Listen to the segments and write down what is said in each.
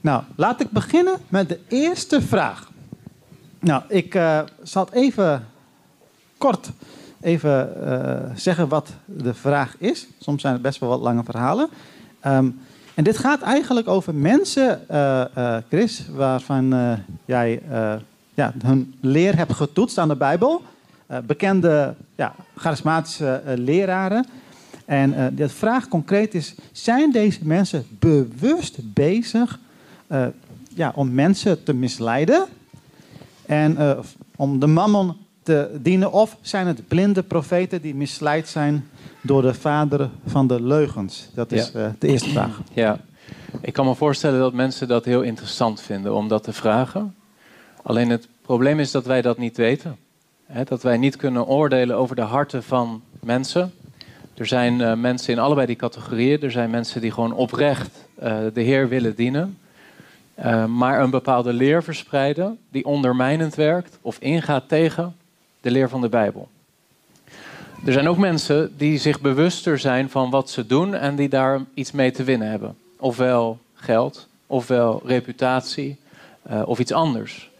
Nou, laat ik beginnen met de eerste vraag. Nou, ik uh, zal even kort even uh, zeggen wat de vraag is. Soms zijn het best wel wat lange verhalen. Um, en dit gaat eigenlijk over mensen, uh, Chris, waarvan jij ja, hun leer hebt getoetst aan de Bijbel. bekende ja, charismatische leraren. En de vraag concreet is: zijn deze mensen bewust bezig uh, ja, om mensen te misleiden en uh, om de mammon te dienen? Of zijn het blinde profeten die misleid zijn door de vader van de leugens? Dat is ja. uh, de eerste vraag. Ja, ik kan me voorstellen dat mensen dat heel interessant vinden om dat te vragen. Alleen het probleem is dat wij dat niet weten. He, dat wij niet kunnen oordelen over de harten van mensen. Er zijn uh, mensen in allebei die categorieën. Er zijn mensen die gewoon oprecht uh, de Heer willen dienen. Uh, maar een bepaalde leer verspreiden die ondermijnend werkt of ingaat tegen de leer van de Bijbel. Er zijn ook mensen die zich bewuster zijn van wat ze doen en die daar iets mee te winnen hebben. Ofwel geld, ofwel reputatie, uh, of iets anders.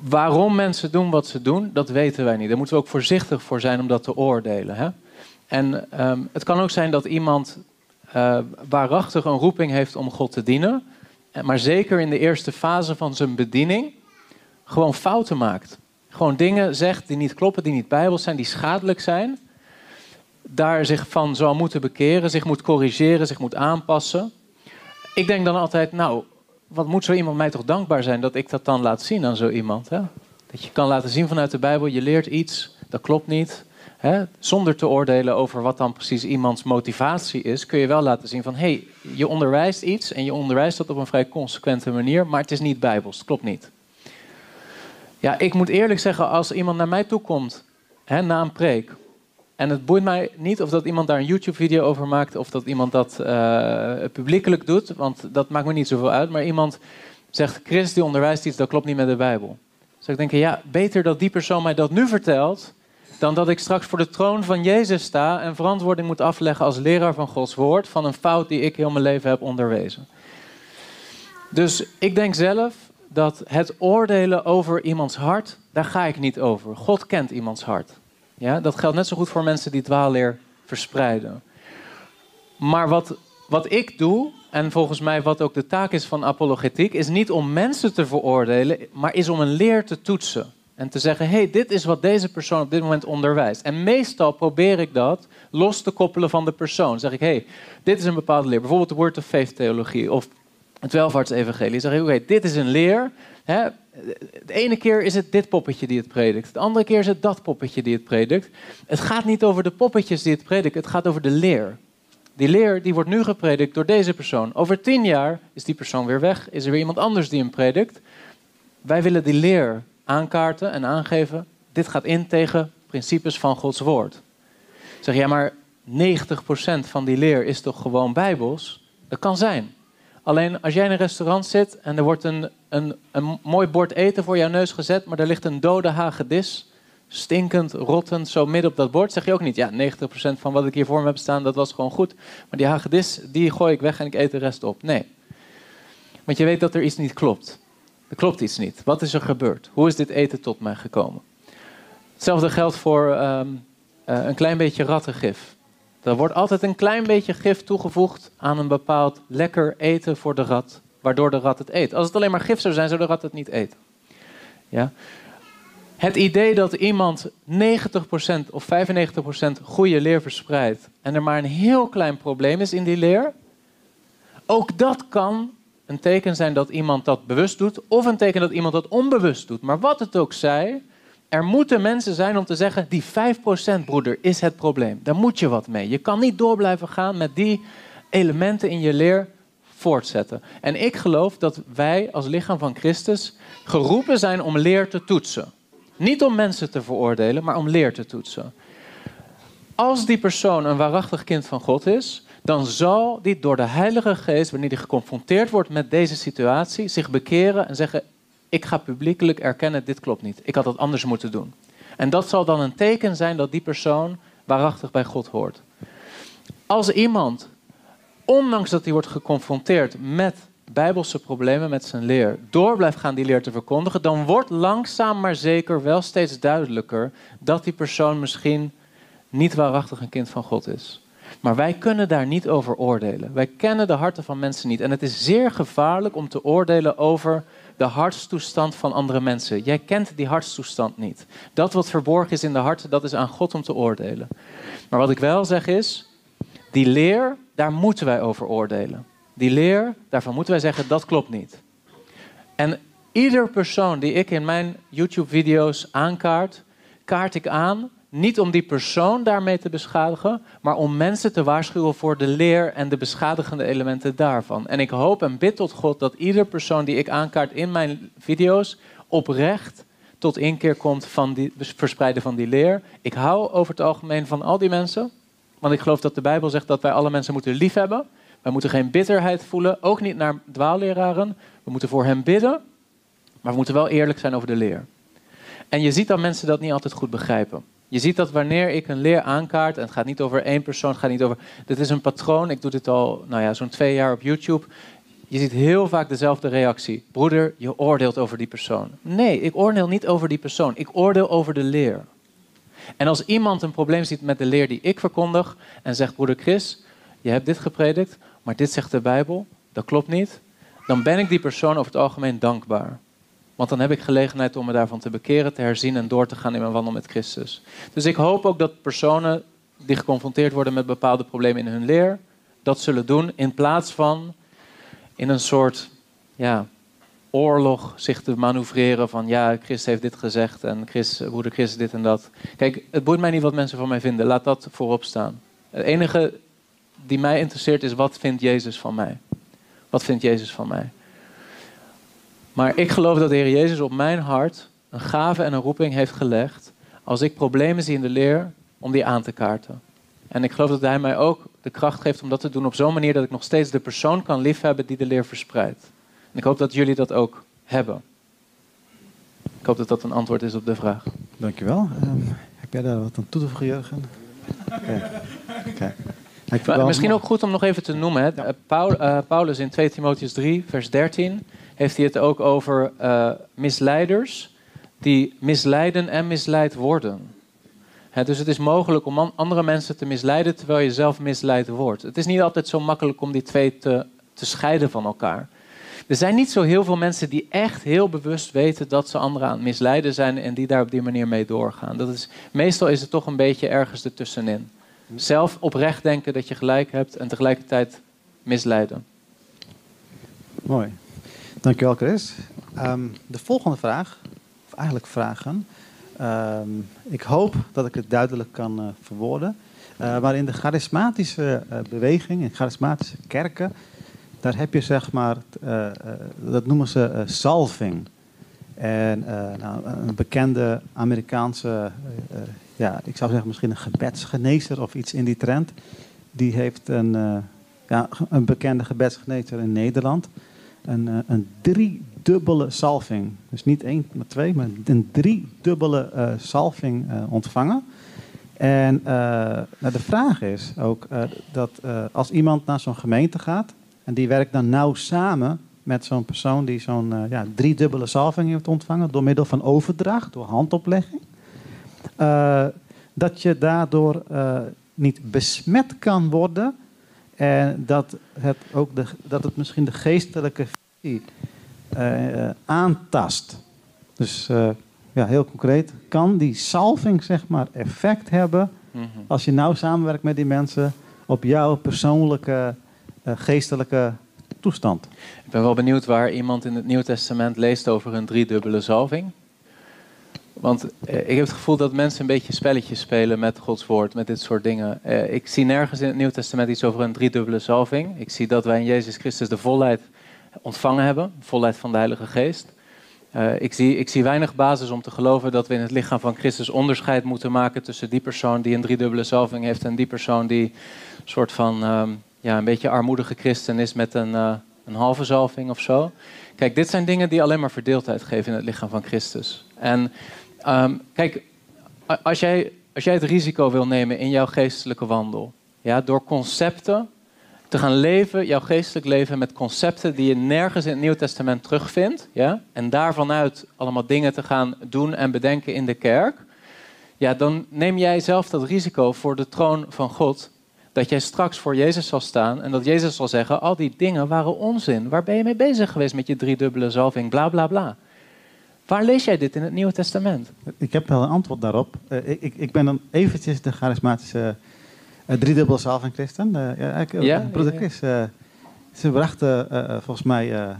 Waarom mensen doen wat ze doen, dat weten wij niet. Daar moeten we ook voorzichtig voor zijn om dat te oordelen. Hè? En um, het kan ook zijn dat iemand uh, waarachtig een roeping heeft om God te dienen maar zeker in de eerste fase van zijn bediening, gewoon fouten maakt. Gewoon dingen zegt die niet kloppen, die niet bijbels zijn, die schadelijk zijn. Daar zich van zou moeten bekeren, zich moet corrigeren, zich moet aanpassen. Ik denk dan altijd, nou, wat moet zo iemand mij toch dankbaar zijn dat ik dat dan laat zien aan zo iemand. Hè? Dat je kan laten zien vanuit de Bijbel, je leert iets, dat klopt niet. Zonder te oordelen over wat dan precies iemands motivatie is, kun je wel laten zien van hé, hey, je onderwijst iets en je onderwijst dat op een vrij consequente manier, maar het is niet bijbels, het klopt niet. Ja, ik moet eerlijk zeggen, als iemand naar mij toe komt hè, na een preek, en het boeit mij niet of dat iemand daar een YouTube-video over maakt of dat iemand dat uh, publiekelijk doet, want dat maakt me niet zoveel uit, maar iemand zegt, Chris die onderwijst iets, dat klopt niet met de Bijbel. Dus ik denk, ja, beter dat die persoon mij dat nu vertelt dan dat ik straks voor de troon van Jezus sta en verantwoording moet afleggen als leraar van Gods woord van een fout die ik heel mijn leven heb onderwezen. Dus ik denk zelf dat het oordelen over iemands hart, daar ga ik niet over. God kent iemands hart. Ja, dat geldt net zo goed voor mensen die dwaalleer verspreiden. Maar wat, wat ik doe, en volgens mij wat ook de taak is van apologetiek, is niet om mensen te veroordelen, maar is om een leer te toetsen. En te zeggen, hey, dit is wat deze persoon op dit moment onderwijst. En meestal probeer ik dat los te koppelen van de persoon. Zeg ik, hey, dit is een bepaalde leer. Bijvoorbeeld de Word of Faith theologie of het welvaartsevangelie. Dan zeg ik, oké, dit is een leer. Hè? De ene keer is het dit poppetje die het predikt. De andere keer is het dat poppetje die het predikt. Het gaat niet over de poppetjes die het prediken. Het gaat over de leer. Die leer die wordt nu gepredikt door deze persoon. Over tien jaar is die persoon weer weg. Is er weer iemand anders die hem predikt. Wij willen die leer aankaarten en aangeven, dit gaat in tegen principes van Gods woord. Zeg, ja, maar 90% van die leer is toch gewoon bijbels? Dat kan zijn. Alleen als jij in een restaurant zit en er wordt een, een, een mooi bord eten voor jouw neus gezet, maar er ligt een dode hagedis, stinkend, rottend, zo midden op dat bord, zeg je ook niet, ja, 90% van wat ik hier voor me heb staan, dat was gewoon goed. Maar die hagedis, die gooi ik weg en ik eet de rest op. Nee. Want je weet dat er iets niet klopt. Er klopt iets niet. Wat is er gebeurd? Hoe is dit eten tot mij gekomen? Hetzelfde geldt voor um, uh, een klein beetje rattengif. Er wordt altijd een klein beetje gif toegevoegd aan een bepaald lekker eten voor de rat, waardoor de rat het eet. Als het alleen maar gif zou zijn, zou de rat het niet eten. Ja? Het idee dat iemand 90% of 95% goede leer verspreidt en er maar een heel klein probleem is in die leer, ook dat kan een teken zijn dat iemand dat bewust doet, of een teken dat iemand dat onbewust doet. Maar wat het ook zij, er moeten mensen zijn om te zeggen: die 5% broeder is het probleem. Daar moet je wat mee. Je kan niet door blijven gaan met die elementen in je leer voortzetten. En ik geloof dat wij als lichaam van Christus geroepen zijn om leer te toetsen. Niet om mensen te veroordelen, maar om leer te toetsen. Als die persoon een waarachtig kind van God is, dan zal die door de Heilige Geest, wanneer die geconfronteerd wordt met deze situatie, zich bekeren en zeggen: Ik ga publiekelijk erkennen, dit klopt niet. Ik had het anders moeten doen. En dat zal dan een teken zijn dat die persoon waarachtig bij God hoort. Als iemand, ondanks dat hij wordt geconfronteerd met bijbelse problemen met zijn leer door blijft gaan die leer te verkondigen, dan wordt langzaam maar zeker wel steeds duidelijker dat die persoon misschien niet waarachtig een kind van God is. Maar wij kunnen daar niet over oordelen. Wij kennen de harten van mensen niet. En het is zeer gevaarlijk om te oordelen over de hartstoestand van andere mensen. Jij kent die hartstoestand niet. Dat wat verborgen is in de harten, dat is aan God om te oordelen. Maar wat ik wel zeg is, die leer, daar moeten wij over oordelen. Die leer, daarvan moeten wij zeggen, dat klopt niet. En ieder persoon die ik in mijn YouTube-video's aankaart, kaart ik aan niet om die persoon daarmee te beschadigen, maar om mensen te waarschuwen voor de leer en de beschadigende elementen daarvan. En ik hoop en bid tot God dat ieder persoon die ik aankaart in mijn video's oprecht tot inkeer komt van die verspreiden van die leer. Ik hou over het algemeen van al die mensen, want ik geloof dat de Bijbel zegt dat wij alle mensen moeten liefhebben. Wij moeten geen bitterheid voelen, ook niet naar dwaalleraren. We moeten voor hen bidden, maar we moeten wel eerlijk zijn over de leer. En je ziet dat mensen dat niet altijd goed begrijpen. Je ziet dat wanneer ik een leer aankaart, en het gaat niet over één persoon, het gaat niet over. Dit is een patroon, ik doe dit al nou ja, zo'n twee jaar op YouTube. Je ziet heel vaak dezelfde reactie. Broeder, je oordeelt over die persoon. Nee, ik oordeel niet over die persoon. Ik oordeel over de leer. En als iemand een probleem ziet met de leer die ik verkondig en zegt, broeder Chris, je hebt dit gepredikt, maar dit zegt de Bijbel, dat klopt niet, dan ben ik die persoon over het algemeen dankbaar. Want dan heb ik gelegenheid om me daarvan te bekeren, te herzien en door te gaan in mijn wandel met Christus. Dus ik hoop ook dat personen die geconfronteerd worden met bepaalde problemen in hun leer, dat zullen doen in plaats van in een soort ja, oorlog zich te manoeuvreren van ja, Christus heeft dit gezegd en Chris, broeder Christus dit en dat. Kijk, het boeit mij niet wat mensen van mij vinden. Laat dat voorop staan. Het enige die mij interesseert is wat vindt Jezus van mij? Wat vindt Jezus van mij? Maar ik geloof dat de Heer Jezus op mijn hart een gave en een roeping heeft gelegd. Als ik problemen zie in de leer, om die aan te kaarten. En ik geloof dat Hij mij ook de kracht geeft om dat te doen op zo'n manier dat ik nog steeds de persoon kan liefhebben die de leer verspreidt. En ik hoop dat jullie dat ook hebben. Ik hoop dat dat een antwoord is op de vraag. Dankjewel. Um, heb jij daar wat aan toe te voegen, Jurgen? Okay. Misschien ook goed om nog even te noemen. Hè. Paul, uh, Paulus in 2 Timotheus 3, vers 13 heeft hij het ook over uh, misleiders die misleiden en misleid worden. dus het is mogelijk om andere mensen te misleiden terwijl je zelf misleid wordt. Het is niet altijd zo makkelijk om die twee te, te scheiden van elkaar. Er zijn niet zo heel veel mensen die echt heel bewust weten dat ze anderen aan het misleiden zijn en die daar op die manier mee doorgaan. Dat is, meestal is het toch een beetje ergens ertussenin. Zelf oprecht denken dat je gelijk hebt en tegelijkertijd misleiden. Mooi. Dankjewel, Chris. Um, de volgende vraag, of eigenlijk vragen. Um, ik hoop dat ik het duidelijk kan uh, verwoorden. Uh, maar in de charismatische uh, beweging, in charismatische kerken, daar heb je zeg maar, dat noemen ze salving. En nou, een bekende Amerikaanse, ja, ik zou zeggen misschien een gebedsgenezer of iets in die trend. Die heeft een, ja, een bekende gebedsgenezer in Nederland een, uh, een driedubbele salving. Dus niet één, maar twee, maar een driedubbele uh, salving uh, ontvangen. En nou, de vraag is ook dat als iemand naar zo'n gemeente gaat en die werkt dan nauw samen met zo'n persoon die zo'n ja, driedubbele salving heeft ontvangen door middel van overdracht, door handoplegging, dat je daardoor niet besmet kan worden en dat het ook de, dat het misschien de geestelijke visie uh, aantast. Dus uh, ja, heel concreet, kan die salving zeg maar effect hebben -hmm. als je nou samenwerkt met die mensen op jouw persoonlijke geestelijke toestand? Ik ben wel benieuwd waar iemand in het Nieuw Testament leest over een driedubbele salving. Want eh, ik heb het gevoel dat mensen een beetje spelletjes spelen met Gods woord, met dit soort dingen. Eh, ik zie nergens in het Nieuw Testament iets over een driedubbele salving. Ik zie dat wij in Jezus Christus de volheid ontvangen hebben, volheid van de Heilige Geest. Uh, ik, zie, ik zie weinig basis om te geloven dat we in het lichaam van Christus onderscheid moeten maken tussen die persoon die een driedubbele salving heeft en die persoon die een soort van uh, ja, een beetje armoedige christen is met een, een halve salving of zo. Kijk, dit zijn dingen die alleen maar verdeeldheid geven in het lichaam van Christus. En Um, kijk, als jij, als jij het risico wil nemen in jouw geestelijke wandel, ja, door concepten te gaan leven, jouw geestelijk leven, met concepten die je nergens in het Nieuwe Testament terugvindt. Ja? En daarvanuit allemaal dingen te gaan doen en bedenken in de kerk. Ja, dan neem jij zelf dat risico voor de troon van God. Dat jij straks voor Jezus zal staan en dat Jezus zal zeggen: Al die dingen waren onzin. Waar ben je mee bezig geweest met je driedubbele zalving? Bla bla bla. Waar lees jij dit in het Nieuwe Testament? Ik heb wel een antwoord daarop. Uh, ik, ik, ben dan eventjes de charismatische uh, driedubbele zalving christen. Uh, ja, ik, ja, broeder Chris. ze brachten volgens mij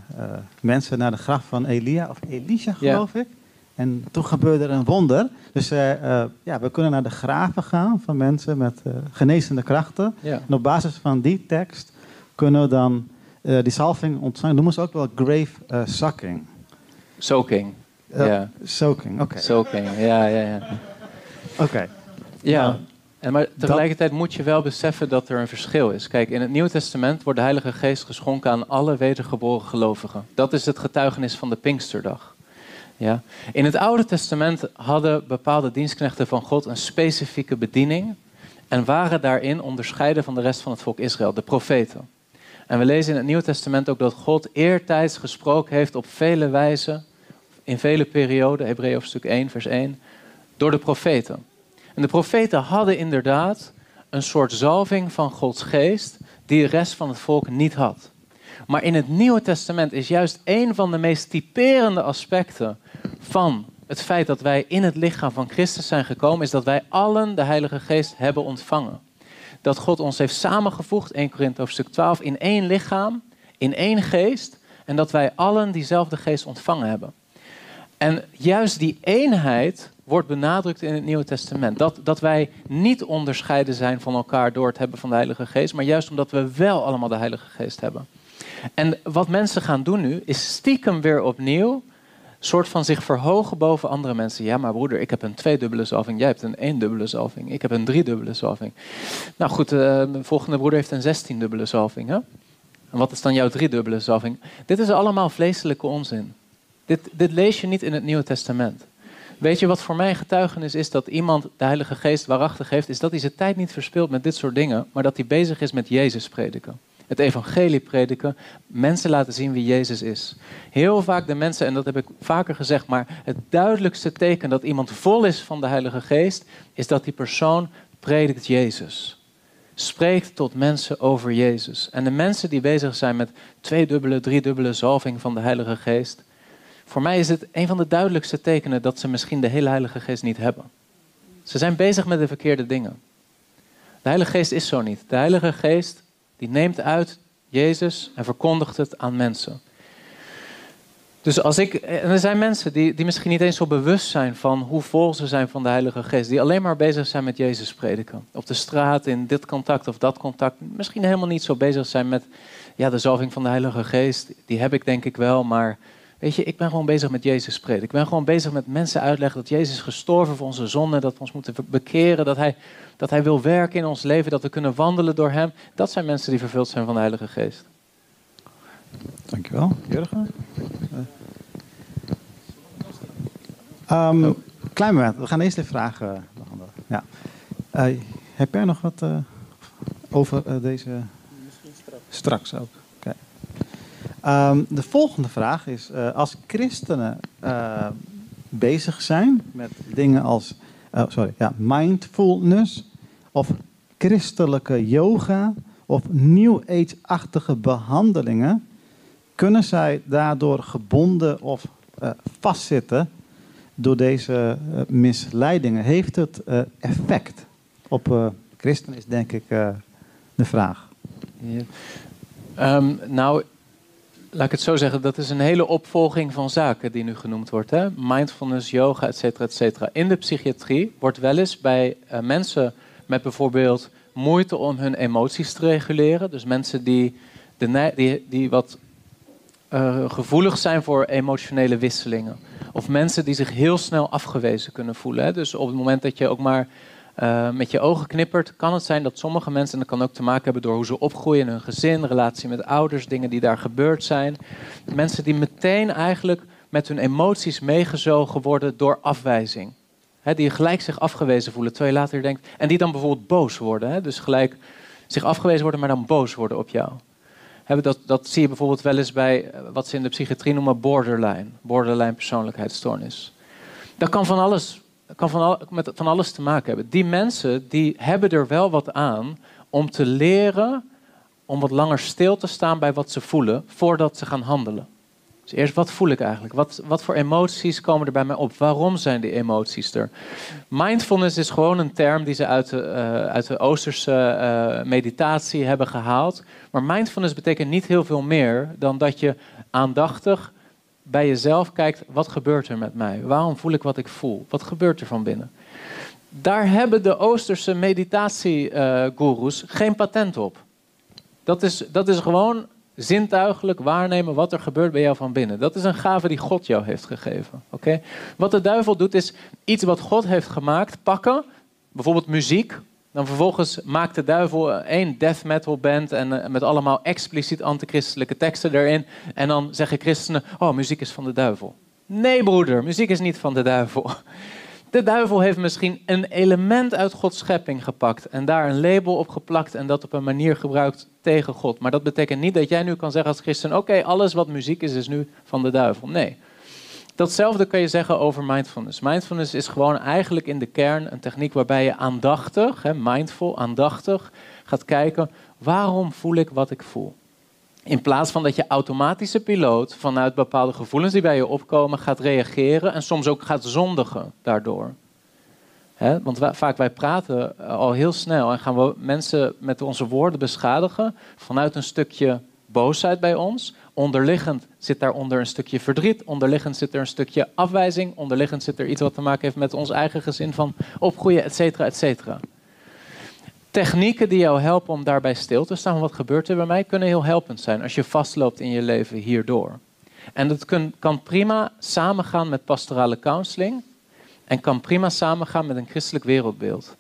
mensen naar de graf van Elia of Elisha, geloof ik. En toen gebeurde er een wonder. Dus ja, we kunnen naar de graven gaan van mensen met genezende krachten. En op basis van die tekst kunnen we dan die salving ontvangen. Noemen ze ook wel grave sucking. Soaking. Ja. Soaking, oké. Soaking, ja, ja, ja. Oké. Ja. Nou, en maar tegelijkertijd moet je wel beseffen dat er een verschil is. Kijk, in het Nieuwe Testament wordt de Heilige Geest geschonken aan alle wedergeboren gelovigen. Dat is het getuigenis van de Pinksterdag. Ja. In het Oude Testament hadden bepaalde dienstknechten van God een specifieke bediening en waren daarin onderscheiden van de rest van het volk Israël, de profeten. En we lezen in het Nieuwe Testament ook dat God eertijds gesproken heeft op vele wijzen in vele perioden, Hebreeën hoofdstuk 1, vers 1, door de profeten. En de profeten hadden inderdaad een soort zalving van Gods geest die de rest van het volk niet had. Maar in het Nieuwe Testament is juist een van de meest typerende aspecten van het feit dat wij in het lichaam van Christus zijn gekomen, is dat wij allen de Heilige Geest hebben ontvangen. Dat God ons heeft samengevoegd, 1 Korinthe hoofdstuk 12, in één lichaam, in één geest, en dat wij allen diezelfde geest ontvangen hebben. En juist die eenheid wordt benadrukt in het Nieuwe Testament. Dat, dat wij niet onderscheiden zijn van elkaar door het hebben van de Heilige Geest, maar juist omdat we wel allemaal de Heilige Geest hebben. En wat mensen gaan doen nu, is stiekem weer opnieuw soort van zich verhogen boven andere mensen. Ja, maar broeder, ik heb een tweedubbele zalving. Jij hebt een eendubbele zalving. Ik heb een driedubbele zalving. Nou goed, uh, de volgende broeder heeft een zestiendubbele zalving. Hè? En wat is dan jouw driedubbele zalving? Dit is allemaal vleeselijke onzin. Dit, dit lees je niet in het Nieuwe Testament. Weet je wat voor mij getuigenis is dat iemand de Heilige Geest waarachtig heeft, is dat hij zijn tijd niet verspilt met dit soort dingen, maar dat hij bezig is met Jezus prediken. Het evangelie prediken, mensen laten zien wie Jezus is. Heel vaak de mensen, en dat heb ik vaker gezegd, maar het duidelijkste teken dat iemand vol is van de Heilige Geest, is dat die persoon predikt Jezus. Spreekt tot mensen over Jezus. En de mensen die bezig zijn met tweedubbele, driedubbele zalving van de Heilige Geest, voor mij is het een van de duidelijkste tekenen dat ze misschien de hele Heilige Geest niet hebben. Ze zijn bezig met de verkeerde dingen. De Heilige Geest is zo niet. De Heilige Geest die neemt uit Jezus en verkondigt het aan mensen. Dus als ik, en er zijn mensen die, die misschien niet eens zo bewust zijn van hoe vol ze zijn van de Heilige Geest, die alleen maar bezig zijn met Jezus prediken. Op de straat, in dit contact of dat contact, misschien helemaal niet zo bezig zijn met ja, de zalving van de Heilige Geest. Die heb ik denk ik wel, maar Weet je, ik ben gewoon bezig met Jezus spreken. Ik ben gewoon bezig met mensen uitleggen dat Jezus is gestorven voor onze zonden. Dat we ons moeten bekeren. Dat hij, dat hij wil werken in ons leven. Dat we kunnen wandelen door Hem. Dat zijn mensen die vervuld zijn van de Heilige Geest. Dankjewel. Jurgen? Um, klein moment. We gaan eerst de vragen. Ja. Uh, heb jij nog wat uh, over uh, deze... Misschien straks. Straks ook. Ehm, de volgende vraag is: uh, als christenen uh, bezig zijn met dingen als uh, sorry, ja, mindfulness of christelijke yoga of new age-achtige behandelingen, kunnen zij daardoor gebonden of vastzitten door deze misleidingen? Heeft het effect op christenen? Is denk ik de vraag. Um, nou, laat ik het zo zeggen, dat is een hele opvolging van zaken die nu genoemd wordt. Hè? Mindfulness, yoga, et cetera, et cetera. In de psychiatrie wordt wel eens bij uh, mensen met bijvoorbeeld moeite om hun emoties te reguleren. Dus mensen die, de, die, wat uh, gevoelig zijn voor emotionele wisselingen. Of mensen die zich heel snel afgewezen kunnen voelen. Hè? Dus op het moment dat je ook maar uh, met je ogen knippert, kan het zijn dat sommige mensen, en dat kan ook te maken hebben door hoe ze opgroeien in hun gezin, relatie met ouders, dingen die daar gebeurd zijn. Mensen die meteen eigenlijk met hun emoties meegezogen worden door afwijzing. Die gelijk zich afgewezen voelen, terwijl je later denkt. En die dan bijvoorbeeld boos worden. Dus gelijk zich afgewezen worden, maar dan boos worden op jou. Dat, dat zie je bijvoorbeeld wel eens bij eh, wat ze in de psychiatrie noemen borderline. Borderline persoonlijkheidsstoornis. Dat kan van alles, kan van, met van alles te maken hebben. Die mensen die hebben er wel wat aan om te leren om wat langer stil te staan bij wat ze voelen voordat ze gaan handelen. Dus eerst, wat voel ik eigenlijk? Wat, wat voor emoties komen er bij mij op? Waarom zijn die emoties er? Mindfulness is gewoon een term die ze uit de, uh, uit de Oosterse uh, meditatie hebben gehaald. Maar mindfulness betekent niet heel veel meer dan dat je aandachtig bij jezelf kijkt: wat gebeurt er met mij? Waarom voel ik wat ik voel? Wat gebeurt er van binnen? Daar hebben de Oosterse meditatiegoeroes uh, geen patent op. Dat is, dat is gewoon zintuigelijk waarnemen wat er gebeurt bij jou van binnen. Dat is een gave die God jou heeft gegeven. Oké? Wat de duivel doet is iets wat God heeft gemaakt pakken, bijvoorbeeld muziek. Dan vervolgens maakt de duivel één death metal band en eh, met allemaal expliciet antichristelijke teksten erin. En dan zeggen christenen: Oh, muziek is van de duivel. Nee, broeder, muziek is niet van de duivel. De duivel heeft misschien een element uit Gods schepping gepakt en daar een label op geplakt en dat op een manier gebruikt tegen God. Maar dat betekent niet dat jij nu kan zeggen als christen: oké, alles wat muziek is, is nu van de duivel. Nee. Datzelfde kan je zeggen over mindfulness. Mindfulness is gewoon eigenlijk in de kern een techniek waarbij je aandachtig, mindful, aandachtig, gaat kijken: waarom voel ik wat ik voel? In plaats van dat je automatische piloot vanuit bepaalde gevoelens die bij je opkomen gaat reageren en soms ook gaat zondigen daardoor. want vaak wij praten eh, al heel snel en gaan we mensen met onze woorden beschadigen vanuit een stukje boosheid bij ons. Onderliggend zit daaronder een stukje verdriet, onderliggend zit er een stukje afwijzing, onderliggend zit er iets wat te maken heeft met ons eigen gezin van opgroeien, et cetera, et cetera technieken die jou helpen om daarbij stil te staan. Wat gebeurt er bij mij? Kunnen heel helpend zijn als je vastloopt in je leven hierdoor. En dat kan prima samengaan met pastorale counseling. En kan prima samengaan met een christelijk wereldbeeld.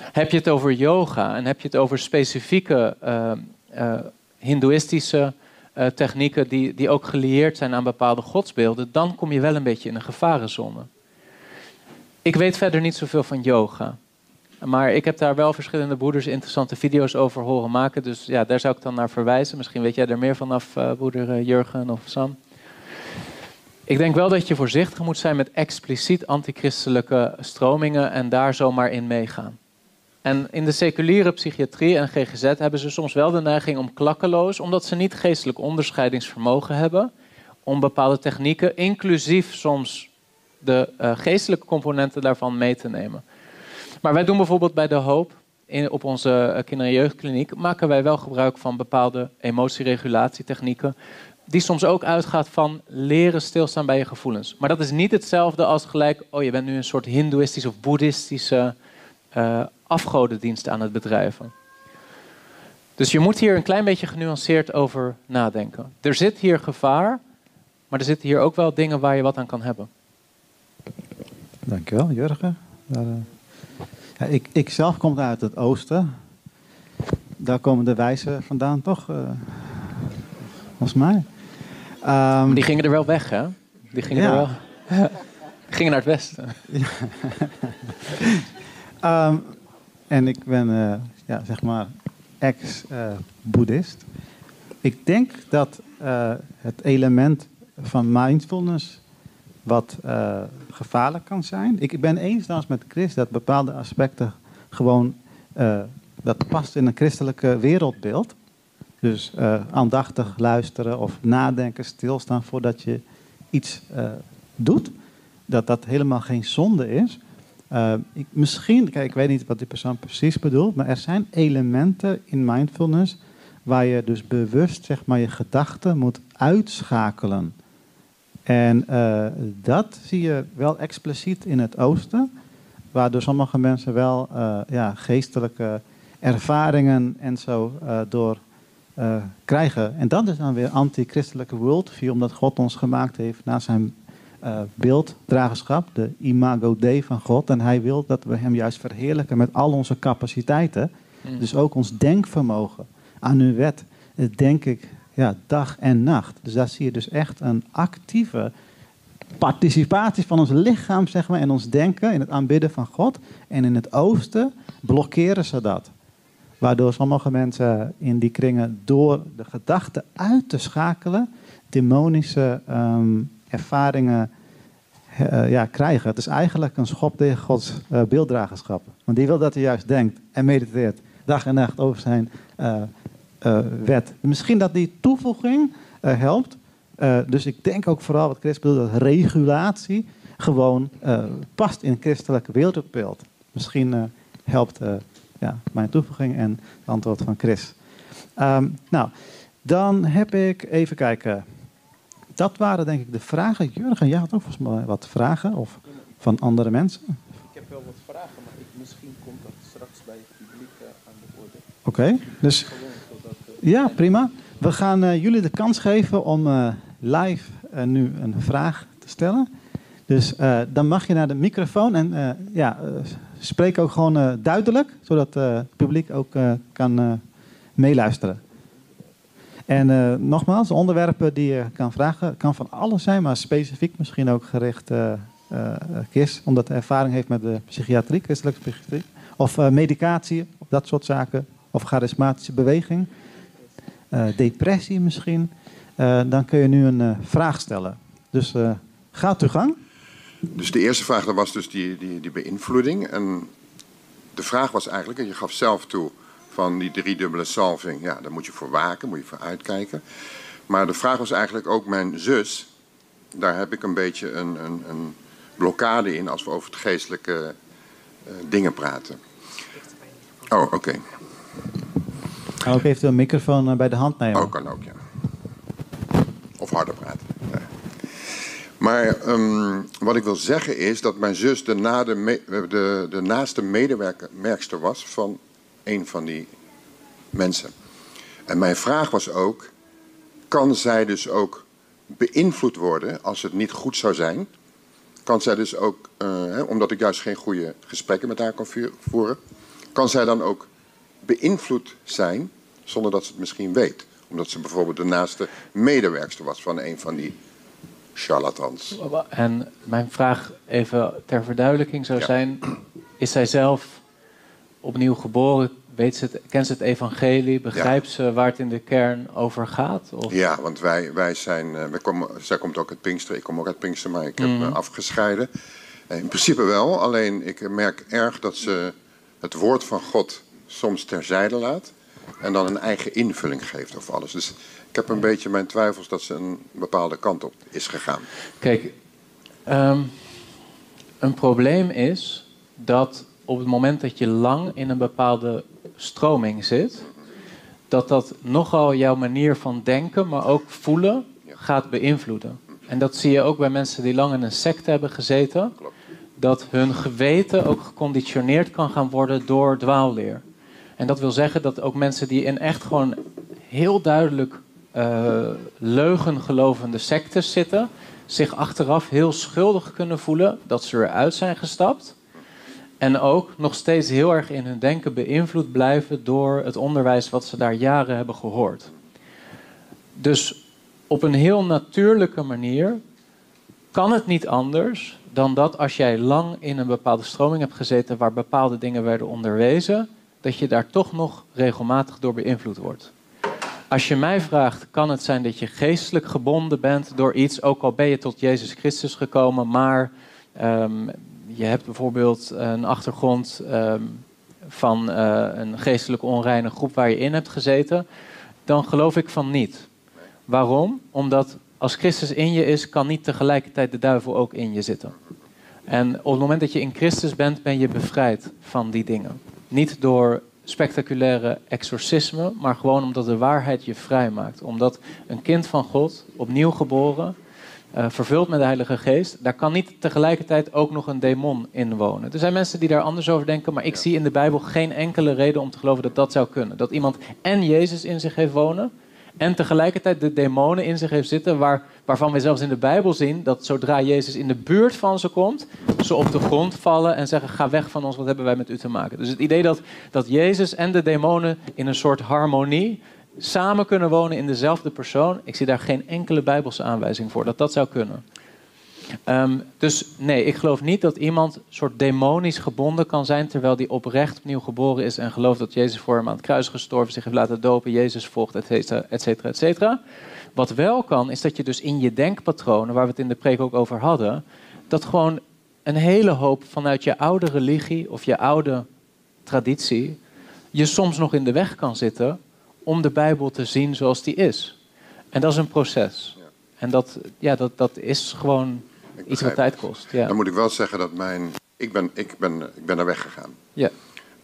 Heb je het over yoga en heb je het over specifieke uh, hindoeïstische uh, technieken die, die ook gelieerd zijn aan bepaalde godsbeelden, dan kom je wel een beetje in een gevarenzone. Ik weet verder niet zoveel van yoga. Maar ik heb daar wel verschillende broeders interessante video's over horen maken. Dus ja, daar zou ik dan naar verwijzen. Misschien weet jij er meer vanaf, uh, broeder eh, Jurgen of Sam. Ik denk wel dat je voorzichtig moet zijn met expliciet antichristelijke stromingen en daar zomaar in meegaan. En in de seculiere psychiatrie en GGZ hebben ze soms wel de neiging om klakkeloos, omdat ze niet geestelijk onderscheidingsvermogen hebben, om bepaalde technieken, inclusief soms de uh, geestelijke componenten daarvan, mee te nemen. Maar wij doen bijvoorbeeld bij De Hoop, in, op onze eh, kinder- en jeugdkliniek, maken wij wel gebruik van bepaalde emotieregulatietechnieken. Die soms ook uitgaat van leren stilstaan bij je gevoelens. Maar dat is niet hetzelfde als gelijk, oh je bent nu een soort hindoeïstische of boeddhistische uh, afgodendienst aan het bedrijven. Dus je moet hier een klein beetje genuanceerd over nadenken. Er zit hier gevaar, maar er zitten hier ook wel dingen waar je wat aan kan hebben. Dankjewel, Jurgen. Daar, uh... Ja, ik, ik zelf kom uit het oosten. Daar komen de wijzen vandaan, toch? Uh, volgens mij. Um, die gingen er wel weg, hè? Die gingen ja. er wel. die gingen naar het westen. um, en ik ben, uh, ja, zeg maar, ex-boeddhist. ik denk dat uh, het element van mindfulness wat uh, gevaarlijk kan zijn. Ik ben eens met Chris dat bepaalde aspecten gewoon dat past in een christelijke wereldbeeld. Dus aandachtig luisteren of nadenken, stilstaan voordat je iets doet. Dat dat helemaal geen zonde is. Ik, misschien, kijk, ik weet niet wat die persoon precies bedoelt, maar er zijn elementen in mindfulness waar je dus bewust zeg maar, je gedachten moet uitschakelen. En uh, dat zie je wel expliciet in het oosten, waardoor sommige mensen wel uh, ja, geestelijke ervaringen en zo door krijgen. En dat is dan weer anti-christelijke worldview, omdat God ons gemaakt heeft naar zijn beelddragerschap, de imago Dei van God. En hij wil dat we hem juist verheerlijken met al onze capaciteiten. Mm. Dus ook ons denkvermogen. Aan uw wet denk ik ja, dag en nacht. Dus daar zie je dus echt een actieve participatie van ons lichaam zeg maar, en ons denken in het aanbidden van God. En in het oosten blokkeren ze dat. Waardoor sommige mensen in die kringen door de gedachten uit te schakelen, demonische ehm, ervaringen eh, ja, krijgen. Het is eigenlijk een schop tegen Gods uh, beelddragerschap. Want die wil dat hij juist denkt en mediteert dag en nacht over zijn uh, wet. Misschien dat die toevoeging helpt. dus ik denk ook vooral wat Chris bedoelt, dat regulatie gewoon past in het christelijke wereldbeeld. Misschien helpt ja, mijn toevoeging en het antwoord van Chris. Um, nou, dan heb ik even kijken dat waren denk ik de vragen. Jurgen, jij had ook volgens mij wat vragen of van andere mensen. Ik heb wel wat vragen, maar ik, misschien komt dat straks bij het publiek uh, aan de orde. Oké, dus eh, ja, prima. We gaan uh, jullie de kans geven om uh, live nu een vraag te stellen. Dus dan mag je naar de microfoon en ja, spreek ook gewoon duidelijk, zodat het publiek ook kan meeluisteren. En uh, nogmaals, onderwerpen die je kan vragen, kan van alles zijn, maar specifiek misschien ook gericht uh, uh, KIS, omdat hij ervaring heeft met de psychiatrie, christelijke psychiatrie, of medicatie, of dat soort zaken, of charismatische beweging, depressie misschien. dan kun je nu een vraag stellen. Dus gaat uw gang. Dus de eerste vraag was dus die, die, die beïnvloeding. En de vraag was eigenlijk, en je gaf zelf toe van die driedubbele salving. Ja, daar moet je voor waken, moet je voor uitkijken. Maar de vraag was eigenlijk ook mijn zus. Daar heb ik een beetje een, een, een blokkade in als we over het geestelijke uh, dingen praten. Oh, oké. Okay. Ook heeft u een microfoon eh, bij de hand nemen. Oh, kan ook, ja. Of harder praten. Maar um, wat ik wil zeggen is dat mijn zus de, na de, de, de naaste medewerkster was van een van die mensen. En mijn vraag was ook, kan zij dus ook beïnvloed worden als het niet goed zou zijn? Kan zij dus ook, uh, hè, omdat ik juist geen goede gesprekken met haar kan voeren, kan zij dan ook beïnvloed zijn zonder dat ze het misschien weet? Omdat ze bijvoorbeeld de naaste medewerkster was van een van die charlatans. En mijn vraag even ter verduidelijking zou zijn: is zij zelf opnieuw geboren, weet ze het, kent ze het evangelie, begrijpt ze waar het in de kern over gaat? Of? Ja, want wij, wij zijn, wij komen, zij komt ook uit Pinkster, ik kom ook uit Pinkster, maar ik heb mm. afgescheiden. Uh, in principe wel, alleen ik merk erg dat ze het woord van God soms terzijde laat en dan een eigen invulling geeft over alles. Dus ik heb een beetje mijn twijfels dat ze een bepaalde kant op is gegaan. Kijk, um, een probleem is dat op het moment dat je lang in een bepaalde stroming zit, dat dat nogal jouw manier van denken, maar ook voelen, gaat beïnvloeden. En dat zie je ook bij mensen die lang in een secte hebben gezeten, dat hun geweten ook geconditioneerd kan gaan worden door dwaalleer. En dat wil zeggen dat ook mensen die in echt gewoon heel duidelijk uh, leugengelovende sectes zitten, zich achteraf heel schuldig kunnen voelen dat ze eruit zijn gestapt. En ook nog steeds heel erg in hun denken beïnvloed blijven door het onderwijs wat ze daar jaren hebben gehoord. Dus op een heel natuurlijke manier kan het niet anders dan dat als jij lang in een bepaalde stroming hebt gezeten waar bepaalde dingen werden onderwezen, dat je daar toch nog regelmatig door beïnvloed wordt. Als je mij vraagt, kan het zijn dat je geestelijk gebonden bent door iets, ook al ben je tot Jezus Christus gekomen, maar um, je hebt bijvoorbeeld een achtergrond ehm, van uh, een geestelijk onreine groep waar je in hebt gezeten, dan geloof ik van niet. Waarom? Omdat als Christus in je is, kan niet tegelijkertijd de duivel ook in je zitten. En op het moment dat je in Christus bent, ben je bevrijd van die dingen. Niet door spectaculaire exorcisme, maar gewoon omdat de waarheid je vrij maakt. Omdat een kind van God, opnieuw geboren, uh, vervuld met de Heilige Geest, daar kan niet tegelijkertijd ook nog een demon in wonen. Er zijn mensen die daar anders over denken, maar ik zie in de Bijbel geen enkele reden om te geloven dat dat zou kunnen. Dat iemand en Jezus in zich heeft wonen en tegelijkertijd de demonen in zich heeft zitten, waar, waarvan we zelfs in de Bijbel zien dat zodra Jezus in de buurt van ze komt, ze op de grond vallen en zeggen: Ga weg van ons, wat hebben wij met u te maken? Dus het idee dat, dat Jezus en de demonen in een soort harmonie samen kunnen wonen in dezelfde persoon. Ik zie daar geen enkele bijbelse aanwijzing voor dat dat zou kunnen. Ehm, dus nee, ik geloof niet dat iemand soort demonisch gebonden kan zijn... terwijl die oprecht opnieuw geboren is en gelooft dat Jezus voor hem aan het kruis gestorven... zich heeft laten dopen, Jezus volgt, et cetera, et. Wat wel kan, is dat je dus in je denkpatronen... waar we het in de preek ook over hadden... dat gewoon een hele hoop vanuit je oude religie of je oude traditie... je soms nog in de weg kan zitten om de Bijbel te zien zoals die is. En dat is een proces. En dat, ja, dat, dat is gewoon iets wat tijd kost. Ja. Dan moet ik wel zeggen dat mijn... Ik ben, ik ben, ik ben daar weggegaan. Ja.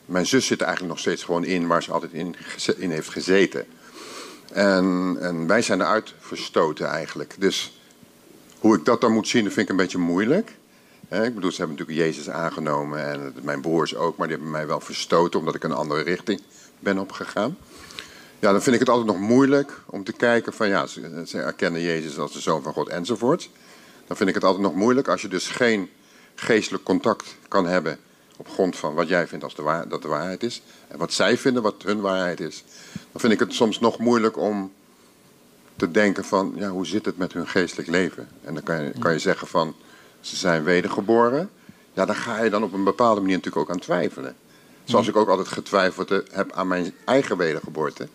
Mijn zus zit eigenlijk nog steeds gewoon in waar ze altijd in, in heeft gezeten. En, en wij zijn eruit verstoten eigenlijk. Dus hoe ik dat dan moet zien, dat vind ik een beetje moeilijk. Ik bedoel, ze hebben natuurlijk Jezus aangenomen en mijn broers ook, maar die hebben mij wel verstoten omdat ik een andere richting ben opgegaan. Ja, dan vind ik het altijd nog moeilijk om te kijken van ja, ze, ze erkennen Jezus als de Zoon van God enzovoort. Dan vind ik het altijd nog moeilijk als je dus geen geestelijk contact kan hebben op grond van wat jij vindt als de waar, dat de waarheid is. En wat zij vinden wat hun waarheid is. Dan vind ik het soms nog moeilijk om te denken van ja, hoe zit het met hun geestelijk leven. En dan kan je, kan je zeggen van ze zijn wedergeboren. Ja, daar ga je dan op een bepaalde manier natuurlijk ook aan twijfelen. Zoals ik ook altijd getwijfeld heb aan mijn eigen wedergeboorte.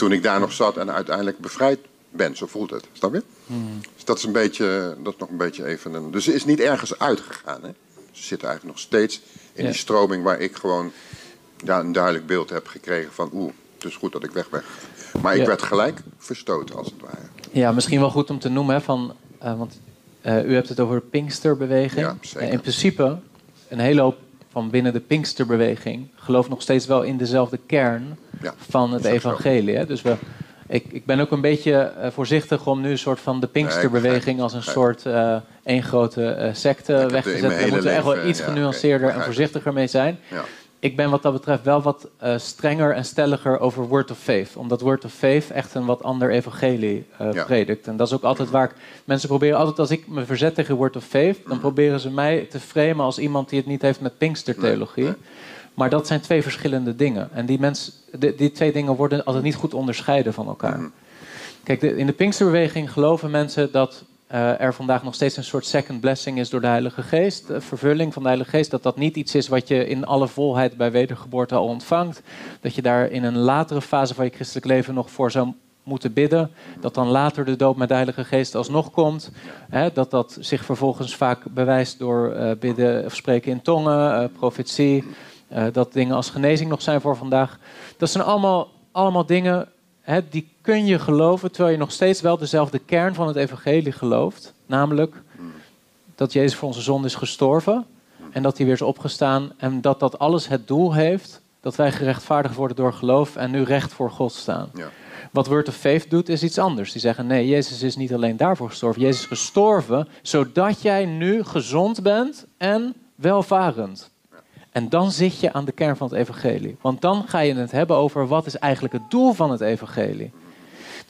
Toen ik daar nog zat en uiteindelijk bevrijd ben, zo voelt het. Snap je? Dus dat is een beetje, dat is nog een beetje even een. Dus ze is niet ergens uitgegaan. Hè? Ze zit eigenlijk nog steeds in Ja. die stroming waar ik gewoon ja, een duidelijk beeld heb gekregen van oeh, het is goed dat ik weg ben. Maar ik Ja. werd gelijk verstoten als het ware. Ja, misschien wel goed om te noemen, hè, van, eh, want eh, u hebt het over de Pinksterbeweging. Ja, zeker. Eh, in principe, een hele hoop van binnen de Pinksterbeweging gelooft nog steeds wel in dezelfde kern Ja, van het evangelie. Hè? Dus we, ik, ik ben ook een beetje eh, voorzichtig om nu een soort van de Pinksterbeweging als een soort eh één grote eh, secte weg te zetten. Daar moeten we echt wel iets ja, genuanceerder en voorzichtiger mee zijn. Ja. Ik ben wat dat betreft wel wat eh, strenger en stelliger over Word of Faith. Omdat Word of Faith echt een wat ander evangelie Ja. predikt. En dat is ook altijd waar ik... Mensen proberen altijd, als ik me verzet tegen Word of Faith... dan proberen ze mij te framen als iemand die het niet heeft met Pinkstertheologie. Nee, Maar dat zijn twee verschillende dingen. En die, mens, die, die twee dingen worden altijd niet goed onderscheiden van elkaar. Mhm. Kijk, de- in de Pinksterbeweging geloven mensen dat eh, er vandaag nog steeds een soort second blessing is door de Heilige Geest. eh, vervulling van de Heilige Geest. Dat dat niet iets is wat je in alle volheid bij wedergeboorte al ontvangt. Dat je daar in een latere fase van je christelijk leven nog voor zou moeten bidden. Dat dan later de doop met de Heilige Geest alsnog komt. Hè, dat dat zich vervolgens vaak bewijst door eh, bidden of spreken in tongen, profetie. dat dingen als genezing nog zijn voor vandaag. Dat zijn allemaal, allemaal dingen hè, die kun je geloven terwijl je nog steeds wel dezelfde kern van het evangelie gelooft. Namelijk dat Jezus voor onze zonde is gestorven en dat hij weer is opgestaan. En dat dat alles het doel heeft dat wij gerechtvaardigd worden door geloof en nu recht voor God staan. Ja. Wat Word of Faith doet, is iets anders. Die zeggen: nee, Jezus is niet alleen daarvoor gestorven. Jezus is gestorven zodat jij nu gezond bent en welvarend. En dan zit je aan de kern van het evangelie. Want dan ga je het hebben over wat is eigenlijk het doel van het evangelie.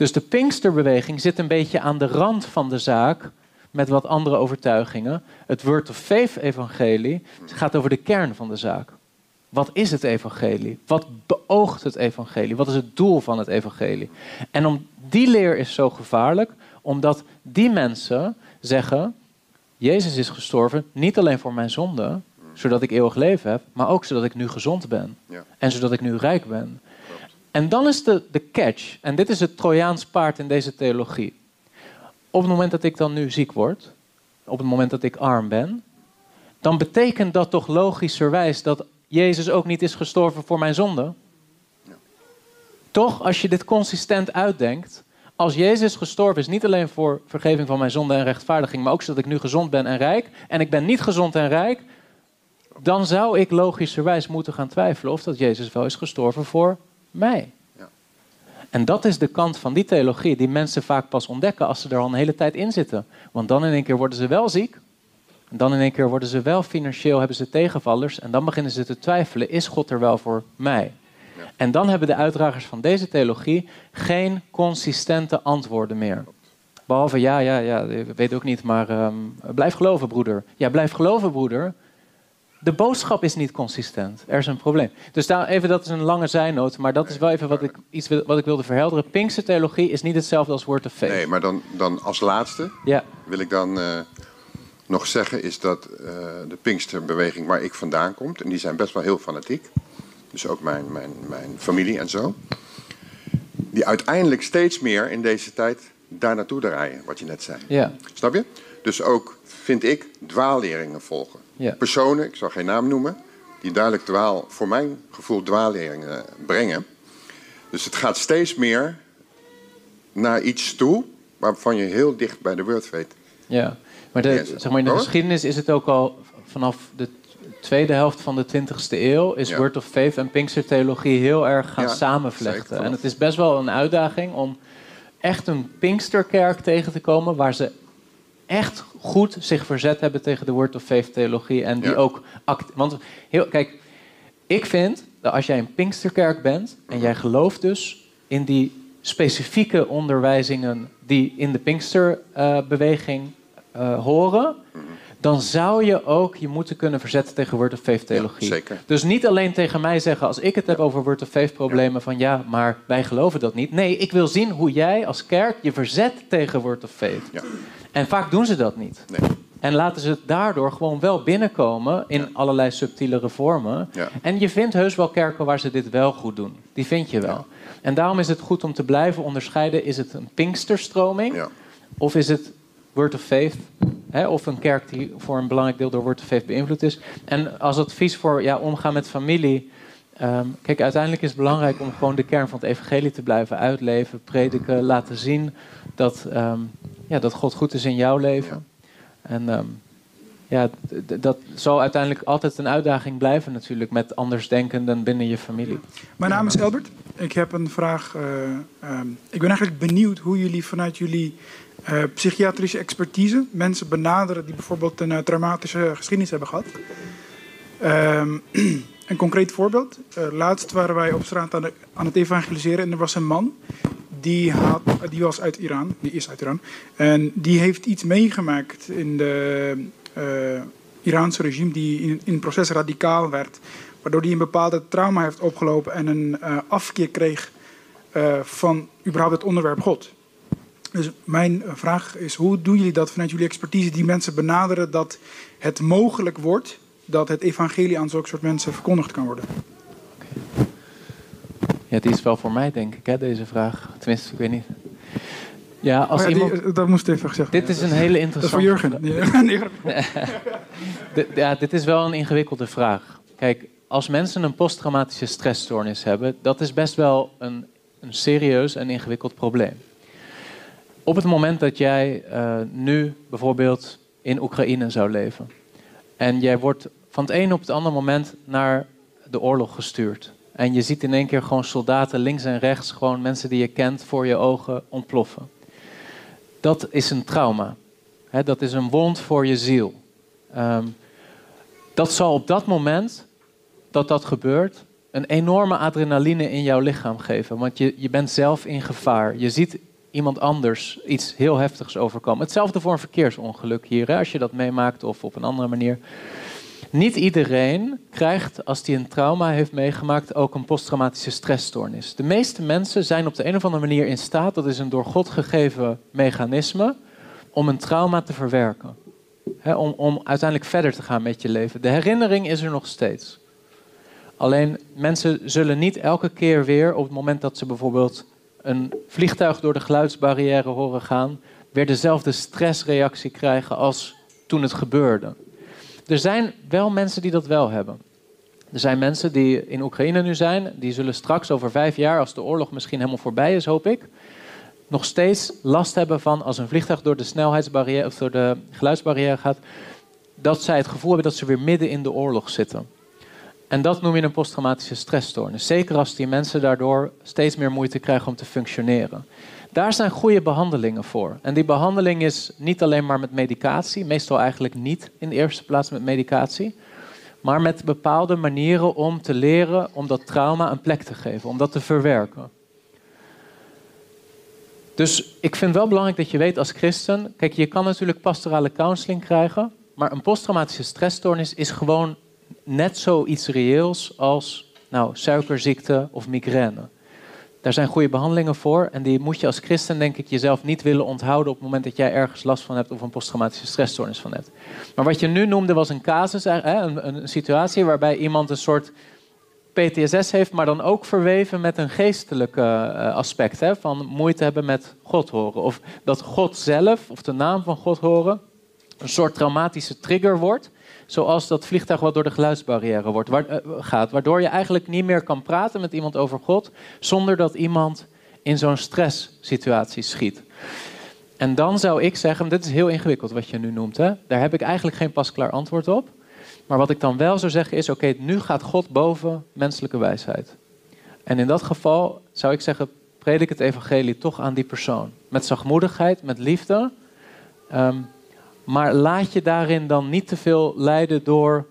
Dus de Pinksterbeweging zit een beetje aan de rand van de zaak met wat andere overtuigingen. Het Word of Faith evangelie gaat over de kern van de zaak. Wat is het evangelie? Wat beoogt het evangelie? Wat is het doel van het evangelie? En om die leer is zo gevaarlijk, omdat die mensen zeggen: Jezus is gestorven niet alleen voor mijn zonde, zodat ik eeuwig leven heb, maar ook zodat ik nu gezond ben Ja. en zodat ik nu rijk ben. En dan is de, de catch, en dit is het Trojaans paard in deze theologie. Op het moment dat ik dan nu ziek word, op het moment dat ik arm ben, dan betekent dat toch logischerwijs dat Jezus ook niet is gestorven voor mijn zonde? Toch, als je dit consistent uitdenkt, als Jezus gestorven is niet alleen voor vergeving van mijn zonde en rechtvaardiging, maar ook zodat ik nu gezond ben en rijk, en ik ben niet gezond en rijk, dan zou ik logischerwijs moeten gaan twijfelen of dat Jezus wel is gestorven voor mij. Ja. En dat is de kant van die theologie die mensen vaak pas ontdekken als ze er al een hele tijd in zitten. Want dan in één keer worden ze wel ziek. En dan in één keer worden ze wel financieel, hebben ze tegenvallers. En dan beginnen ze te twijfelen, is God er wel voor mij? Ja. En dan hebben de uitdragers van deze theologie geen consistente antwoorden meer. Behalve, ja, ja, ja, weet ook niet, maar ehm, blijf geloven, broeder. Ja, blijf geloven, broeder. De boodschap is niet consistent. Er is een probleem. Dus daar even, dat is een lange zijnoot, maar dat is wel even wat ik, iets wat ik wilde verhelderen. Pinkse theologie is niet hetzelfde als Word of Faith. Nee, maar dan, dan als laatste Ja, wil ik dan eh, nog zeggen is dat eh, de Pinksterbeweging waar ik vandaan kom, en die zijn best wel heel fanatiek, dus ook mijn, mijn, mijn familie en zo, die uiteindelijk steeds meer in deze tijd daar naartoe draaien, wat je net zei. Ja. Snap je? Dus ook, vind ik, dwaalleringen volgen. Ja. Personen, ik zal geen naam noemen, die duidelijk dwaal, voor mijn gevoel dwaalleringen brengen. Dus het gaat steeds meer naar iets toe waarvan je heel dicht bij de word weet. Ja, maar, de, zeg maar in de hoor. geschiedenis is het ook al vanaf de tweede helft van de 20e eeuw... is Ja. Word of Faith en Pinkstertheologie heel erg gaan Ja, samenvlechten. zeker. En het is best wel een uitdaging om echt een Pinksterkerk tegen te komen... waar ze echt goed zich verzet hebben tegen de Word of Faith theologie. En die Ja. ook... act- Want heel, kijk, ik vind dat als jij een Pinksterkerk bent... en jij gelooft dus in die specifieke onderwijzingen... die in de Pinksterbeweging eh, horen... dan zou je ook je moeten kunnen verzetten tegen Word of Faith theologie. Ja, zeker. Dus niet alleen tegen mij zeggen, als ik het heb over Word of Faith problemen... van ja, maar wij geloven dat niet. Nee, ik wil zien hoe jij als kerk je verzet tegen Word of Faith. Ja. En vaak doen ze dat niet. Nee. En laten ze het daardoor gewoon wel binnenkomen in allerlei subtielere vormen. Ja. En je vindt heus wel kerken waar ze dit wel goed doen. Die vind je wel. En daarom is het goed om te blijven onderscheiden. Is het een Pinksterstroming? Ja. Of is het Word of Faith? Hè? Of een kerk die voor een belangrijk deel door Word of Faith beïnvloed is? En als advies voor ja, omgaan met familie. ehm, kijk, uiteindelijk is het belangrijk om gewoon de kern van het evangelie te blijven uitleven, prediken, laten zien dat, ehm, ja, dat God goed is in jouw leven. En ehm, ja, dat zal uiteindelijk altijd een uitdaging blijven natuurlijk met andersdenkenden binnen je familie. Mijn naam is Elbert. Ik heb een vraag. eh, ehm, ik ben eigenlijk benieuwd hoe jullie vanuit jullie eh, psychiatrische expertise mensen benaderen die bijvoorbeeld een eh, traumatische geschiedenis hebben gehad. Ehm, een concreet voorbeeld. Laatst waren wij op straat aan, de- aan het evangeliseren en er was een man. Die, had, die was uit Iran, die is uit Iran. En die heeft iets meegemaakt in de eh, Iraanse regime die in, in het proces radicaal werd. Waardoor hij een bepaalde trauma heeft opgelopen en een eh, afkeer kreeg eh, van überhaupt het onderwerp God. Dus mijn vraag is, hoe doen jullie dat vanuit jullie expertise, die mensen benaderen dat het mogelijk wordt dat het evangelie aan zulke soort mensen verkondigd kan worden? Ja, die is wel voor mij, denk ik, hè, deze vraag. Tenminste, ik weet niet. Ja, als Oh ja, die- iemand... dat moest even gezegd Dit is een hele Dat is interessante... voor Jurgen. Ja, dit is wel een ingewikkelde vraag. Kijk, als mensen een posttraumatische stressstoornis hebben, dat is best wel een, een serieus en ingewikkeld probleem. Op het moment dat jij eh, nu bijvoorbeeld in Oekraïne zou leven en jij wordt van het ene op het andere moment naar de oorlog gestuurd. En je ziet in één keer gewoon soldaten links en rechts, gewoon mensen die je kent, voor je ogen ontploffen. Dat is een trauma. Dat is een wond voor je ziel. Ehm, dat zal op dat moment dat dat gebeurt, een enorme adrenaline in jouw lichaam geven. Want je, je bent zelf in gevaar. Je ziet iemand anders iets heel heftigs overkomen. Hetzelfde voor een verkeersongeluk hier, als je dat meemaakt of op een andere manier. Niet iedereen krijgt, als hij een trauma heeft meegemaakt, ook een posttraumatische stressstoornis. De meeste mensen zijn op de een of andere manier in staat, dat is een door God gegeven mechanisme, om een trauma te verwerken. Om, om uiteindelijk verder te gaan met je leven. De herinnering is er nog steeds. Alleen mensen zullen niet elke keer weer op het moment dat ze bijvoorbeeld een vliegtuig door de geluidsbarrière horen gaan, weer dezelfde stressreactie krijgen als toen het gebeurde. Er zijn wel mensen die dat wel hebben. Er zijn mensen die in Oekraïne nu zijn, die zullen straks over vijf jaar, als de oorlog misschien helemaal voorbij is, hoop ik, nog steeds last hebben van als een vliegtuig door de snelheidsbarrière of door de geluidsbarrière gaat, dat zij het gevoel hebben dat ze weer midden in de oorlog zitten. En dat noem je een posttraumatische stressstoornis. Zeker als die mensen daardoor steeds meer moeite krijgen om te functioneren. Daar zijn goede behandelingen voor. En die behandeling is niet alleen maar met medicatie, meestal eigenlijk niet in de eerste plaats met medicatie, maar met bepaalde manieren om te leren om dat trauma een plek te geven, om dat te verwerken. Dus ik vind wel belangrijk dat je weet als christen, kijk, je kan natuurlijk pastorale counseling krijgen, maar een posttraumatische stressstoornis is gewoon net zoiets reëels als nou, suikerziekte of migraine. Daar zijn goede behandelingen voor. En die moet je als christen, denk ik, jezelf niet willen onthouden op het moment dat jij ergens last van hebt of een posttraumatische stressstoornis van hebt. Maar wat je nu noemde was een casus, hè, een, een situatie waarbij iemand een soort PTSS heeft, maar dan ook verweven met een geestelijk uh, aspect. Hè, van moeite hebben met God horen. Of dat God zelf, of de naam van God horen, een soort traumatische trigger wordt. Zoals dat vliegtuig wat door de geluidsbarrière wordt, waar, uh, gaat. Waardoor je eigenlijk niet meer kan praten met iemand over God. zonder dat iemand in zo'n stresssituatie schiet. En dan zou ik zeggen, dit is heel ingewikkeld wat je nu noemt. Hè? Daar heb ik eigenlijk geen pasklaar antwoord op. Maar wat ik dan wel zou zeggen is: oké, nu gaat God boven menselijke wijsheid. En in dat geval zou ik zeggen: predik het evangelie toch aan die persoon. Met zachtmoedigheid, met liefde. Ehm, maar laat je daarin dan niet te veel leiden door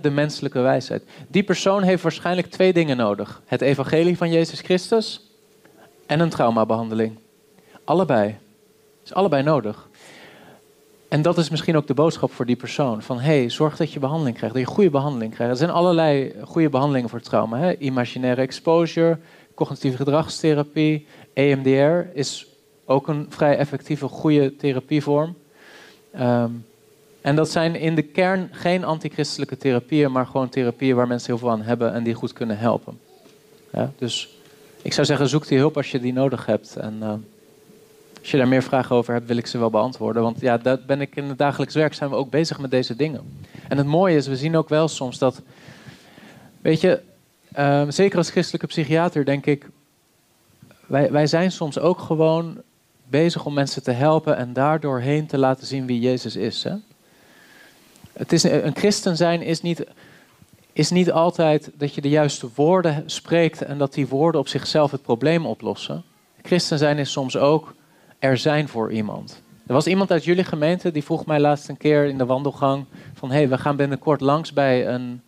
de menselijke wijsheid. Die persoon heeft waarschijnlijk twee dingen nodig: het evangelie van Jezus Christus en een traumabehandeling. Allebei. Is allebei nodig. En dat is misschien ook de boodschap voor die persoon. Van hey, zorg dat je behandeling krijgt, dat je goede behandeling krijgt. Er zijn allerlei goede behandelingen voor trauma. Hè? Imaginaire exposure, cognitieve gedragstherapie, EMDR is ook een vrij effectieve, goede therapievorm. Um, en dat zijn in de kern geen antichristelijke therapieën, maar gewoon therapieën waar mensen heel veel aan hebben en die goed kunnen helpen. Ja, dus ik zou zeggen, zoek die hulp als je die nodig hebt. En, uh, als je daar meer vragen over hebt, wil ik ze wel beantwoorden. Want ja, dat ben ik in het dagelijks werk zijn we ook bezig met deze dingen. En het mooie is, we zien ook wel soms dat, weet je, uh, zeker als christelijke psychiater denk ik, wij, wij zijn soms ook gewoon bezig om mensen te helpen en daardoor heen te laten zien wie Jezus is. Hè? Het is een christen zijn is niet, is niet altijd dat je de juiste woorden spreekt en dat die woorden op zichzelf het probleem oplossen. Christen zijn is soms ook er zijn voor iemand. Er was iemand uit jullie gemeente die vroeg mij laatst een keer in de wandelgang van hé, hey, we gaan binnenkort langs bij, een,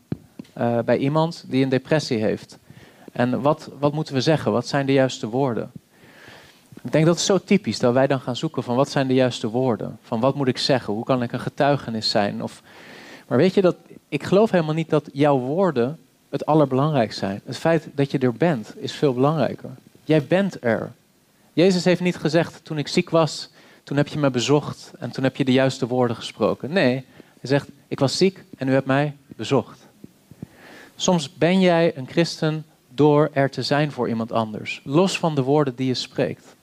uh, bij iemand die een depressie heeft. En wat, wat moeten we zeggen? Wat zijn de juiste woorden? Ik denk dat het zo typisch dat wij dan gaan zoeken van wat zijn de juiste woorden? Van wat moet ik zeggen? Hoe kan ik een getuigenis zijn? Of, maar weet je dat ik geloof helemaal niet dat jouw woorden het allerbelangrijkste zijn. Het feit dat je er bent is veel belangrijker. Jij bent er. Jezus heeft niet gezegd, toen ik ziek was, toen heb je me bezocht en toen heb je de juiste woorden gesproken. Nee, hij zegt, ik was ziek en u hebt mij bezocht. Soms ben jij een christen door er te zijn voor iemand anders, los van de woorden die je spreekt.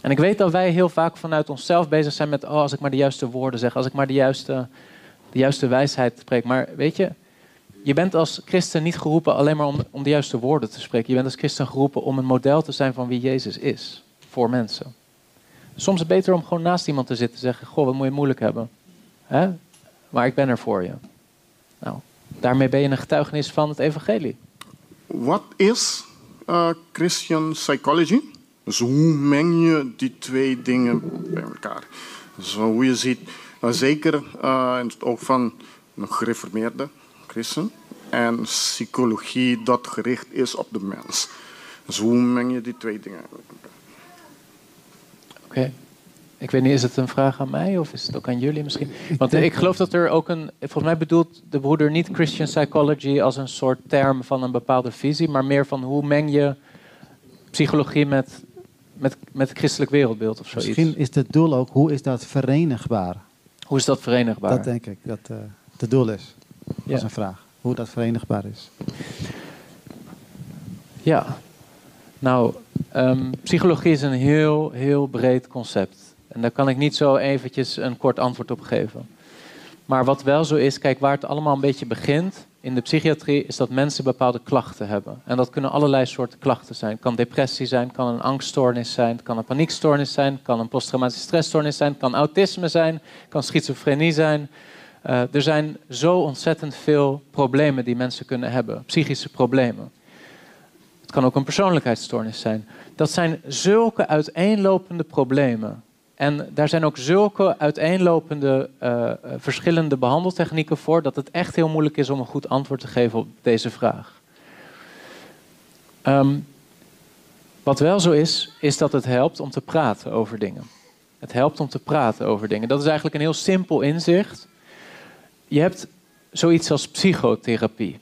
En ik weet dat wij heel vaak vanuit onszelf bezig zijn met, oh, als ik maar de juiste woorden zeg, als ik maar de juiste, de juiste wijsheid spreek. Maar weet je, je bent als christen niet geroepen alleen maar om, de juiste woorden te spreken. Je bent als christen geroepen om een model te zijn van wie Jezus is voor mensen. Soms is het beter om gewoon naast iemand te zitten en zeggen: Goh, wat moet je moeilijk hebben? Hè? Maar ik ben er voor je. Nou, daarmee ben je een getuigenis van het Evangelie. Wat is uh, Christian psychology? Dus hoe meng je die twee dingen bij elkaar? Dus hoe je ziet, uh, zeker uh, het oog van gereformeerde christen en psychologie dat gericht is op de mens. Dus hoe meng je die twee dingen? Oké. Ik weet niet, is het een vraag aan mij of is het ook aan jullie misschien? Want ik geloof dat er ook een. Volgens mij bedoelt de broeder niet Christian psychology als een soort term van een bepaalde visie, maar meer van hoe meng je psychologie met, met, met het christelijk wereldbeeld of zoiets. Misschien is het doel ook, hoe is dat verenigbaar? Hoe is dat verenigbaar? Dat denk ik, dat uh, het doel is. Dat ja. is een vraag. Hoe dat verenigbaar is. Ja, nou, um, psychologie is een heel, heel breed concept. En daar kan ik niet zo eventjes een kort antwoord op geven. Maar wat wel zo is, kijk, waar het allemaal een beetje begint in de psychiatrie, is dat mensen bepaalde klachten hebben. En dat kunnen allerlei soorten klachten zijn. Het kan depressie zijn, kan een angststoornis zijn, het kan een paniekstoornis zijn, kan een posttraumatische stressstoornis zijn, kan autisme zijn, kan schizofrenie zijn. Uh, er zijn zo ontzettend veel problemen die mensen kunnen hebben, psychische problemen. Het kan ook een persoonlijkheidsstoornis zijn. Dat zijn zulke uiteenlopende problemen. En daar zijn ook zulke uiteenlopende uh, verschillende behandeltechnieken voor, dat het echt heel moeilijk is om een goed antwoord te geven op deze vraag. Um, wat wel zo is, is dat het helpt om te praten over dingen. Het helpt om te praten over dingen. Dat is eigenlijk een heel simpel inzicht. Je hebt zoiets als psychotherapie.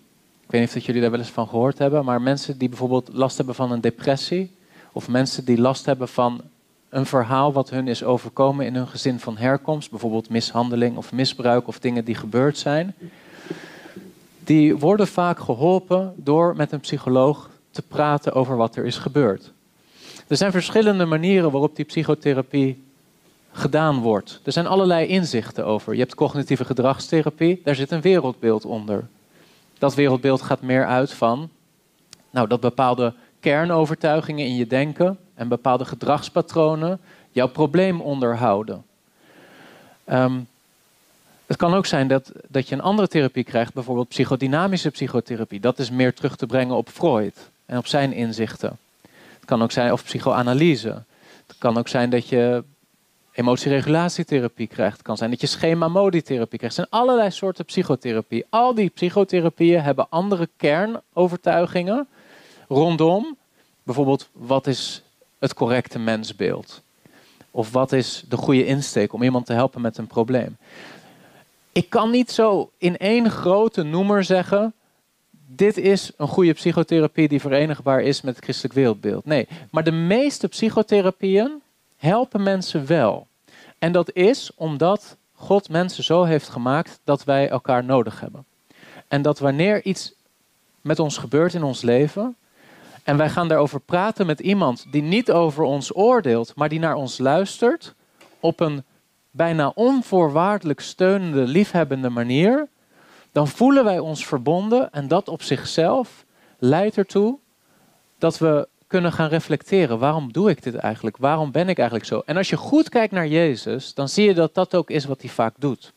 Ik weet niet of jullie daar wel eens van gehoord hebben, maar mensen die bijvoorbeeld last hebben van een depressie, Of mensen die last hebben van een verhaal wat hun is overkomen in hun gezin van herkomst. Bijvoorbeeld mishandeling of misbruik of dingen die gebeurd zijn. Die worden vaak geholpen door met een psycholoog te praten over wat er is gebeurd. Er zijn verschillende manieren waarop die psychotherapie gedaan wordt. Er zijn allerlei inzichten over. Je hebt cognitieve gedragstherapie, daar zit een wereldbeeld onder. Dat wereldbeeld gaat meer uit van nou, dat bepaalde kernovertuigingen in je denken en bepaalde gedragspatronen jouw probleem onderhouden. Ehm, het kan ook zijn dat, dat je een andere therapie krijgt, bijvoorbeeld psychodynamische psychotherapie. Dat is meer terug te brengen op Freud en op zijn inzichten. Het kan ook zijn, of psychoanalyse. Het kan ook zijn dat je emotieregulatietherapie krijgt. Het kan zijn dat je schema-modi-therapie krijgt. Er zijn allerlei soorten psychotherapie. Al die psychotherapieën hebben andere kernovertuigingen rondom. Bijvoorbeeld, wat is het correcte mensbeeld? Of wat is de goede insteek om iemand te helpen met een probleem? Ik kan niet zo in één grote noemer zeggen: dit is een goede psychotherapie die verenigbaar is met het christelijk wereldbeeld. Nee, maar de meeste psychotherapieën helpen mensen wel. En dat is omdat God mensen zo heeft gemaakt dat wij elkaar nodig hebben. En dat wanneer iets met ons gebeurt in ons leven, en wij gaan daarover praten met iemand die niet over ons oordeelt, maar die naar ons luistert op een bijna onvoorwaardelijk steunende, liefhebbende manier, dan voelen wij ons verbonden en dat op zichzelf leidt ertoe dat we kunnen gaan reflecteren. Waarom doe ik dit eigenlijk? Waarom ben ik eigenlijk zo? En als je goed kijkt naar Jezus, dan zie je dat dat ook is wat hij vaak doet.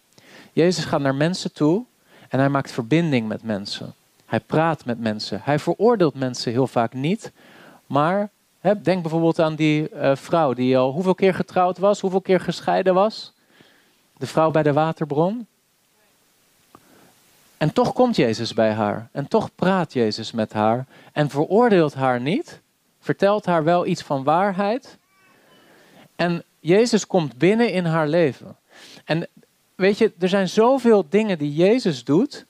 Jezus gaat naar mensen toe en hij maakt verbinding met mensen. Hij praat met mensen. Hij veroordeelt mensen heel vaak niet. Maar denk bijvoorbeeld aan die uh, vrouw die al hoeveel keer getrouwd was, hoeveel keer gescheiden was. De vrouw bij de waterbron. En toch komt Jezus bij haar. En toch praat Jezus met haar. En veroordeelt haar niet. Vertelt haar wel iets van waarheid. En Jezus komt binnen in haar leven. En weet je, er zijn zoveel dingen die Jezus doet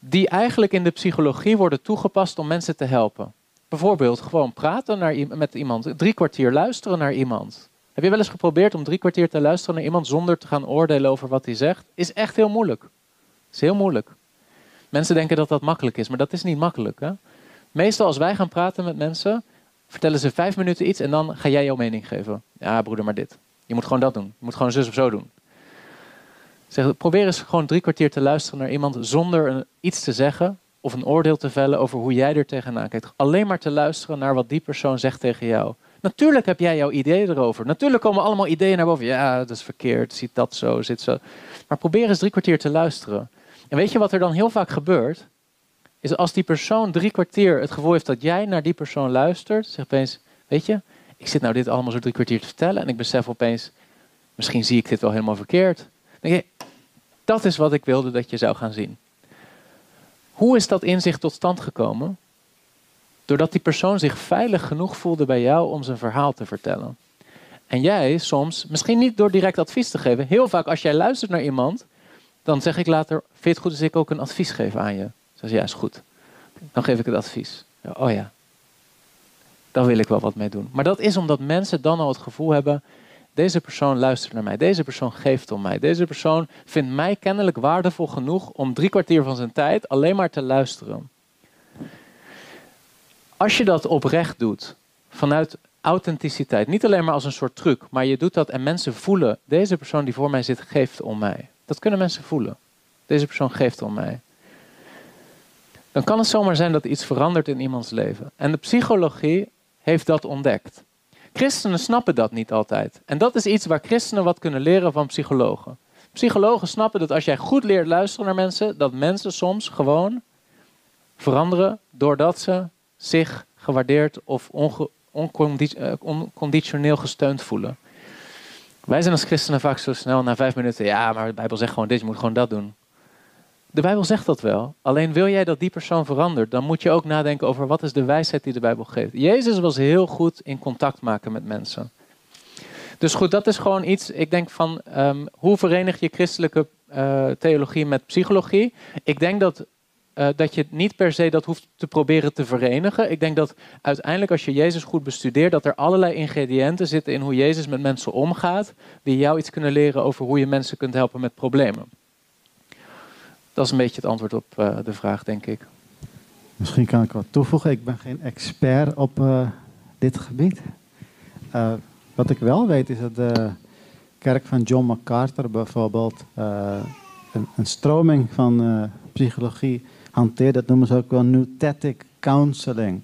die eigenlijk in de psychologie worden toegepast om mensen te helpen. Bijvoorbeeld gewoon praten naar, met iemand, drie kwartier luisteren naar iemand. Heb je wel eens geprobeerd om drie kwartier te luisteren naar iemand zonder te gaan oordelen over wat hij zegt? Is echt heel moeilijk. Is heel moeilijk. Mensen denken dat dat makkelijk is, maar dat is niet makkelijk. Hè? Meestal als wij gaan praten met mensen, vertellen ze vijf minuten iets en dan ga jij jouw mening geven. Ja, broeder, maar dit. Je moet gewoon dat doen. Je moet gewoon zus of zo doen. Zeg, probeer eens gewoon drie kwartier te luisteren naar iemand zonder iets te zeggen of een oordeel te vellen over hoe jij er tegenaan kijkt. Alleen maar te luisteren naar wat die persoon zegt tegen jou. Natuurlijk heb jij jouw ideeën erover. Natuurlijk komen allemaal ideeën naar boven. Ja, dat is verkeerd, ziet dat zo, zit zo. Maar probeer eens drie kwartier te luisteren. En weet je wat er dan heel vaak gebeurt? Is als die persoon drie kwartier het gevoel heeft dat jij naar die persoon luistert, zegt opeens, weet je, ik zit nou dit allemaal zo drie kwartier te vertellen en ik besef opeens, misschien zie ik dit wel helemaal verkeerd. Dat is wat ik wilde dat je zou gaan zien. Hoe is dat inzicht tot stand gekomen? Doordat die persoon zich veilig genoeg voelde bij jou om zijn verhaal te vertellen. En jij soms, misschien niet door direct advies te geven, heel vaak als jij luistert naar iemand, dan zeg ik later: Vind je het goed als ik ook een advies geef aan je? Zeg ja, is goed. Dan geef ik het advies. Ja, oh ja, daar wil ik wel wat mee doen. Maar dat is omdat mensen dan al het gevoel hebben: deze persoon luistert naar mij. Deze persoon geeft om mij. Deze persoon vindt mij kennelijk waardevol genoeg om drie kwartier van zijn tijd alleen maar te luisteren. Als je dat oprecht doet, vanuit authenticiteit, niet alleen maar als een soort truc, maar je doet dat en mensen voelen, deze persoon die voor mij zit, geeft om mij. Dat kunnen mensen voelen. Deze persoon geeft om mij. Dan kan het zomaar zijn dat iets verandert in iemands leven. En de psychologie heeft dat ontdekt. Christenen snappen dat niet altijd. En dat is iets waar christenen wat kunnen leren van psychologen. Psychologen snappen dat als jij goed leert luisteren naar mensen, dat mensen soms gewoon veranderen doordat ze zich gewaardeerd of eh, onconditioneel gesteund voelen. Wij zijn als christenen vaak zo snel na vijf minuten, ja, maar de Bijbel zegt gewoon dit, je moet gewoon dat doen. De Bijbel zegt dat wel. Alleen wil jij dat die persoon verandert, dan moet je ook nadenken over wat is de wijsheid die de Bijbel geeft. Jezus was heel goed in contact maken met mensen. Dus goed, dat is gewoon iets. Ik denk van um, hoe verenig je christelijke uh, theologie met psychologie? Ik denk dat eh, dat je niet per se dat hoeft te proberen te verenigen. Ik denk dat uiteindelijk als je Jezus goed bestudeert, dat er allerlei ingrediënten zitten in hoe Jezus met mensen omgaat, die jou iets kunnen leren over hoe je mensen kunt helpen met problemen. Dat is een beetje het antwoord op uh, de vraag, denk ik. Misschien kan ik wat toevoegen. Ik ben geen expert op uh, dit gebied. Uh, wat ik wel weet is dat de kerk van John MacArthur bijvoorbeeld een, een, stroming van psychologie hanteert. Dat noemen ze ook wel Nutetic Counseling.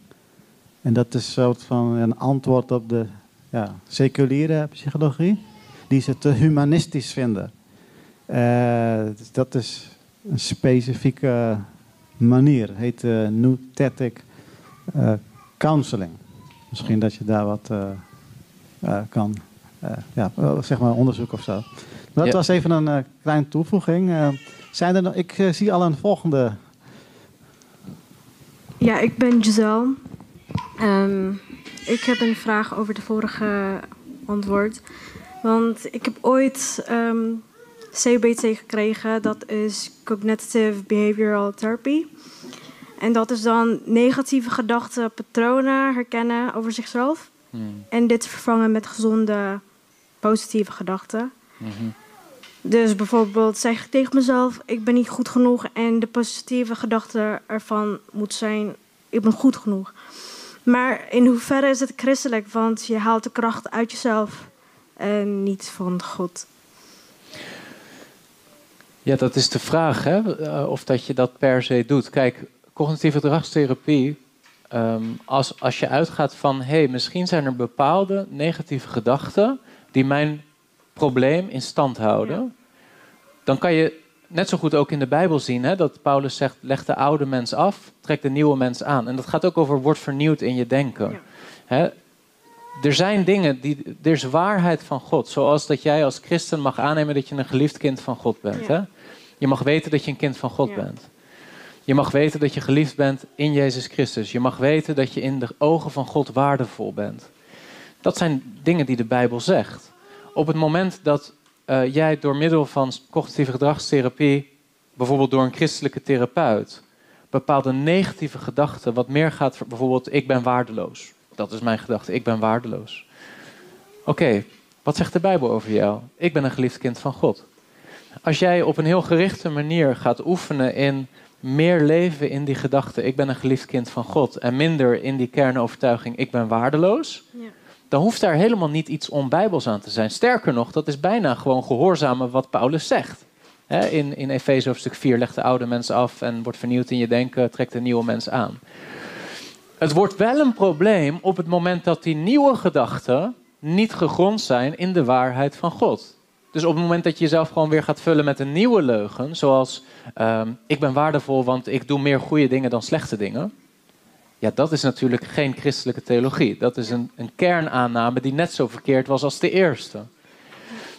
En dat is een soort van een antwoord op de ja, seculiere psychologie, die ze te humanistisch vinden. dat is een specifieke manier. heet uh, Nutetic uh, Counseling. Misschien dat je daar wat uh, kan, ja, zeg maar onderzoek of zo. Dat was even een kleine toevoeging. zijn er nog, ik zie al een volgende. Ja, ik ben Giselle. Um, ik heb een vraag over de vorige antwoord. Want ik heb ooit um, CBT gekregen. Dat is Cognitive Behavioral Therapy. En dat is dan negatieve gedachten, patronen herkennen over zichzelf. Hmm. En dit vervangen met gezonde, positieve gedachten. Mhm. Dus bijvoorbeeld zeg ik tegen mezelf: ik ben niet goed genoeg. En de positieve gedachte ervan moet zijn: ik ben goed genoeg. Maar in hoeverre is het christelijk? Want je haalt de kracht uit jezelf en niet van God. Ja, dat is de vraag, hè? Eh, of dat je dat per se doet. Kijk, cognitieve gedragstherapie, ehm, als, als je uitgaat van, hé, hey, misschien zijn er bepaalde negatieve gedachten die mijn probleem in stand houden, dan kan je net zo goed ook in de Bijbel zien hè, dat Paulus zegt, leg de oude mens af, trek de nieuwe mens aan. En dat gaat ook over, word vernieuwd in je denken. Hè? Er zijn dingen, die, er is waarheid van God. Zoals dat jij als christen mag aannemen dat je een geliefd kind van God bent. Hè? Je mag weten dat je een kind van God bent. Je mag weten dat je geliefd bent in Jezus Christus. Je mag weten dat je in de ogen van God waardevol bent. Dat zijn dingen die de Bijbel zegt. Op het moment dat uh, jij door middel van cognitieve gedragstherapie, bijvoorbeeld door een christelijke therapeut, bepaalde negatieve gedachten, wat meer gaat, bijvoorbeeld ik ben waardeloos. Dat is mijn gedachte, ik ben waardeloos. Oké, wat zegt de Bijbel over jou? Ik ben een geliefd kind van God. Als jij op een heel gerichte manier gaat oefenen in meer leven in die gedachte, ik ben een geliefd kind van God, en minder in die kernovertuiging, ik ben waardeloos, ja. dan hoeft daar helemaal niet iets onbijbels aan te zijn. Sterker nog, dat is bijna gewoon gehoorzamen wat Paulus zegt. in, in Efeze hoofdstuk 4 legt de oude mens af en wordt vernieuwd in je denken, trekt de nieuwe mens aan. Het wordt wel een probleem op het moment dat die nieuwe gedachten niet gegrond zijn in de waarheid van God. Dus op het moment dat je jezelf gewoon weer gaat vullen met een nieuwe leugen, zoals ehm, ik ben waardevol want ik doe meer goede dingen dan slechte dingen. Ja, dat is natuurlijk geen christelijke theologie. Dat is een, een kernaanname die net zo verkeerd was als de eerste.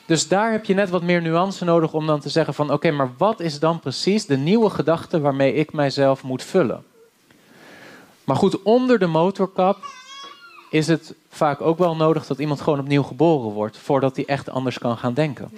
Dus daar heb je net wat meer nuance nodig om dan te zeggen van oké, maar wat is dan precies de nieuwe gedachte waarmee ik mijzelf moet vullen? Maar goed, onder de motorkap is het vaak ook wel nodig dat iemand gewoon opnieuw geboren wordt voordat hij echt anders kan gaan denken.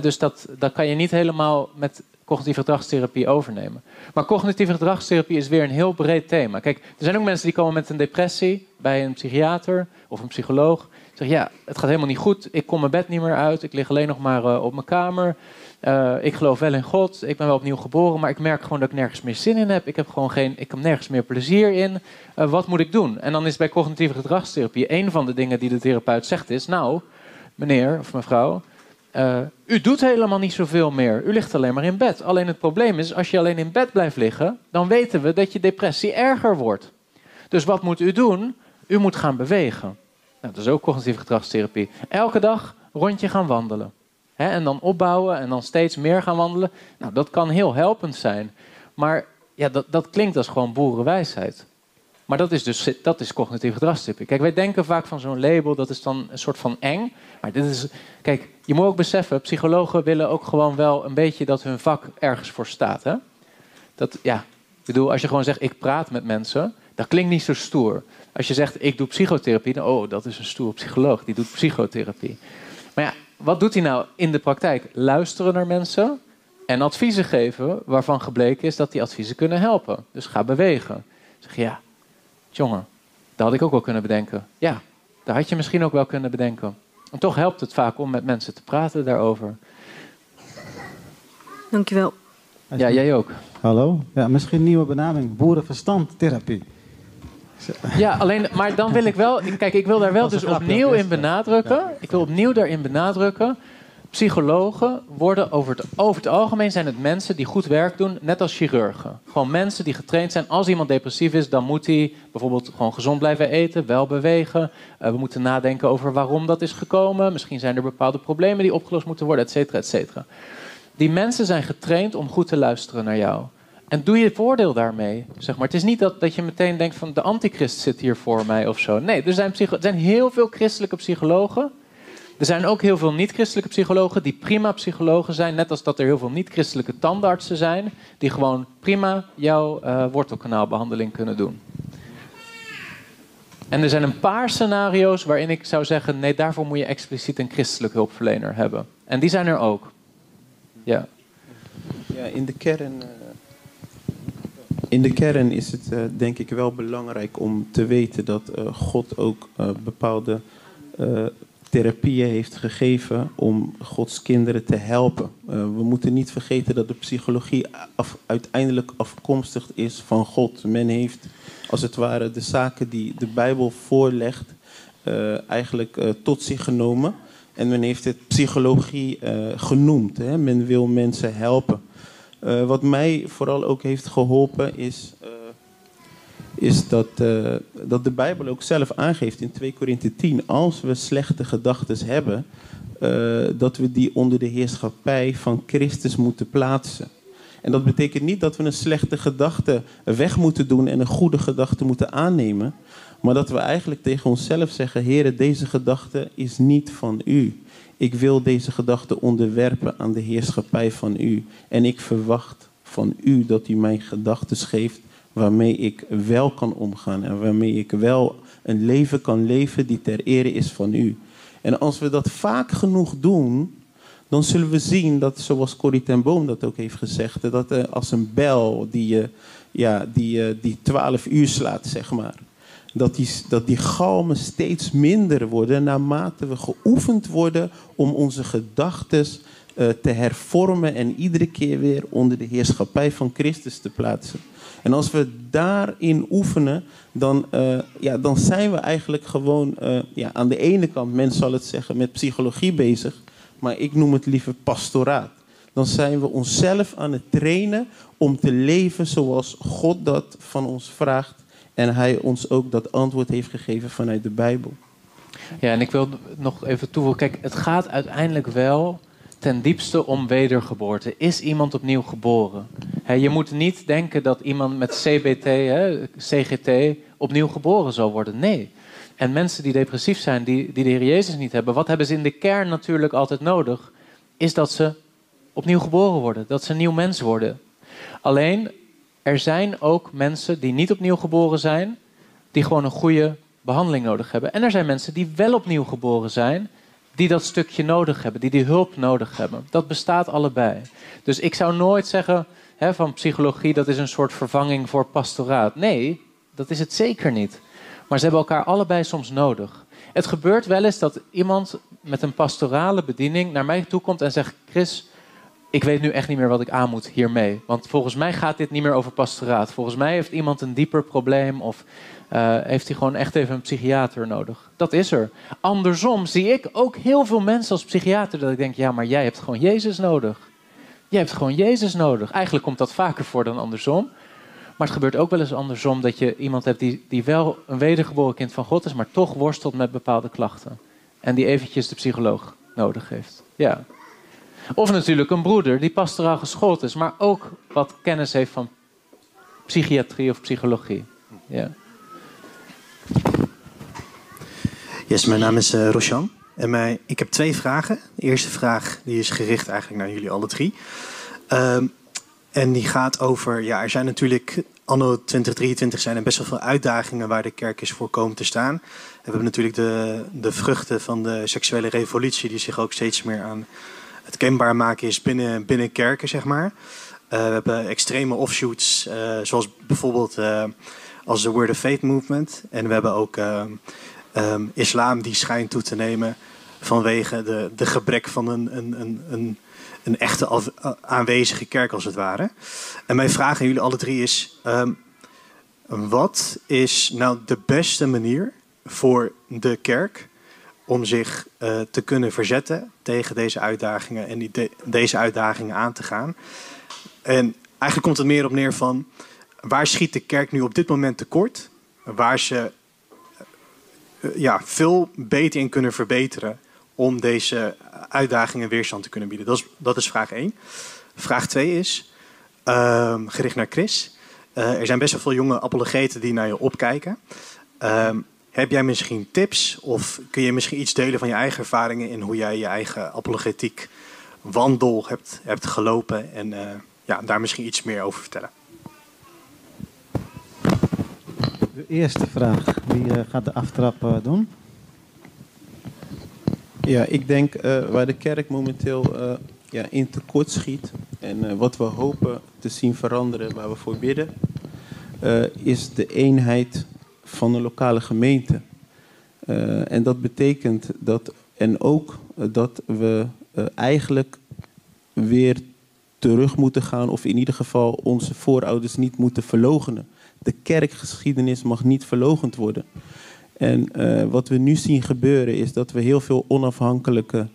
dus dat, dat kan je niet helemaal met cognitieve gedragstherapie overnemen. Maar cognitieve gedragstherapie is weer een heel breed thema. Kijk, er zijn ook mensen die komen met een depressie bij een psychiater of een psycholoog. Zeggen ja, het gaat helemaal niet goed. Ik kom mijn bed niet meer uit. Ik lig alleen nog maar uh, op mijn kamer. Uh, ik geloof wel in God. Ik ben wel opnieuw geboren. Maar ik merk gewoon dat ik nergens meer zin in heb. Ik heb gewoon geen, ik heb nergens meer plezier in. Uh, wat moet ik doen? En dan is bij cognitieve gedragstherapie een van de dingen die de therapeut zegt is: Nou, meneer of mevrouw. u doet helemaal niet zoveel meer. U ligt alleen maar in bed. Alleen het probleem is, als je alleen in bed blijft liggen, dan weten we dat je depressie erger wordt. Dus wat moet u doen? U moet gaan bewegen. Nou, dat is ook cognitieve gedragstherapie. Elke dag rondje gaan wandelen. En dan opbouwen en dan steeds meer gaan wandelen. Nou, dat kan heel helpend zijn. Maar ja, dat, dat klinkt als gewoon boerenwijsheid. Maar dat is dus dat is cognitieve gedragstherapie. Kijk, wij denken vaak van zo'n label, dat is dan een soort van eng. Maar dit is, kijk, je moet ook beseffen, psychologen willen ook gewoon wel een beetje dat hun vak ergens voor staat. Hè? Dat, ja, ik bedoel, als je gewoon zegt, ik praat met mensen, dat klinkt niet zo stoer. Als je zegt, ik doe psychotherapie, dan, oh, dat is een stoer psycholoog, die doet psychotherapie. Maar ja, wat doet hij nou in de praktijk? Luisteren naar mensen, En adviezen geven waarvan gebleken is dat die adviezen kunnen helpen. Dus ga bewegen. Zeg ja, jongen, dat had ik ook wel kunnen bedenken. Ja, daar had je misschien ook wel kunnen bedenken. En toch helpt het vaak om met mensen te praten daarover. Dankjewel. Ja, jij ook. Hallo? Ja, misschien een nieuwe benaming. Boerenverstandtherapie. Ja, alleen, maar dan wil ik wel... Kijk, ik wil daar wel dus opnieuw in benadrukken. Ik wil opnieuw daarin benadrukken. Psychologen worden over het, over het algemeen zijn het mensen die goed werk doen, net als chirurgen. Gewoon mensen die getraind zijn. Als iemand depressief is, dan moet hij bijvoorbeeld gewoon gezond blijven eten, wel bewegen. Eh, we moeten nadenken over waarom dat is gekomen. Misschien zijn er bepaalde problemen die opgelost moeten worden, et cetera, et cetera. Die mensen zijn getraind om goed te luisteren naar jou. En doe je voordeel daarmee. Zeg maar. Het is niet dat, dat je meteen denkt van de antichrist zit hier voor mij of zo. Nee, er zijn, er zijn heel veel christelijke psychologen. Er zijn ook heel veel niet-christelijke psychologen die prima psychologen zijn. Net als dat er heel veel niet-christelijke tandartsen zijn. Die gewoon prima jouw eh, wortelkanaalbehandeling kunnen doen. En er zijn een paar scenario's waarin ik zou zeggen: nee, daarvoor moet je expliciet een christelijk hulpverlener hebben. En die zijn er ook. Ja. Ja, in de kern. eh, in de kern is het eh, denk ik wel belangrijk om te weten dat eh, God ook eh, bepaalde therapieën heeft gegeven om Gods kinderen te helpen. We moeten niet vergeten dat de psychologie af- uiteindelijk afkomstig is van God. Men heeft als het ware de zaken die de Bijbel voorlegt eigenlijk tot zich genomen. En men heeft het psychologie genoemd. Hè? Men wil mensen helpen. Eh, wat mij vooral ook heeft geholpen is, eh, is dat, eh, dat de Bijbel ook zelf aangeeft in 2 Korinthe 10, als we slechte gedachten hebben, dat we die onder de heerschappij van Christus moeten plaatsen. En dat betekent niet dat we een slechte gedachte weg moeten doen en een goede gedachte moeten aannemen. Maar dat we eigenlijk tegen onszelf zeggen: Heer, deze gedachte is niet van u. Ik wil deze gedachte onderwerpen aan de heerschappij van u. En ik verwacht van u dat u mij gedachten geeft waarmee ik wel kan omgaan. En waarmee ik wel een leven kan leven die ter ere is van u. En als we dat vaak genoeg doen, dan zullen we zien dat, zoals Corrie ten Boom dat ook heeft gezegd, dat eh, als een bel die, eh, ja, die, eh, die 12 uur slaat, zeg maar. Dat die, dat die galmen steeds minder worden naarmate we geoefend worden om onze gedachten eh, te hervormen en iedere keer weer onder de heerschappij van Christus te plaatsen. En als we daarin oefenen, dan, eh, ja, dan zijn we eigenlijk gewoon eh, ja, aan de ene kant, men zal het zeggen, met psychologie bezig, maar ik noem het liever pastoraat. Dan zijn we onszelf aan het trainen om te leven zoals God dat van ons vraagt. En hij ons ook dat antwoord heeft gegeven vanuit de Bijbel. Ja, en ik wil nog even toevoegen. Kijk, het gaat uiteindelijk wel ten diepste om wedergeboorte. Is iemand opnieuw geboren? Je moet niet denken dat iemand met CBT, CGT, opnieuw geboren zal worden. Nee. En mensen die depressief zijn, die, die de Heer Jezus niet hebben, wat hebben ze in de kern natuurlijk altijd nodig? Is dat ze opnieuw geboren worden, dat ze een nieuw mens worden. Alleen, er zijn ook mensen die niet opnieuw geboren zijn, die gewoon een goede behandeling nodig hebben. En er zijn mensen die wel opnieuw geboren zijn, die dat stukje nodig hebben, die die hulp nodig hebben. Dat bestaat allebei. Dus ik zou nooit zeggen hè, van psychologie dat is een soort vervanging voor pastoraat. Nee, dat is het zeker niet. Maar ze hebben elkaar allebei soms nodig. Het gebeurt wel eens dat iemand met een pastorale bediening naar mij toe komt en zegt: Chris, ik weet nu echt niet meer wat ik aan moet hiermee. Want volgens mij gaat dit niet meer over pastoraat. Volgens mij heeft iemand een dieper probleem of eh, heeft hij gewoon echt even een psychiater nodig. Dat is er. Andersom zie ik ook heel veel mensen als psychiater dat ik denk: ja, maar jij hebt gewoon Jezus nodig. Jij hebt gewoon Jezus nodig. Eigenlijk komt dat vaker voor dan andersom. Maar het gebeurt ook wel eens andersom dat je iemand hebt die, die wel een wedergeboren kind van God is, maar toch worstelt met bepaalde klachten. En die eventjes de psycholoog nodig heeft. Ja. Of natuurlijk een broeder die pastoraal geschoold is, maar ook wat kennis heeft van psychiatrie of psychologie. Ja. Yes, mijn naam is eh, Roshan. En mij, ik heb twee vragen. De eerste vraag die is gericht eigenlijk naar jullie alle drie. Ehm, en die gaat over, ja, er zijn natuurlijk anno 2023 zijn er best wel veel uitdagingen waar de kerk is voor komen te staan. We hebben natuurlijk de, de vruchten van de seksuele revolutie die zich ook steeds meer aan het kenbaar maken is binnen, binnen kerken, zeg maar. Uh, we hebben extreme offshoots, uh, zoals bijvoorbeeld uh, als de Word of Faith Movement. En we hebben ook um, islam die schijnt toe te nemen vanwege de, de gebrek van een, een, een, een, een echte aanwezige kerk, als het ware. En mijn vraag aan jullie alle drie is: um, wat is nou de beste manier voor de kerk om zich uh, te kunnen verzetten tegen deze uitdagingen en die de, deze uitdagingen aan te gaan? En eigenlijk komt het meer op neer van waar schiet de kerk nu op dit moment tekort? Waar ze uh, ja, veel beter in kunnen verbeteren om deze uitdagingen weerstand te kunnen bieden? Dat is, dat is vraag 1. Vraag 2 is uh, gericht naar Chris. Uh, er zijn best wel veel jonge apologeten die naar je opkijken. Uh, heb jij misschien tips of kun je misschien iets delen van je eigen ervaringen in hoe jij je eigen apologetiek wandel hebt, hebt gelopen en uh, ja, daar misschien iets meer over vertellen? De eerste vraag, wie gaat de aftrap doen? Ja, ik denk uh, waar de kerk momenteel uh, ja, in tekort schiet en uh, wat we hopen te zien veranderen, waar we voor bidden, is de eenheid van de lokale gemeente. en dat betekent dat, en ook dat we eigenlijk weer terug moeten gaan, of in ieder geval onze voorouders niet moeten verlogenen. De kerkgeschiedenis mag niet verlogend worden. En uh, wat we nu zien gebeuren is dat we heel veel onafhankelijke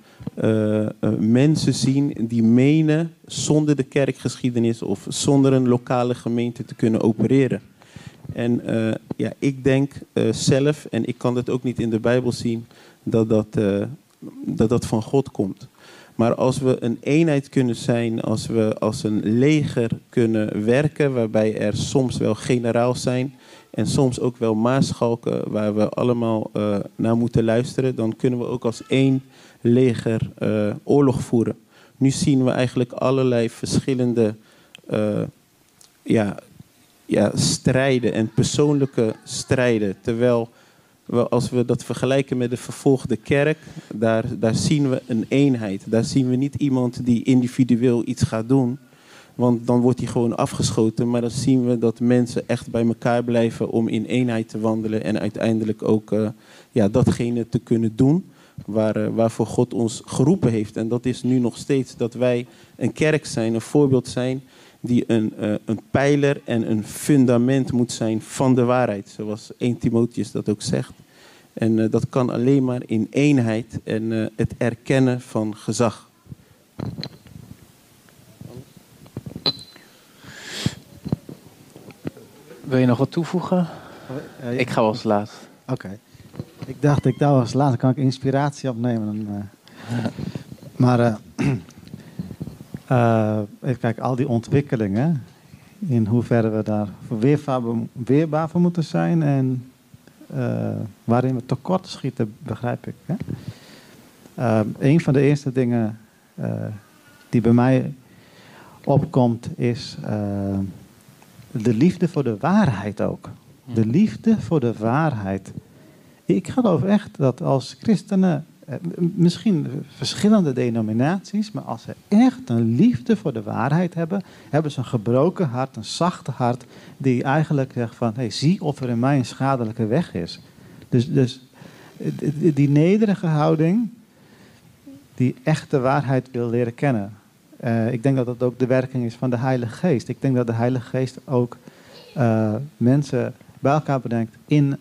mensen zien die menen zonder de kerkgeschiedenis of zonder een lokale gemeente te kunnen opereren. En ja, ik denk zelf, en ik kan dat ook niet in de Bijbel zien, dat dat, dat, dat van God komt. Maar als we een eenheid kunnen zijn, als we als een leger kunnen werken, waarbij er soms wel generaals zijn, en soms ook wel maarschalken waar we allemaal naar moeten luisteren, dan kunnen we ook als één leger oorlog voeren. Nu zien we eigenlijk allerlei verschillende uh, ja, ja, strijden en persoonlijke strijden. Terwijl als we dat vergelijken met de vervolgde kerk, daar, daar zien we een eenheid. Daar zien we niet iemand die individueel iets gaat doen. Want dan wordt hij gewoon afgeschoten. Maar dan zien we dat mensen echt bij elkaar blijven om in eenheid te wandelen. En uiteindelijk ook uh, ja, datgene te kunnen doen waar, uh, waarvoor God ons geroepen heeft. En dat is nu nog steeds dat wij een kerk zijn, een voorbeeld zijn. Die een, uh, een pijler en een fundament moet zijn van de waarheid. Zoals 1 Timotheus dat ook zegt. En dat kan alleen maar in eenheid en het erkennen van gezag. Wil je nog wat toevoegen? Uh, ik ga wel als laatst. Oké. Okay. Ik dacht, ik daar als laatst kan ik inspiratie opnemen. Uh, maar uh, even kijken, al die ontwikkelingen. In hoeverre we daar weerbaar, weerbaar voor moeten zijn. En waarin we tekort schieten, begrijp ik. Hè? een van de eerste dingen die bij mij opkomt is de liefde voor de waarheid ook. De liefde voor de waarheid. Ik geloof echt dat als christenen, eh, misschien verschillende denominaties, maar als ze echt een liefde voor de waarheid hebben, hebben ze een gebroken hart, een zachte hart, die eigenlijk zegt van, hey, zie of er in mij een schadelijke weg is. Dus, dus die nederige houding, die echt de waarheid wil leren kennen. Uh, ik denk dat dat ook de werking is van de Heilige Geest. Ik denk dat de Heilige Geest ook mensen bij elkaar brengt in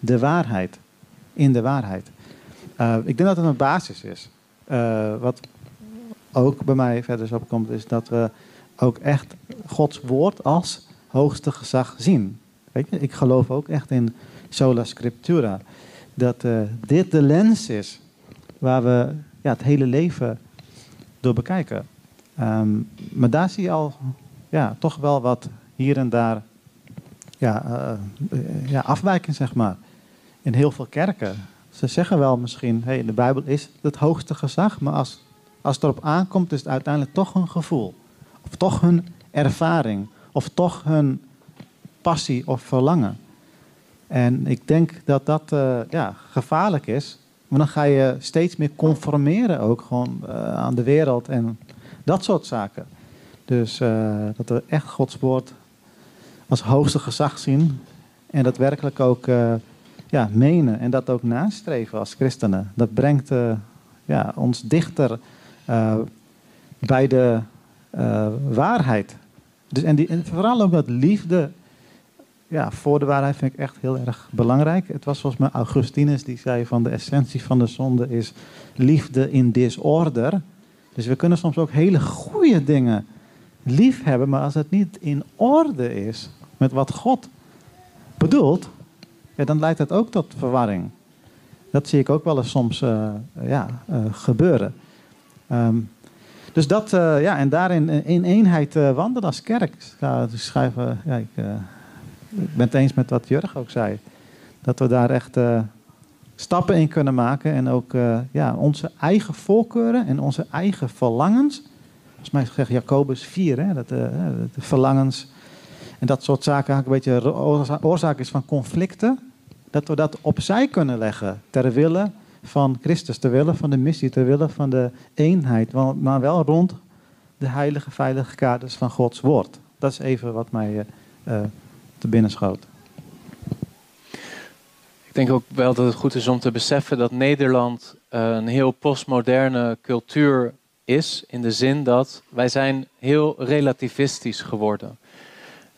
de waarheid. In de waarheid. Uh, ik denk dat het een basis is. wat ook bij mij verder opkomt, is dat we ook echt Gods woord als hoogste gezag zien. Weet je, ik geloof ook echt in sola scriptura. Dat dit de lens is waar we ja, het hele leven door bekijken. Um, maar daar zie je al ja, toch wel wat hier en daar ja, ja, afwijking, zeg maar. In heel veel kerken. Ze zeggen wel misschien, hey, de Bijbel is het hoogste gezag, maar als, als het erop aankomt, is het uiteindelijk toch hun gevoel. Of toch hun ervaring. Of toch hun passie of verlangen. En ik denk dat dat uh, ja, gevaarlijk is. Maar dan ga je steeds meer conformeren ook gewoon eh, aan de wereld en dat soort zaken. Dus eh, dat we echt Gods woord als hoogste gezag zien en dat werkelijk ook eh, ja, menen en dat ook nastreven als christenen. Dat brengt eh, ja, ons dichter eh, bij de eh, waarheid. Dus, en, die, vooral ook dat liefde ja, voor de waarheid vind ik echt heel erg belangrijk. Het was volgens mij Augustinus die zei van de essentie van de zonde is liefde in disorder. Dus we kunnen soms ook hele goede dingen lief hebben, maar als het niet in orde is met wat God bedoelt, ja, dan leidt dat ook tot verwarring. Dat zie ik ook wel eens soms eh, ja, eh, gebeuren. Ehm, dus dat, eh, ja, en daarin eh, in eenheid eh, wandelen als kerk. Ik schrijven, ja, ik, eh, ben het eens met wat Jurg ook zei. Dat we daar echt eh, stappen in kunnen maken en ook eh, ja, onze eigen voorkeuren en onze eigen verlangens. Volgens mij zegt Jacobus 4, hè, dat eh, de verlangens en dat soort zaken eigenlijk een beetje oorza- oorzaak is van conflicten. Dat we dat opzij kunnen leggen ter wille van Christus, ter wille van de missie, ter wille van de eenheid, maar wel rond de heilige, veilige kaders van Gods woord. Dat is even wat mij eh, te binnen schoot. Ik denk ook wel dat het goed is om te beseffen dat Nederland eh, een heel postmoderne cultuur is. In de zin dat wij zijn heel relativistisch geworden.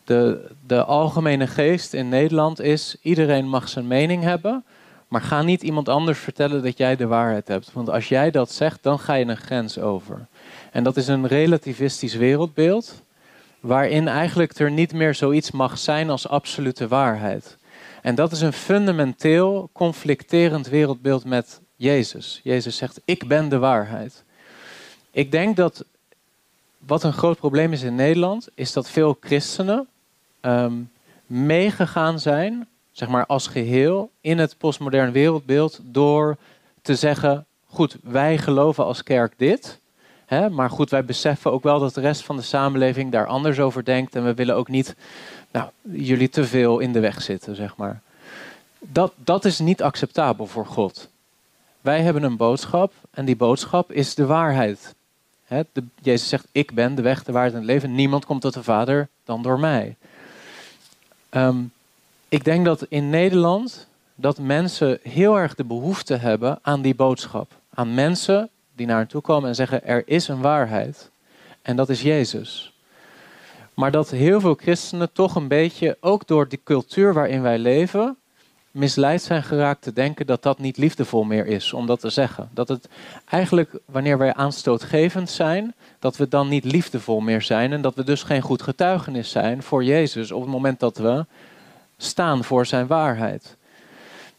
De, de algemene geest in Nederland is: iedereen mag zijn mening hebben. Maar ga niet iemand anders vertellen dat jij de waarheid hebt. Want als jij dat zegt, dan ga je een grens over. En dat is een relativistisch wereldbeeld. Waarin eigenlijk er niet meer zoiets mag zijn als absolute waarheid. En dat is een fundamenteel conflicterend wereldbeeld met Jezus. Jezus zegt: Ik ben de waarheid. Ik denk dat wat een groot probleem is in Nederland, is dat veel christenen ehm, meegegaan zijn, zeg maar als geheel, in het postmodern wereldbeeld door te zeggen: Goed, wij geloven als kerk dit. Maar goed, wij beseffen ook wel dat de rest van de samenleving daar anders over denkt. En we willen ook niet nou, jullie te veel in de weg zitten, zeg maar. Dat, dat is niet acceptabel voor God. Wij hebben een boodschap en die boodschap is de waarheid. Jezus zegt, ik ben de weg, de waarheid en het leven. Niemand komt tot de Vader dan door mij. Ehm, ik denk dat in Nederland dat mensen heel erg de behoefte hebben aan die boodschap. Aan mensen die naar hen toe komen en zeggen, er is een waarheid. En dat is Jezus. Maar dat heel veel christenen toch een beetje, ook door die cultuur waarin wij leven, misleid zijn geraakt te denken dat dat niet liefdevol meer is om dat te zeggen. Dat het eigenlijk, wanneer wij aanstootgevend zijn, dat we dan niet liefdevol meer zijn en dat we dus geen goed getuigenis zijn voor Jezus op het moment dat we staan voor zijn waarheid.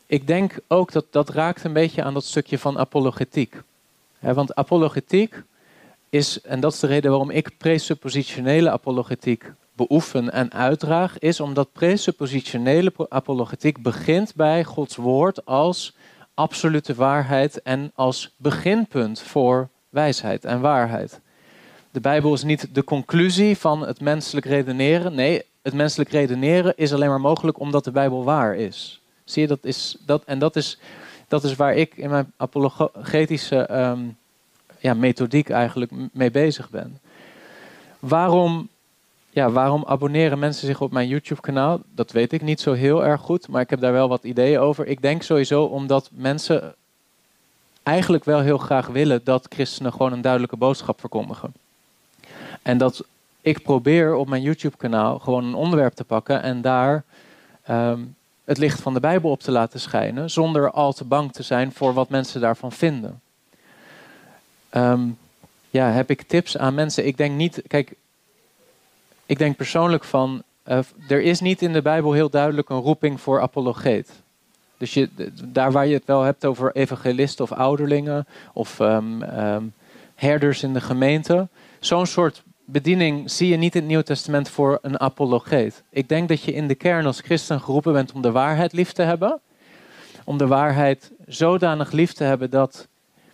Ik denk ook dat dat raakt een beetje aan dat stukje van apologetiek. Want apologetiek is, en dat is de reden waarom ik presuppositionele apologetiek beoefen en uitdraag, is omdat presuppositionele apologetiek begint bij Gods woord als absolute waarheid en als beginpunt voor wijsheid en waarheid. De Bijbel is niet de conclusie van het menselijk redeneren. Nee, het menselijk redeneren is alleen maar mogelijk omdat de Bijbel waar is. Zie je, dat is, dat, en dat is, dat is waar ik in mijn apologetische ehm, ja, methodiek eigenlijk mee bezig ben. Waarom, ja, waarom abonneren mensen zich op mijn YouTube-kanaal? Dat weet ik niet zo heel erg goed, maar ik heb daar wel wat ideeën over. Ik denk sowieso omdat mensen eigenlijk wel heel graag willen dat christenen gewoon een duidelijke boodschap verkondigen. En dat ik probeer op mijn YouTube-kanaal gewoon een onderwerp te pakken en daar ehm, het licht van de Bijbel op te laten schijnen, zonder al te bang te zijn voor wat mensen daarvan vinden. Ehm, ja, heb ik tips aan mensen? Ik denk niet, kijk, ik denk persoonlijk van, eh, er is niet in de Bijbel heel duidelijk een roeping voor apologeet. Dus je, daar waar je het wel hebt over evangelisten of ouderlingen of ehm, ehm, herders in de gemeente, zo'n soort bediening zie je niet in het Nieuw Testament voor een apologeet. Ik denk dat je in de kern als christen geroepen bent om de waarheid lief te hebben. Om de waarheid zodanig lief te hebben dat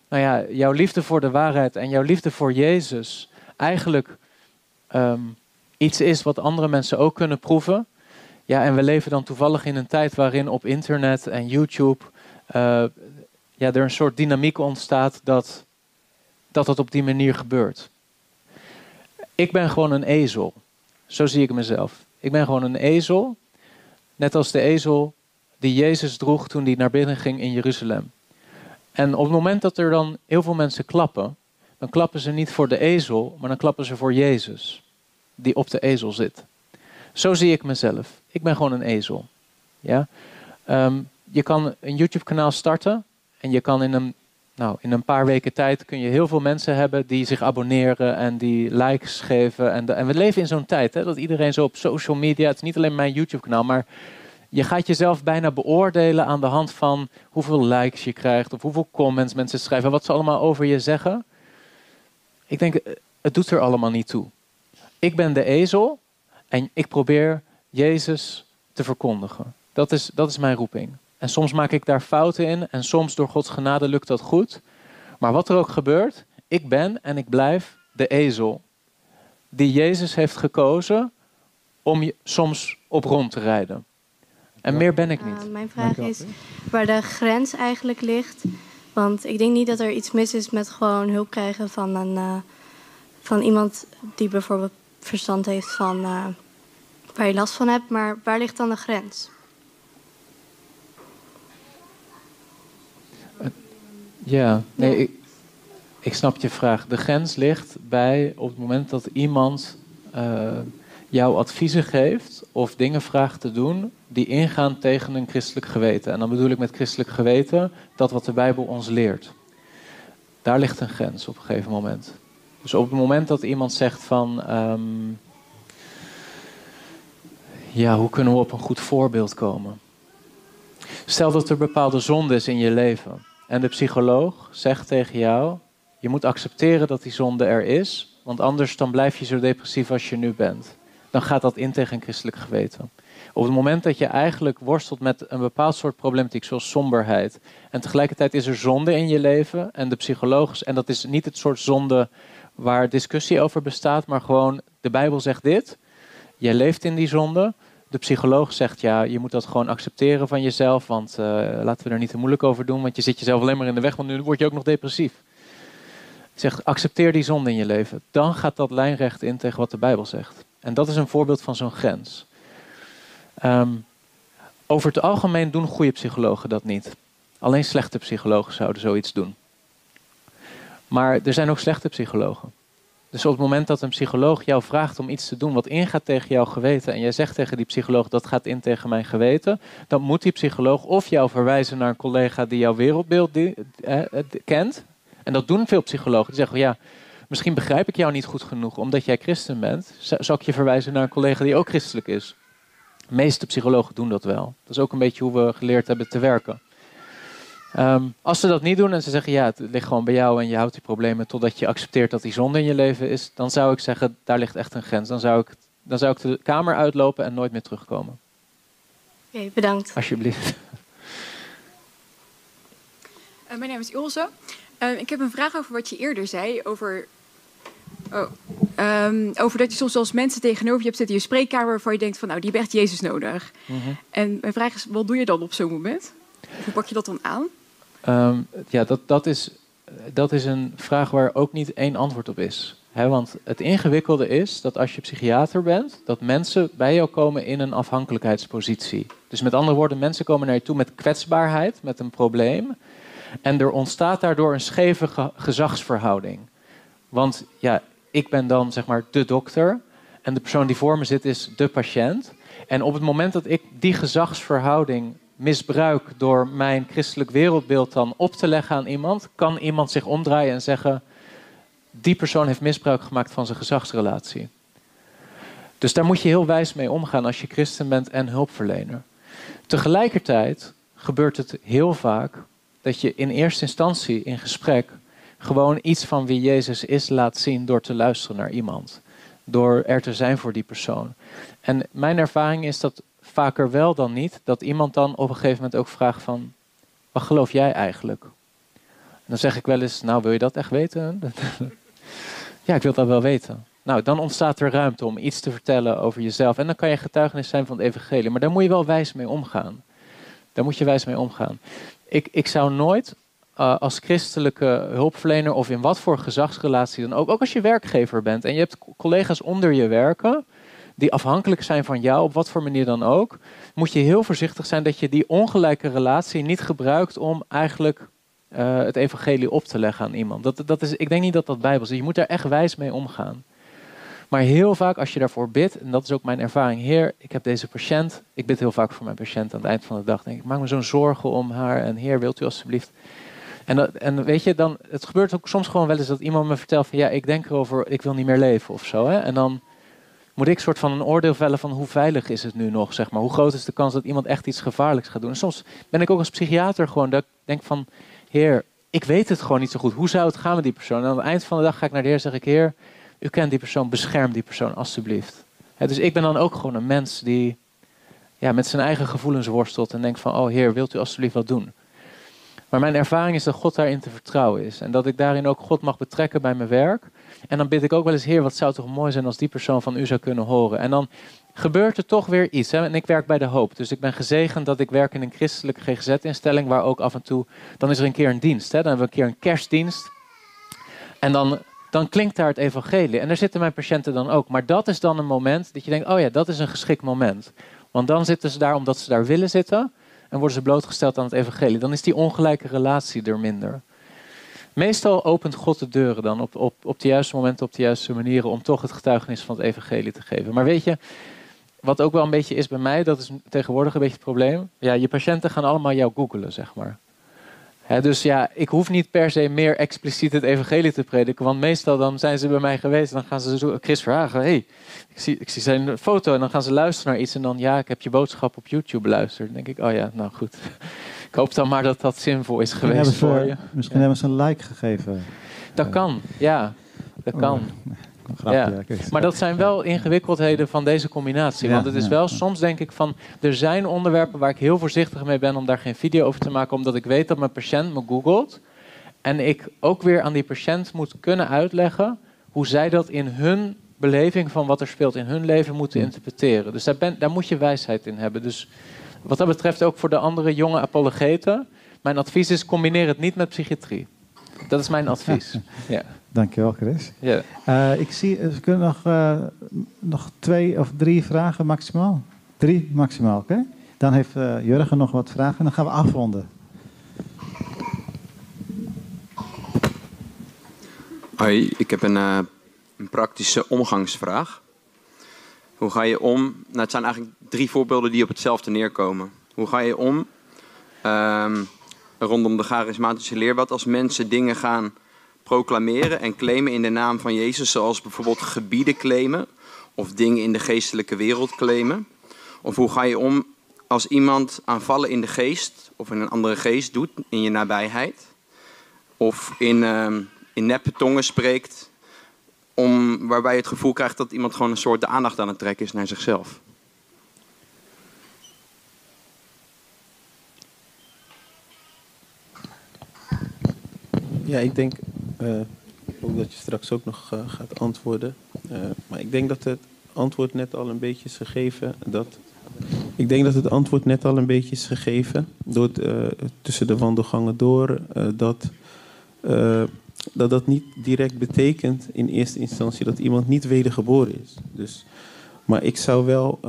nou ja, jouw liefde voor de waarheid en jouw liefde voor Jezus eigenlijk ehm, iets is wat andere mensen ook kunnen proeven. Ja, en we leven dan toevallig in een tijd waarin op internet en YouTube uh, ja, er een soort dynamiek ontstaat dat, dat dat op die manier gebeurt. Ik ben gewoon een ezel. Zo zie ik mezelf. Ik ben gewoon een ezel. Net als de ezel die Jezus droeg toen hij naar binnen ging in Jeruzalem. En op het moment dat er dan heel veel mensen klappen, dan klappen ze niet voor de ezel, maar dan klappen ze voor Jezus, die op de ezel zit. Zo zie ik mezelf. Ik ben gewoon een ezel. Ja? Ehm, je kan een YouTube-kanaal starten en je kan in een, nou, in een paar weken tijd kun je heel veel mensen hebben die zich abonneren en die likes geven. En, en we leven in zo'n tijd hè, dat iedereen zo op social media, het is niet alleen mijn YouTube-kanaal, maar je gaat jezelf bijna beoordelen aan de hand van hoeveel likes je krijgt of hoeveel comments mensen schrijven, wat ze allemaal over je zeggen. Ik denk, eh, het doet er allemaal niet toe. Ik ben de ezel en ik probeer Jezus te verkondigen. Dat is, dat is mijn roeping. En soms maak ik daar fouten in en soms door Gods genade lukt dat goed. Maar wat er ook gebeurt, ik ben en ik blijf de ezel die Jezus heeft gekozen om soms op rond te rijden. En meer ben ik niet. Uh, mijn vraag is waar de grens eigenlijk ligt. Want ik denk niet dat er iets mis is met gewoon hulp krijgen van, een, uh, van iemand die bijvoorbeeld verstand heeft van uh, waar je last van hebt. Maar waar ligt dan de grens? Ja, nee, ik, ik snap je vraag. De grens ligt bij op het moment dat iemand jou adviezen geeft of dingen vraagt te doen die ingaan tegen een christelijk geweten. En dan bedoel ik met christelijk geweten dat wat de Bijbel ons leert. Daar ligt een grens op een gegeven moment. Dus op het moment dat iemand zegt van, ehm, ja, hoe kunnen we op een goed voorbeeld komen? Stel dat er bepaalde zonde is in je leven en de psycholoog zegt tegen jou, je moet accepteren dat die zonde er is, want anders dan blijf je zo depressief als je nu bent dan gaat dat in tegen een christelijk geweten. Op het moment dat je eigenlijk worstelt met een bepaald soort problematiek, zoals somberheid, en tegelijkertijd is er zonde in je leven, en de psycholoog, en dat is niet het soort zonde waar discussie over bestaat, maar gewoon de Bijbel zegt dit, jij leeft in die zonde, de psycholoog zegt ja, je moet dat gewoon accepteren van jezelf, want uh, laten we er niet te moeilijk over doen, want je zit jezelf alleen maar in de weg, want nu word je ook nog depressief. Zegt accepteer die zonde in je leven. Dan gaat dat lijnrecht in tegen wat de Bijbel zegt. En dat is een voorbeeld van zo'n grens. Ehm, over het algemeen doen goede psychologen dat niet. Alleen slechte psychologen zouden zoiets doen. Maar er zijn ook slechte psychologen. Dus op het moment dat een psycholoog jou vraagt om iets te doen wat ingaat tegen jouw geweten en jij zegt tegen die psycholoog dat gaat in tegen mijn geweten, dan moet die psycholoog of jou verwijzen naar een collega die jouw wereldbeeld eh, kent. En dat doen veel psychologen. Die zeggen ja, Misschien begrijp ik jou niet goed genoeg omdat jij christen bent. Zal ik je verwijzen naar een collega die ook christelijk is? De meeste psychologen doen dat wel. Dat is ook een beetje hoe we geleerd hebben te werken. Ehm, als ze dat niet doen en ze zeggen ja, het ligt gewoon bij jou en je houdt die problemen totdat je accepteert dat die zonde in je leven is, dan zou ik zeggen, daar ligt echt een grens. Dan zou ik, dan zou ik de kamer uitlopen en nooit meer terugkomen. Oké, bedankt. Alsjeblieft. Uh, mijn naam is Ilse. Uh, ik heb een vraag over wat je eerder zei over Oh. Um, over dat je soms als mensen tegenover je hebt zitten in je spreekkamer waarvan je denkt van nou die hebben echt Jezus nodig. Mm -hmm. En mijn vraag is, wat doe je dan op zo'n moment? Hoe pak je dat dan aan? Um, ja, dat, dat, is, dat is een vraag waar ook niet één antwoord op is. Want het ingewikkelde is dat als je psychiater bent, dat mensen bij jou komen in een afhankelijkheidspositie. Dus met andere woorden, mensen komen naar je toe met kwetsbaarheid, met een probleem. En er ontstaat daardoor een scheve ge gezagsverhouding. Want ja, ik ben dan zeg maar de dokter en de persoon die voor me zit is de patiënt. En op het moment dat ik die gezagsverhouding misbruik door mijn christelijk wereldbeeld dan op te leggen aan iemand, kan iemand zich omdraaien en zeggen: die persoon heeft misbruik gemaakt van zijn gezagsrelatie. Dus daar moet je heel wijs mee omgaan als je christen bent en hulpverlener. Tegelijkertijd gebeurt het heel vaak dat je in eerste instantie in gesprek gewoon iets van wie Jezus is laat zien door te luisteren naar iemand. Door er te zijn voor die persoon. En mijn ervaring is dat vaker wel dan niet, dat iemand dan op een gegeven moment ook vraagt van, wat geloof jij eigenlijk? En dan zeg ik wel eens, nou wil je dat echt weten? ja, ik wil dat wel weten. Nou, dan ontstaat er ruimte om iets te vertellen over jezelf. En dan kan je getuigenis zijn van het evangelie. Maar daar moet je wel wijs mee omgaan. Daar moet je wijs mee omgaan. Ik, ik zou nooit eh, als christelijke hulpverlener of in wat voor gezagsrelatie dan ook, ook als je werkgever bent en je hebt collega's onder je werken die afhankelijk zijn van jou, op wat voor manier dan ook, moet je heel voorzichtig zijn dat je die ongelijke relatie niet gebruikt om eigenlijk eh, het evangelie op te leggen aan iemand. Dat, dat is, ik denk niet dat dat bijbels is. Je moet daar echt wijs mee omgaan. Maar heel vaak als je daarvoor bidt, en dat is ook mijn ervaring, Heer, ik heb deze patiënt, ik bid heel vaak voor mijn patiënt aan het eind van de dag, denk ik, maak me zo'n zorgen om haar en Heer, wilt u alstublieft. En, en weet je, dan, het gebeurt ook soms gewoon wel eens dat iemand me vertelt van ja, ik denk erover, ik wil niet meer leven of zo. Hè? En dan moet ik soort van een oordeel vellen van hoe veilig is het nu nog, zeg maar. Hoe groot is de kans dat iemand echt iets gevaarlijks gaat doen. En soms ben ik ook als psychiater gewoon, dat ik denk van, Heer, ik weet het gewoon niet zo goed. Hoe zou het gaan met die persoon? En aan het eind van de dag ga ik naar de Heer en zeg ik, Heer, u kent die persoon, bescherm die persoon alstublieft. dus ik ben dan ook gewoon een mens die ja, met zijn eigen gevoelens worstelt en denkt van, oh Heer, wilt u alstublieft wat doen? Maar mijn ervaring is dat God daarin te vertrouwen is. En dat ik daarin ook God mag betrekken bij mijn werk. En dan bid ik ook wel eens, Heer, wat zou toch mooi zijn als die persoon van u zou kunnen horen. En dan gebeurt er toch weer iets. Hè? En ik werk bij de hoop. Dus ik ben gezegend dat ik werk in een christelijke GGZ-instelling waar ook af en toe, dan is er een keer een dienst. Hè? Dan hebben we een keer een kerstdienst. En dan, dan klinkt daar het evangelie. En daar zitten mijn patiënten dan ook. Maar dat is dan een moment dat je denkt, oh ja, dat is een geschikt moment. Want dan zitten ze daar omdat ze daar willen zitten en worden ze blootgesteld aan het evangelie. Dan is die ongelijke relatie er minder. Meestal opent God de deuren dan op, op, op de juiste momenten, op de juiste manieren om toch het getuigenis van het evangelie te geven. Maar weet je, wat ook wel een beetje is bij mij, dat is tegenwoordig een beetje het probleem. Ja, je patiënten gaan allemaal jou googelen, zeg maar dus ja, ik hoef niet per se meer expliciet het evangelie te prediken. Want meestal dan zijn ze bij mij geweest. En dan gaan ze zo, Chris vragen. hey, ik, zie, ik zie zijn foto. En dan gaan ze luisteren naar iets. En dan, ja, ik heb je boodschap op YouTube beluisterd. Dan denk ik, oh ja, nou goed. Ik hoop dan maar dat dat zinvol is geweest voor je. Misschien hebben ze een like gegeven. Dat kan, ja. Dat kan. Oh, ja. Maar dat zijn wel ingewikkeldheden van deze combinatie. Want het is wel, soms denk ik van, er zijn onderwerpen waar ik heel voorzichtig mee ben om daar geen video over te maken, omdat ik weet dat mijn patiënt me googelt. En ik ook weer aan die patiënt moet kunnen uitleggen hoe zij dat in hun beleving van wat er speelt in hun leven moeten interpreteren. Dus daar, ben, daar moet je wijsheid in hebben. Dus wat dat betreft ook voor de andere jonge apologeten, mijn advies is combineer het niet met psychiatrie. Dat is mijn advies. Ja. Dankjewel, Chris. Ja. Uh, ik zie, we kunnen nog, uh, nog twee of drie vragen maximaal. Drie maximaal, oké? Dan heeft uh, Jurgen nog wat vragen en dan gaan we afronden. Hoi, ik heb een, een praktische omgangsvraag. Hoe ga je om? Nou, het zijn eigenlijk drie voorbeelden die op hetzelfde neerkomen. Hoe ga je om um, rondom de charismatische leer? Wat als mensen dingen gaan proclameren en claimen in de naam van Jezus, zoals bijvoorbeeld gebieden claimen of dingen in de geestelijke wereld claimen? Of hoe ga je om als iemand aanvallen in de geest of in een andere geest doet in je nabijheid? Of in, uh, in neppe tongen spreekt, om, waarbij je het gevoel krijgt dat iemand gewoon een soort de aandacht aan het trekken is naar zichzelf? Ja, ik denk uh, ook dat je straks ook nog uh, gaat antwoorden. Uh, maar ik denk dat het antwoord net al een beetje is gegeven. Dat, ik denk dat het antwoord net al een beetje is gegeven. Door tussen de wandelgangen door. dat, dat dat niet direct betekent in eerste instantie dat iemand niet wedergeboren is. Dus, maar ik zou wel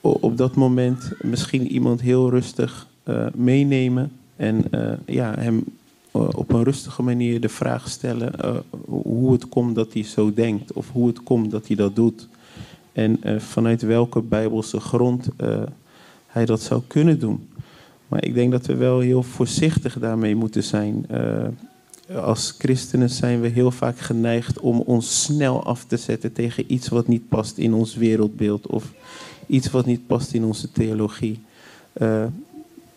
op dat moment misschien iemand heel rustig meenemen. En ja, hem eh, op een rustige manier de vraag stellen uh, hoe het komt dat hij zo denkt of hoe het komt dat hij dat doet. En uh, vanuit welke bijbelse grond hij dat zou kunnen doen. Maar ik denk dat we wel heel voorzichtig daarmee moeten zijn. als christenen zijn we heel vaak geneigd om ons snel af te zetten tegen iets wat niet past in ons wereldbeeld of iets wat niet past in onze theologie.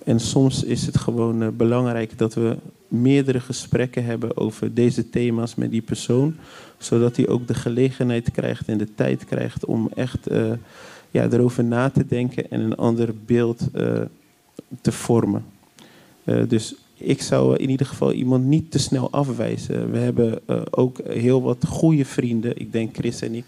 en soms is het gewoon belangrijk dat we meerdere gesprekken hebben over deze thema's met die persoon. Zodat hij ook de gelegenheid krijgt en de tijd krijgt om echt uh, ja, erover na te denken en een ander beeld uh, te vormen. Uh, dus ik zou in ieder geval iemand niet te snel afwijzen. We hebben ook heel wat goede vrienden, ik denk Chris en ik,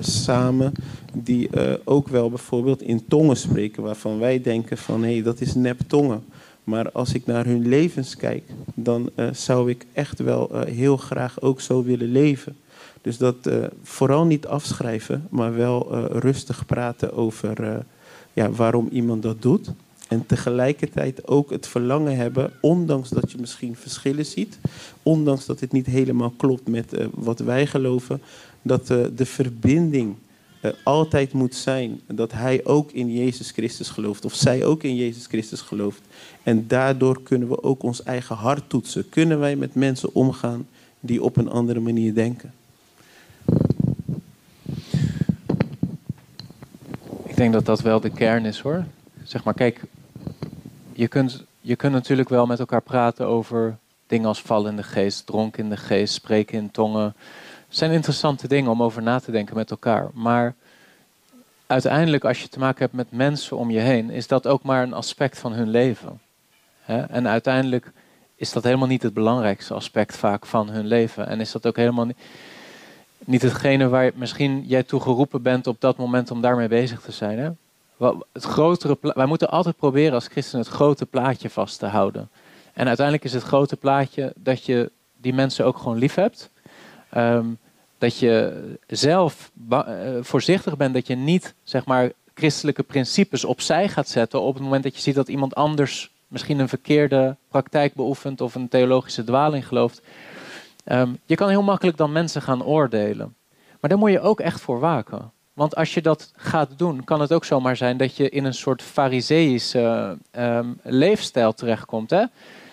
samen, die ook wel bijvoorbeeld in tongen spreken, waarvan wij denken van hé, hey, dat is nep tongen. Maar als ik naar hun levens kijk, dan eh, zou ik echt wel eh, heel graag ook zo willen leven. Dus dat eh, vooral niet afschrijven, maar wel rustig praten over ja, waarom iemand dat doet. En tegelijkertijd ook het verlangen hebben, ondanks dat je misschien verschillen ziet, ondanks dat het niet helemaal klopt met wat wij geloven, dat de verbinding eh, altijd moet zijn dat hij ook in Jezus Christus gelooft, of zij ook in Jezus Christus gelooft. En daardoor kunnen we ook ons eigen hart toetsen. Kunnen wij met mensen omgaan die op een andere manier denken? Ik denk dat dat wel de kern is hoor. Zeg maar, kijk, je kunt, je kunt natuurlijk wel met elkaar praten over dingen als val in de geest, dronken in de geest, spreken in tongen. Zijn interessante dingen om over na te denken met elkaar. Maar uiteindelijk, als je te maken hebt met mensen om je heen, is dat ook maar een aspect van hun leven. En uiteindelijk is dat helemaal niet het belangrijkste aspect vaak van hun leven. En is dat ook helemaal niet, niet hetgene waar misschien jij toe geroepen bent op dat moment om daarmee bezig te zijn. Het grotere wij moeten altijd proberen als christen het grote plaatje vast te houden. En uiteindelijk is het grote plaatje dat je die mensen ook gewoon lief hebt. Ehm, dat je zelf eh, voorzichtig bent dat je niet zeg maar, christelijke principes opzij gaat zetten op het moment dat je ziet dat iemand anders misschien een verkeerde praktijk beoefent of een theologische dwaling gelooft. Ehm, je kan heel makkelijk dan mensen gaan oordelen. Maar daar moet je ook echt voor waken. Want als je dat gaat doen, kan het ook zomaar zijn dat je in een soort fariseïsche ehm, leefstijl terechtkomt. Hè?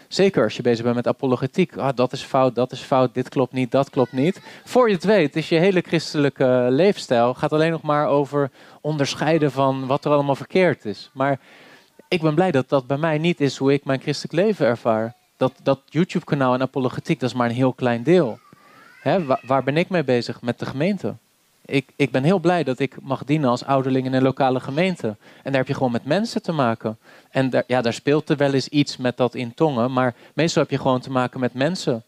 Zeker als je bezig bent met apologetiek. Ah, dat is fout, dat is fout, dit klopt niet, dat klopt niet. Voor je het weet is je hele christelijke leefstijl gaat alleen nog maar over onderscheiden van wat er allemaal verkeerd is. Maar ik ben blij dat dat bij mij niet is hoe ik mijn christelijk leven ervaar. Dat, dat YouTube-kanaal en apologetiek, dat is maar een heel klein deel. Hè, waar, waar ben ik mee bezig? Met de gemeente. Ik, ik ben heel blij dat ik mag dienen als ouderling in een lokale gemeente. En daar heb je gewoon met mensen te maken. En daar, ja, daar speelt er wel eens iets met dat in tongen. Maar meestal heb je gewoon te maken met mensen.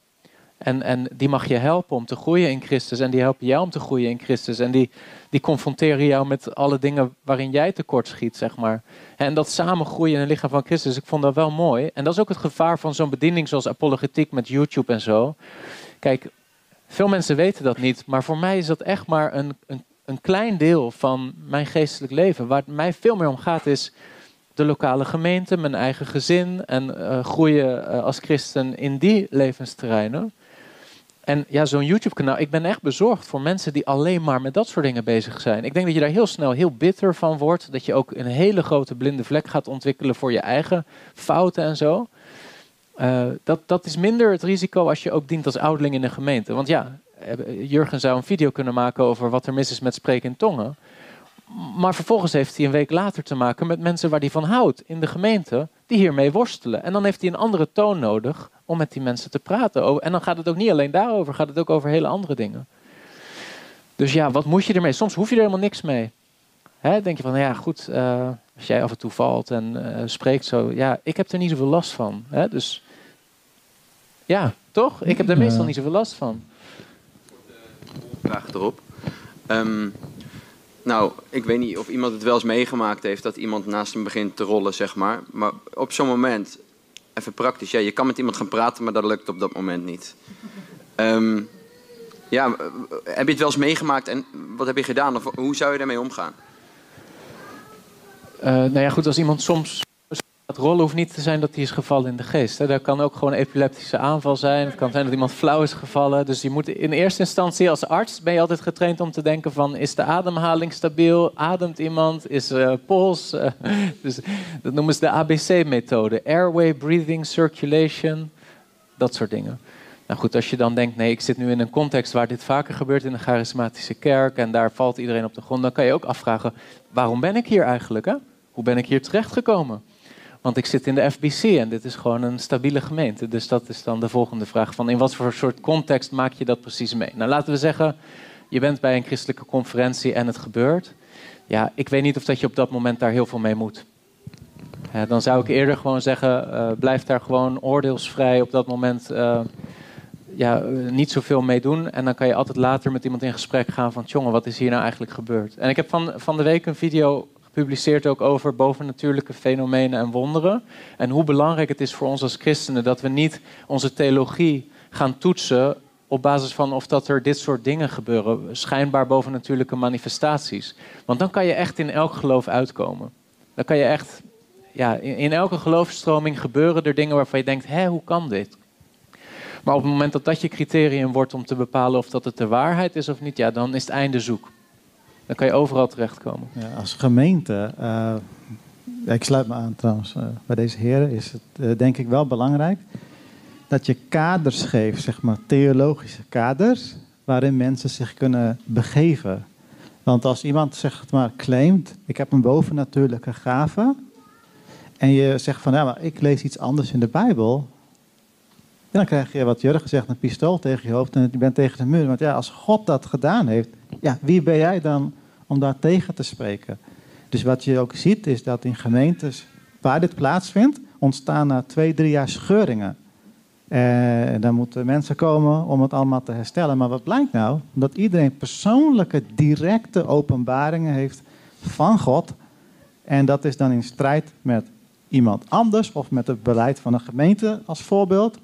En, en die mag je helpen om te groeien in Christus. En die helpen jou om te groeien in Christus. En die, die confronteren jou met alle dingen waarin jij tekort schiet, zeg maar. En dat samen groeien in het lichaam van Christus, ik vond dat wel mooi. En dat is ook het gevaar van zo'n bediening zoals apologetiek met YouTube en zo. Kijk, veel mensen weten dat niet. Maar voor mij is dat echt maar een, een, een klein deel van mijn geestelijk leven. Waar het mij veel meer om gaat is de lokale gemeente, mijn eigen gezin. En eh, groeien eh, als christen in die levensterreinen. En ja, zo'n YouTube-kanaal, ik ben echt bezorgd voor mensen die alleen maar met dat soort dingen bezig zijn. Ik denk dat je daar heel snel heel bitter van wordt. Dat je ook een hele grote blinde vlek gaat ontwikkelen voor je eigen fouten en zo. Eh, dat, dat is minder het risico als je ook dient als ouderling in een gemeente. Want ja, eh, Jurgen zou een video kunnen maken over wat er mis is met spreken in tongen. Maar vervolgens heeft hij een week later te maken met mensen waar hij van houdt in de gemeente, die hiermee worstelen. En dan heeft hij een andere toon nodig om met die mensen te praten. En dan gaat het ook niet alleen daarover, gaat het ook over hele andere dingen. Dus ja, wat moet je ermee? Soms hoef je er helemaal niks mee. Hè, denk je van, ja goed, eh, als jij af en toe valt en eh, spreekt zo. Ja, ik heb er niet zoveel last van. Hè? Dus ja, toch? Ik heb er meestal niet zoveel last van. vraag erop. Ehm, nou, ik weet niet of iemand het wel eens meegemaakt heeft dat iemand naast hem begint te rollen, zeg maar. Maar op zo'n moment, even praktisch, ja, je kan met iemand gaan praten, maar dat lukt op dat moment niet. Ehm, ja, heb je het wel eens meegemaakt en wat heb je gedaan? Of hoe zou je daarmee omgaan? Eh, nou ja, goed, als iemand soms gaat rollen, hoeft niet te zijn dat hij is gevallen in de geest. Hè. Dat kan ook gewoon een epileptische aanval zijn. Het kan zijn dat iemand flauw is gevallen. Dus je moet in eerste instantie als arts ben je altijd getraind om te denken van... is de ademhaling stabiel? Ademt iemand? Is eh pols? Eh, dus dat noemen ze de ABC-methode. Airway, breathing, circulation. Dat soort dingen. Nou goed, als je dan denkt, nee, ik zit nu in een context waar dit vaker gebeurt in een charismatische kerk en daar valt iedereen op de grond, dan kan je ook afvragen, waarom ben ik hier eigenlijk? Hè? Hoe ben ik hier terechtgekomen? Want ik zit in de FBC en dit is gewoon een stabiele gemeente. Dus dat is dan de volgende vraag van in wat voor soort context maak je dat precies mee? Nou, laten we zeggen, je bent bij een christelijke conferentie en het gebeurt. Ja, ik weet niet of dat je op dat moment daar heel veel mee moet. Dan zou ik eerder gewoon zeggen, eh, blijf daar gewoon oordeelsvrij op dat moment. eh, ja, eh, niet zoveel mee doen. En dan kan je altijd later met iemand in gesprek gaan van... jongen, wat is hier nou eigenlijk gebeurd? En ik heb van, van de week een video gepubliceerd ook over bovennatuurlijke fenomenen en wonderen. En hoe belangrijk het is voor ons als christenen dat we niet onze theologie gaan toetsen op basis van of dat er dit soort dingen gebeuren, schijnbaar bovennatuurlijke manifestaties. Want dan kan je echt in elk geloof uitkomen. Dan kan je echt, ja, in, in elke geloofstroming gebeuren er dingen waarvan je denkt, hé, hoe kan dit? Maar op het moment dat dat je criterium wordt om te bepalen of dat het de waarheid is of niet, ja, dan is het einde zoek. Dan kan je overal terechtkomen. Ja, als gemeente, uh, ik sluit me aan trouwens uh, bij deze heren, is het uh, denk ik wel belangrijk dat je kaders geeft, zeg maar theologische kaders, waarin mensen zich kunnen begeven. Want als iemand zeg maar claimt, ik heb een bovennatuurlijke gave, en je zegt van ja, maar ik lees iets anders in de Bijbel, dan krijg je wat Jurgen zegt, een pistool tegen je hoofd en je bent tegen de muur. Want ja, als God dat gedaan heeft, ja, wie ben jij dan om daar tegen te spreken? Dus wat je ook ziet is dat in gemeentes waar dit plaatsvindt, ontstaan na twee, drie jaar scheuringen. En dan moeten mensen komen om het allemaal te herstellen. Maar wat blijkt nou? Dat iedereen persoonlijke, directe openbaringen heeft van God. En dat is dan in strijd met iemand anders of met het beleid van een gemeente als voorbeeld.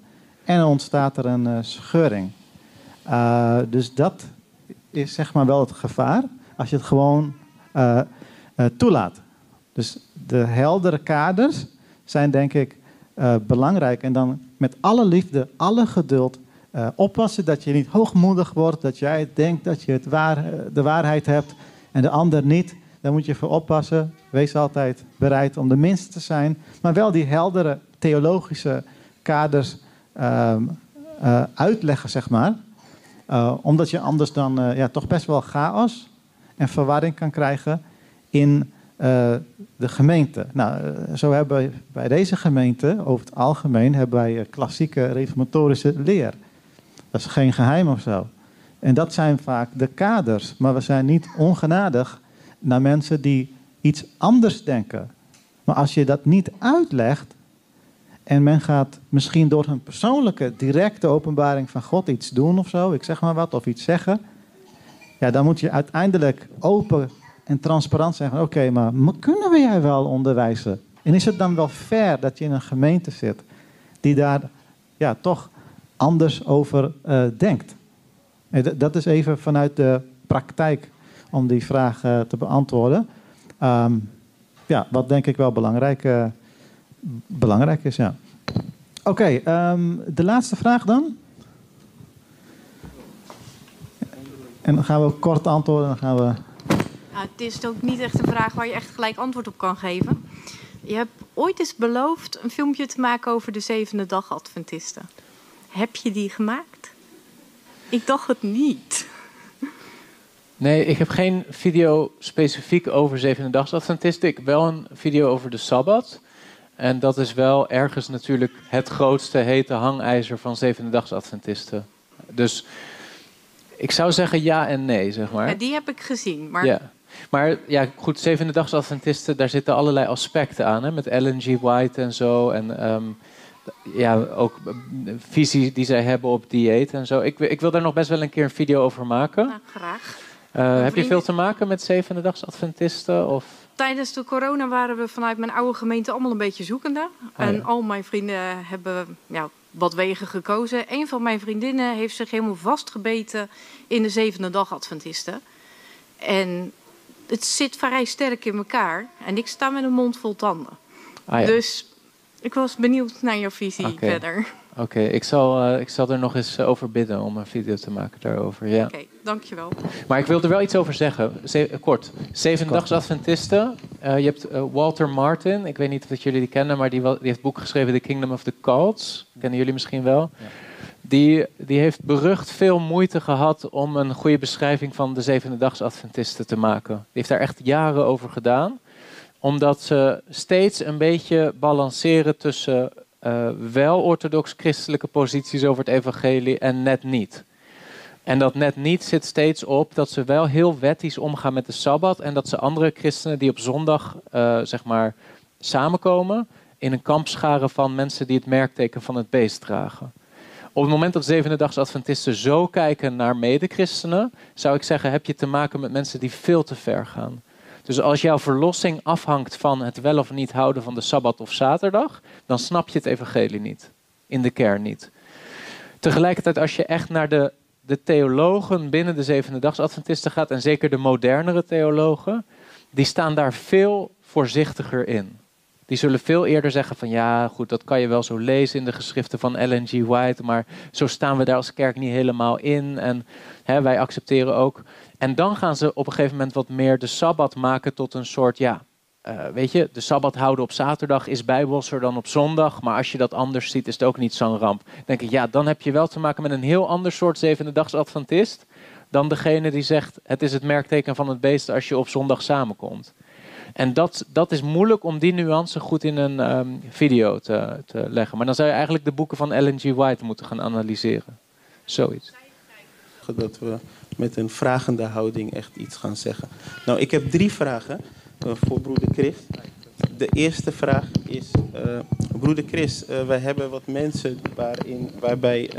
En dan ontstaat er een uh, scheuring. Uh, dus dat is zeg maar wel het gevaar als je het gewoon uh, toelaat. Dus de heldere kaders zijn denk ik belangrijk. En dan met alle liefde, alle geduld oppassen dat je niet hoogmoedig wordt, dat jij denkt dat je het waar, de waarheid hebt en de ander niet. Daar moet je voor oppassen. Wees altijd bereid om de minste te zijn, maar wel die heldere theologische kaders uh, uitleggen, zeg maar. Omdat je anders dan ja, toch best wel chaos en verwarring kan krijgen in de gemeente. Nou, zo hebben we bij deze gemeente, over het algemeen, hebben wij klassieke reformatorische leer. Dat is geen geheim of zo. En dat zijn vaak de kaders. Maar we zijn niet ongenadig naar mensen die iets anders denken. Maar als je dat niet uitlegt, en men gaat misschien door hun persoonlijke, directe openbaring van God iets doen of zo, ik zeg maar wat, of iets zeggen. Ja, dan moet je uiteindelijk open en transparant zeggen: oké, maar kunnen we jij wel onderwijzen? En is het dan wel fair dat je in een gemeente zit die daar ja, toch anders over uh, denkt? Dat is even vanuit de praktijk om die vraag uh, te beantwoorden. Um, ja, wat denk ik wel belangrijk belangrijk is, ja. Oké, um, de laatste vraag dan. En dan gaan we kort antwoorden. Dan gaan we... Nou, het is ook niet echt een vraag waar je echt gelijk antwoord op kan geven. Je hebt ooit eens beloofd een filmpje te maken over de zevende dag Adventisten. Heb je die gemaakt? Ik dacht het niet. Nee, ik heb geen video specifiek over zevende dag Adventisten. Ik heb wel een video over de Sabbat. En dat is wel ergens natuurlijk het grootste hete hangijzer van zevende Adventisten. Dus ik zou zeggen ja en nee, zeg maar. Ja, die heb ik gezien. Maar... Ja. Maar ja, goed, zevende Adventisten, daar zitten allerlei aspecten aan. Hè, met Ellen G. White en zo. En um, ja, ook visie die zij hebben op dieet en zo. Ik, ik wil daar nog best wel een keer een video over maken. Nou, graag. Uh, heb je veel te maken met zevende Adventisten? Of? Tijdens de corona waren we vanuit mijn oude gemeente allemaal een beetje zoekende. Oh, en al mijn vrienden hebben ja, wat wegen gekozen. Een van mijn vriendinnen heeft zich helemaal vastgebeten in de zevende dag Adventisten. En het zit vrij sterk in elkaar. En ik sta met een mond vol tanden. Ah, ja. Dus ik was benieuwd naar jouw visie verder. Oké, ik, zal, eh, ik zal er nog eens eh, over bidden om een video te maken daarover. Ja. Oké, dankjewel. Maar ik wil er wel iets over zeggen. Ze- eh, kort. Zevendags Adventisten. Eh, je hebt Walter Martin. Ik weet niet of jullie die kennen, maar die, wel- die heeft het boek geschreven The Kingdom of the Cults. Kennen jullie misschien wel? Die, die heeft berucht veel moeite gehad om een goede beschrijving van de Zevendags Adventisten te maken. Die heeft daar echt jaren over gedaan. Omdat ze steeds een beetje balanceren tussen eh, wel orthodox christelijke posities over het evangelie en net niet. En dat net niet zit steeds op dat ze wel heel wettisch omgaan met de Sabbat. En dat ze andere christenen die op zondag eh, zeg maar samenkomen. in een kamp scharen van mensen die het merkteken van het beest dragen. Op het moment dat zevende Adventisten zo kijken naar medechristenen. zou ik zeggen: heb je te maken met mensen die veel te ver gaan. Dus als jouw verlossing afhangt van het wel of niet houden van de sabbat of zaterdag, dan snap je het evangelie niet. In de kern niet. Tegelijkertijd, als je echt naar de, de theologen binnen de zevende dagsadventisten gaat, en zeker de modernere theologen, die staan daar veel voorzichtiger in. Die zullen veel eerder zeggen van ja, goed, dat kan je wel zo lezen in de geschriften van Ellen G. White, maar zo staan we daar als kerk niet helemaal in. En hè, wij accepteren ook. En dan gaan ze op een gegeven moment wat meer de sabbat maken tot een soort, ja, uh, weet je, de sabbat houden op zaterdag is bijbelser dan op zondag. Maar als je dat anders ziet, is het ook niet zo'n ramp. Denk ik, ja, dan heb je wel te maken met een heel ander soort zevende dags Adventist. Dan degene die zegt, het is het merkteken van het beest als je op zondag samenkomt. En dat, dat is moeilijk om die nuance goed in een um, video te, te leggen. Maar dan zou je eigenlijk de boeken van Ellen G. White moeten gaan analyseren. Zoiets. Dat we met een vragende houding echt iets gaan zeggen. Nou, ik heb drie vragen uh, voor broeder Chris. De eerste vraag is, uh, broeder Chris, uh, wij hebben wat mensen waarin, waarbij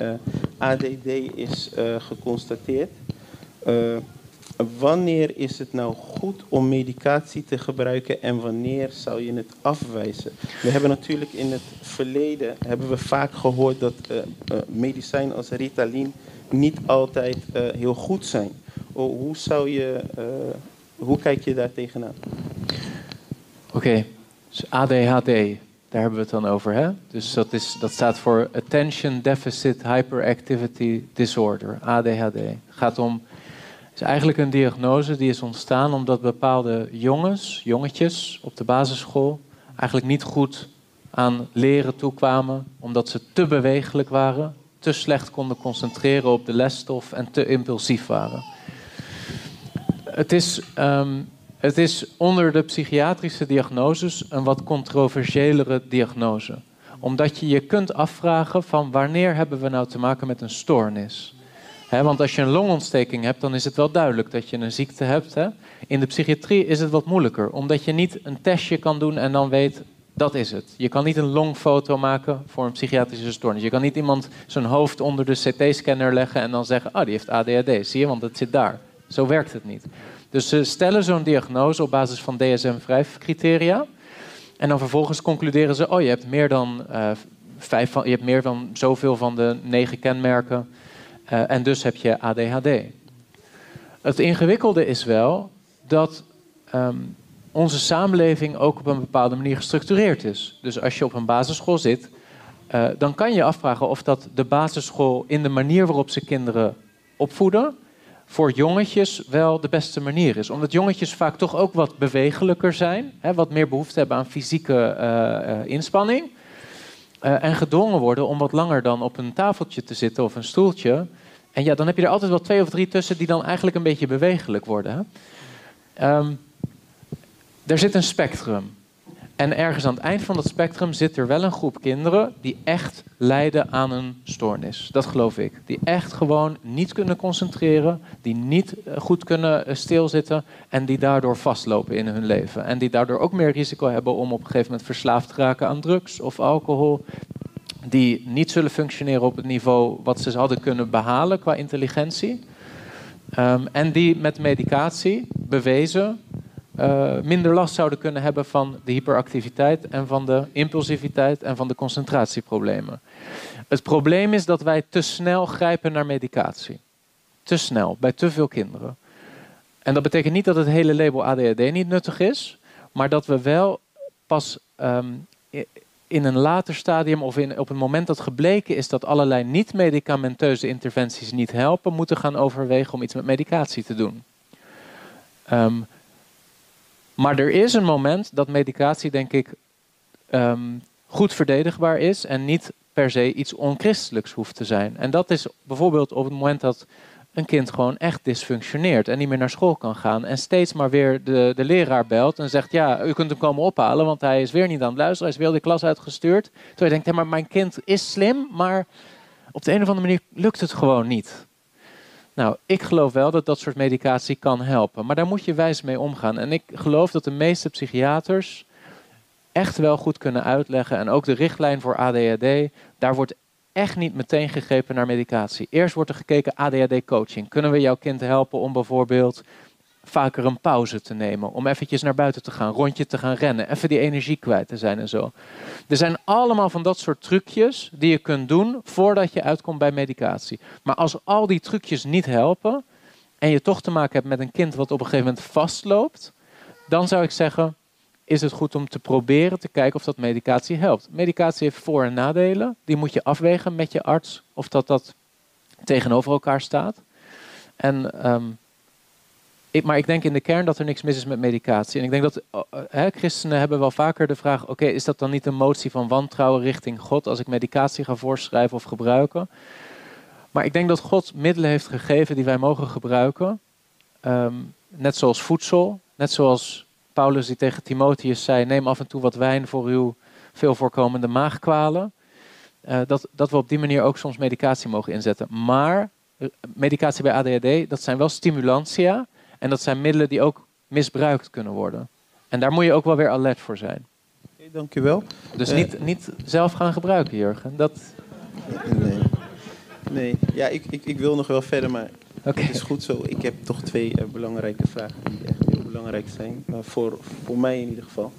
ADD is geconstateerd. Wanneer is het nou goed om medicatie te gebruiken en wanneer zou je het afwijzen? We hebben natuurlijk in het verleden hebben we vaak gehoord dat medicijnen als Ritalin niet altijd heel goed zijn. Hoe zou je hoe kijk je daar tegenaan? Oké, dus ADHD, daar hebben we het dan over. Hè? Dus dat, is, dat staat voor Attention Deficit Hyperactivity Disorder, ADHD. Het gaat om, is eigenlijk een diagnose die is ontstaan omdat bepaalde jongens, jongetjes op de basisschool eigenlijk niet goed aan leren toekwamen, omdat ze te bewegelijk waren, te slecht konden concentreren op de lesstof en te impulsief waren. Het is, um, het is onder de psychiatrische diagnoses een wat controversiëlere diagnose. Omdat je je kunt afvragen van wanneer hebben we nou te maken met een stoornis. Want als je een longontsteking hebt, dan is het wel duidelijk dat je een ziekte hebt. He. In de psychiatrie is het wat moeilijker, omdat je niet een testje kan doen en dan weet dat is het. Je kan niet een longfoto maken voor een psychiatrische stoornis. Je kan niet iemand zijn hoofd onder de CT-scanner leggen en dan zeggen: Ah, oh, die heeft ADHD. Zie je, want het zit daar. Zo werkt het niet. Dus ze stellen zo'n diagnose op basis van DSM-5-criteria. En dan vervolgens concluderen ze: oh, je hebt meer dan, uh, vijf van, je hebt meer dan zoveel van de negen kenmerken. Uh, en dus heb je ADHD. Het ingewikkelde is wel dat um, onze samenleving ook op een bepaalde manier gestructureerd is. Dus als je op een basisschool zit, uh, dan kan je afvragen of dat de basisschool in de manier waarop ze kinderen opvoeden voor jongetjes wel de beste manier is. Omdat jongetjes vaak toch ook wat bewegelijker zijn, hè, wat meer behoefte hebben aan fysieke uh, inspanning. Uh, en gedwongen worden om wat langer dan op een tafeltje te zitten of een stoeltje. En ja, dan heb je er altijd wel twee of drie tussen die dan eigenlijk een beetje bewegelijk worden. Um, er zit een spectrum. En ergens aan het eind van dat spectrum zit er wel een groep kinderen die echt lijden aan een stoornis. Dat geloof ik. Die echt gewoon niet kunnen concentreren, die niet eh, goed kunnen eh, stilzitten en die daardoor vastlopen in hun leven. En die daardoor ook meer risico hebben om op een gegeven moment verslaafd te raken aan drugs of alcohol. Die niet zullen functioneren op het niveau wat ze hadden kunnen behalen qua intelligentie. Um, en die met medicatie bewezen uh, minder last zouden kunnen hebben van de hyperactiviteit en van de impulsiviteit en van de concentratieproblemen. Het probleem is dat wij te snel grijpen naar medicatie. Te snel, bij te veel kinderen. En dat betekent niet dat het hele label ADHD niet nuttig is, maar dat we wel pas um, in een later stadium of in, op het moment dat gebleken is dat allerlei niet-medicamenteuze interventies niet helpen, moeten gaan overwegen om iets met medicatie te doen. Um, maar er is een moment dat medicatie, denk ik, um, goed verdedigbaar is en niet per se iets onchristelijks hoeft te zijn. En dat is bijvoorbeeld op het moment dat een kind gewoon echt dysfunctioneert en niet meer naar school kan gaan en steeds maar weer de, de leraar belt en zegt, ja, u kunt hem komen ophalen, want hij is weer niet aan het luisteren, hij is weer de klas uitgestuurd. Terwijl je denkt, ja, maar mijn kind is slim, maar op de een of andere manier lukt het gewoon niet. Nou, ik geloof wel dat dat soort medicatie kan helpen. Maar daar moet je wijs mee omgaan. En ik geloof dat de meeste psychiaters echt wel goed kunnen uitleggen. En ook de richtlijn voor ADHD, daar wordt echt niet meteen gegrepen naar medicatie. Eerst wordt er gekeken ADHD-coaching. Kunnen we jouw kind helpen om bijvoorbeeld vaker een pauze te nemen. Om eventjes naar buiten te gaan, rondje te gaan rennen. Even die energie kwijt te zijn en zo. Er zijn allemaal van dat soort trucjes die je kunt doen voordat je uitkomt bij medicatie. Maar als al die trucjes niet helpen en je toch te maken hebt met een kind wat op een gegeven moment vastloopt, dan zou ik zeggen, is het goed om te proberen te kijken of dat medicatie helpt. Medicatie heeft voor- en nadelen. Die moet je afwegen met je arts of dat dat tegenover elkaar staat. En, ehm, maar ik denk in de kern dat er niks mis is met medicatie. En ik denk dat uh, hè, christenen hebben wel vaker de vraag: oké, is dat dan niet een motie van wantrouwen richting God als ik medicatie ga voorschrijven of gebruiken? Maar ik denk dat God middelen heeft gegeven die wij mogen gebruiken. Ehm, net zoals voedsel, net zoals Paulus die tegen Timotheus zei: neem af en toe wat wijn voor uw veel voorkomende maagkwalen. Uh, dat, dat we op die manier ook soms medicatie mogen inzetten. Maar eh, medicatie bij ADHD, dat zijn wel stimulantia. En dat zijn middelen die ook misbruikt kunnen worden. En daar moet je ook wel weer alert voor zijn. Okay, dank u wel. Dus niet, uh, niet zelf gaan gebruiken, Jurgen. Dat... Nee. Nee, ja, ik, ik, ik wil nog wel verder, maar okay. het is goed zo. Ik heb toch twee uh, belangrijke vragen die echt heel belangrijk zijn. Uh, voor, voor mij in ieder geval.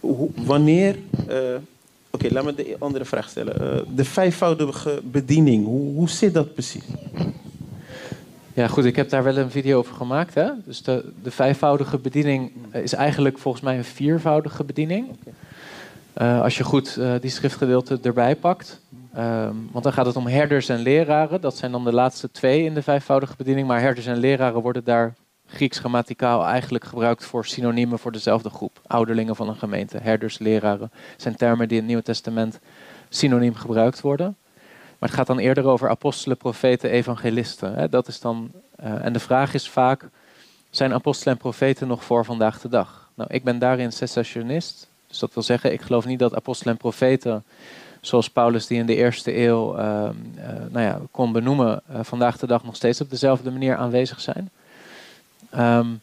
Hoe, wanneer. Oké, okay, laat me de andere vraag stellen. de vijfvoudige bediening, hoe, hoe zit dat precies? Ja, goed, ik heb daar wel een video over gemaakt. Hè? Dus de, de vijfvoudige bediening is eigenlijk volgens mij een viervoudige bediening. Okay. als je goed die schriftgedeelte erbij pakt. Um, want dan gaat het om herders en leraren. Dat zijn dan de laatste twee in de vijfvoudige bediening. Maar herders en leraren worden daar Grieks grammaticaal eigenlijk gebruikt voor synoniemen voor dezelfde groep. Ouderlingen van een gemeente. Herders, leraren zijn termen die in het Nieuwe Testament synoniem gebruikt worden. Maar het gaat dan eerder over apostelen, profeten, evangelisten. Hè? Dat is dan, uh, en de vraag is vaak, zijn apostelen en profeten nog voor vandaag de dag? Nou, ik ben daarin cessationist. Dus dat wil zeggen, ik geloof niet dat apostelen en profeten zoals Paulus die in de eerste eeuw uh, uh, nou ja, kon benoemen, uh, vandaag de dag nog steeds op dezelfde manier aanwezig zijn. Um,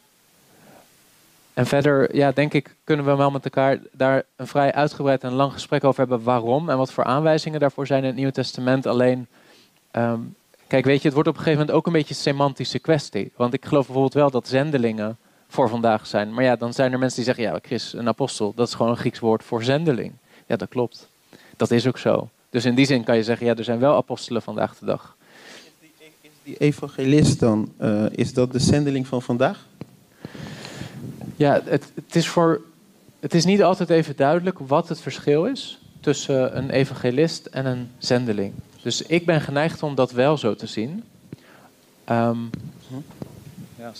en verder, ja, denk ik, kunnen we wel met elkaar daar een vrij uitgebreid en lang gesprek over hebben waarom en wat voor aanwijzingen daarvoor zijn in het Nieuwe Testament. Alleen, um, kijk, weet je, het wordt op een gegeven moment ook een beetje een semantische kwestie. Want ik geloof bijvoorbeeld wel dat zendelingen voor vandaag zijn. Maar ja, dan zijn er mensen die zeggen, ja, Chris, een apostel, dat is gewoon een Grieks woord voor zendeling. Ja, dat klopt. Dat is ook zo. Dus in die zin kan je zeggen, ja, er zijn wel apostelen vandaag de dag. Is die, is die evangelist dan, uh, is dat de zendeling van vandaag? Ja, het, het, is voor, het is niet altijd even duidelijk wat het verschil is tussen een evangelist en een zendeling. Dus ik ben geneigd om dat wel zo te zien. Um, ja.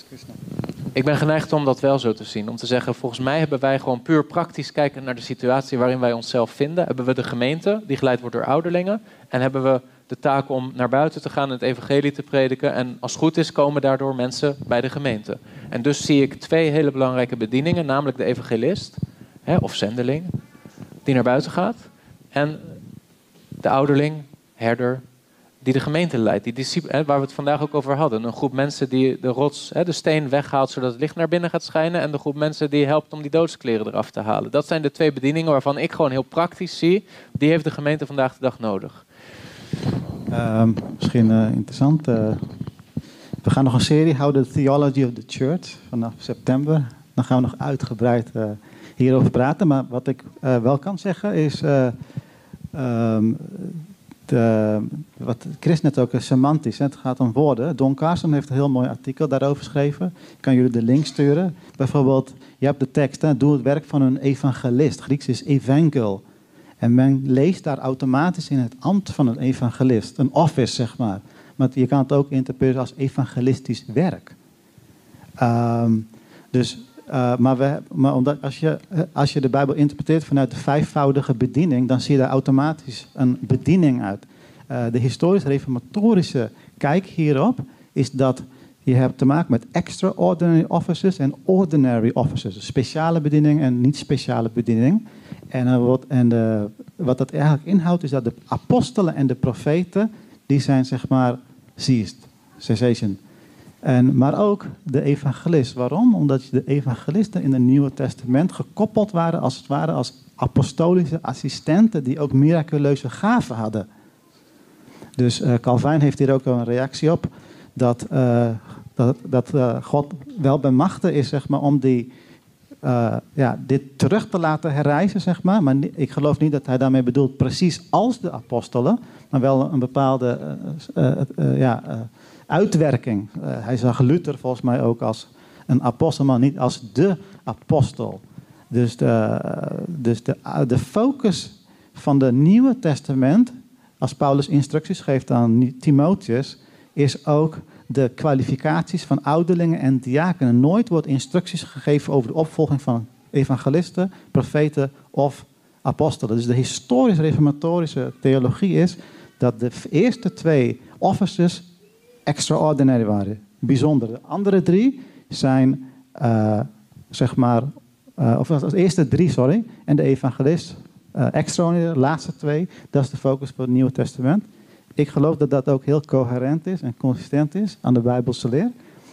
Ik ben geneigd om dat wel zo te zien. Om te zeggen, volgens mij hebben wij gewoon puur praktisch kijken naar de situatie waarin wij onszelf vinden. Hebben we de gemeente, die geleid wordt door ouderlingen. En hebben we de taak om naar buiten te gaan en het evangelie te prediken. En als het goed is, komen daardoor mensen bij de gemeente. En dus zie ik twee hele belangrijke bedieningen. Namelijk de evangelist, hè, of zendeling, die naar buiten gaat. En de ouderling, herder, die de gemeente leidt, die waar we het vandaag ook over hadden. Een groep mensen die de rots, de steen weghaalt zodat het licht naar binnen gaat schijnen. En de groep mensen die helpt om die doodskleren eraf te halen. Dat zijn de twee bedieningen waarvan ik gewoon heel praktisch zie. Die heeft de gemeente vandaag de dag nodig. Uh, misschien uh, interessant. Uh, we gaan nog een serie houden, Theology of the Church, vanaf september. Dan gaan we nog uitgebreid uh, hierover praten. Maar wat ik wel kan zeggen is... Um, de, wat Chris net ook is semantisch. Hè? Het gaat om woorden. Don Carson heeft een heel mooi artikel daarover geschreven. Ik kan jullie de link sturen. Bijvoorbeeld, je hebt de tekst, hè? doe het werk van een evangelist. Grieks is evangel. En men leest daar automatisch in het ambt van een evangelist. Een office, zeg maar. Maar je kan het ook interpreteren als evangelistisch werk. Um, dus, uh, maar we, maar omdat als, je, als je de Bijbel interpreteert vanuit de vijfvoudige bediening, dan zie je daar automatisch een bediening uit. Uh, de historisch-reformatorische kijk hierop is dat je hebt te maken met extraordinary officers en ordinary officers. Dus speciale bediening en niet speciale bediening. En, uh, wat, en de, wat dat eigenlijk inhoudt is dat de apostelen en de profeten, die zijn zeg maar seized, cessation. En, maar ook de evangelist. Waarom? Omdat de evangelisten in het Nieuwe Testament gekoppeld waren als het ware als apostolische assistenten die ook miraculeuze gaven hadden. Dus uh, Calvijn heeft hier ook een reactie op dat uh, Dat, dat eh, God wel bij machten is zeg maar, om die, eh, ja, dit terug te laten herrijzen. Zeg maar. maar ik geloof niet dat hij daarmee bedoelt precies als de apostelen, maar wel een bepaalde eh, eh, eh, ja, eh, uitwerking. Eh, hij zag Luther volgens mij ook als een apostel, maar niet als de apostel. Dus de, dus de, de focus van het Nieuwe Testament, als Paulus instructies geeft aan Timotheus, is ook de kwalificaties van ouderlingen en diakenen. Nooit wordt instructies gegeven over de opvolging van evangelisten, profeten of apostelen. Dus de historisch-reformatorische theologie is dat de eerste twee offices extraordinary waren, bijzonder. De andere drie zijn, eh, zeg maar, eh, of als eerste drie, sorry, en de evangelist, eh extraordinary, de laatste twee, dat is de focus van het Nieuwe Testament. Ik geloof dat dat ook heel coherent is en consistent is aan de Bijbelse leer.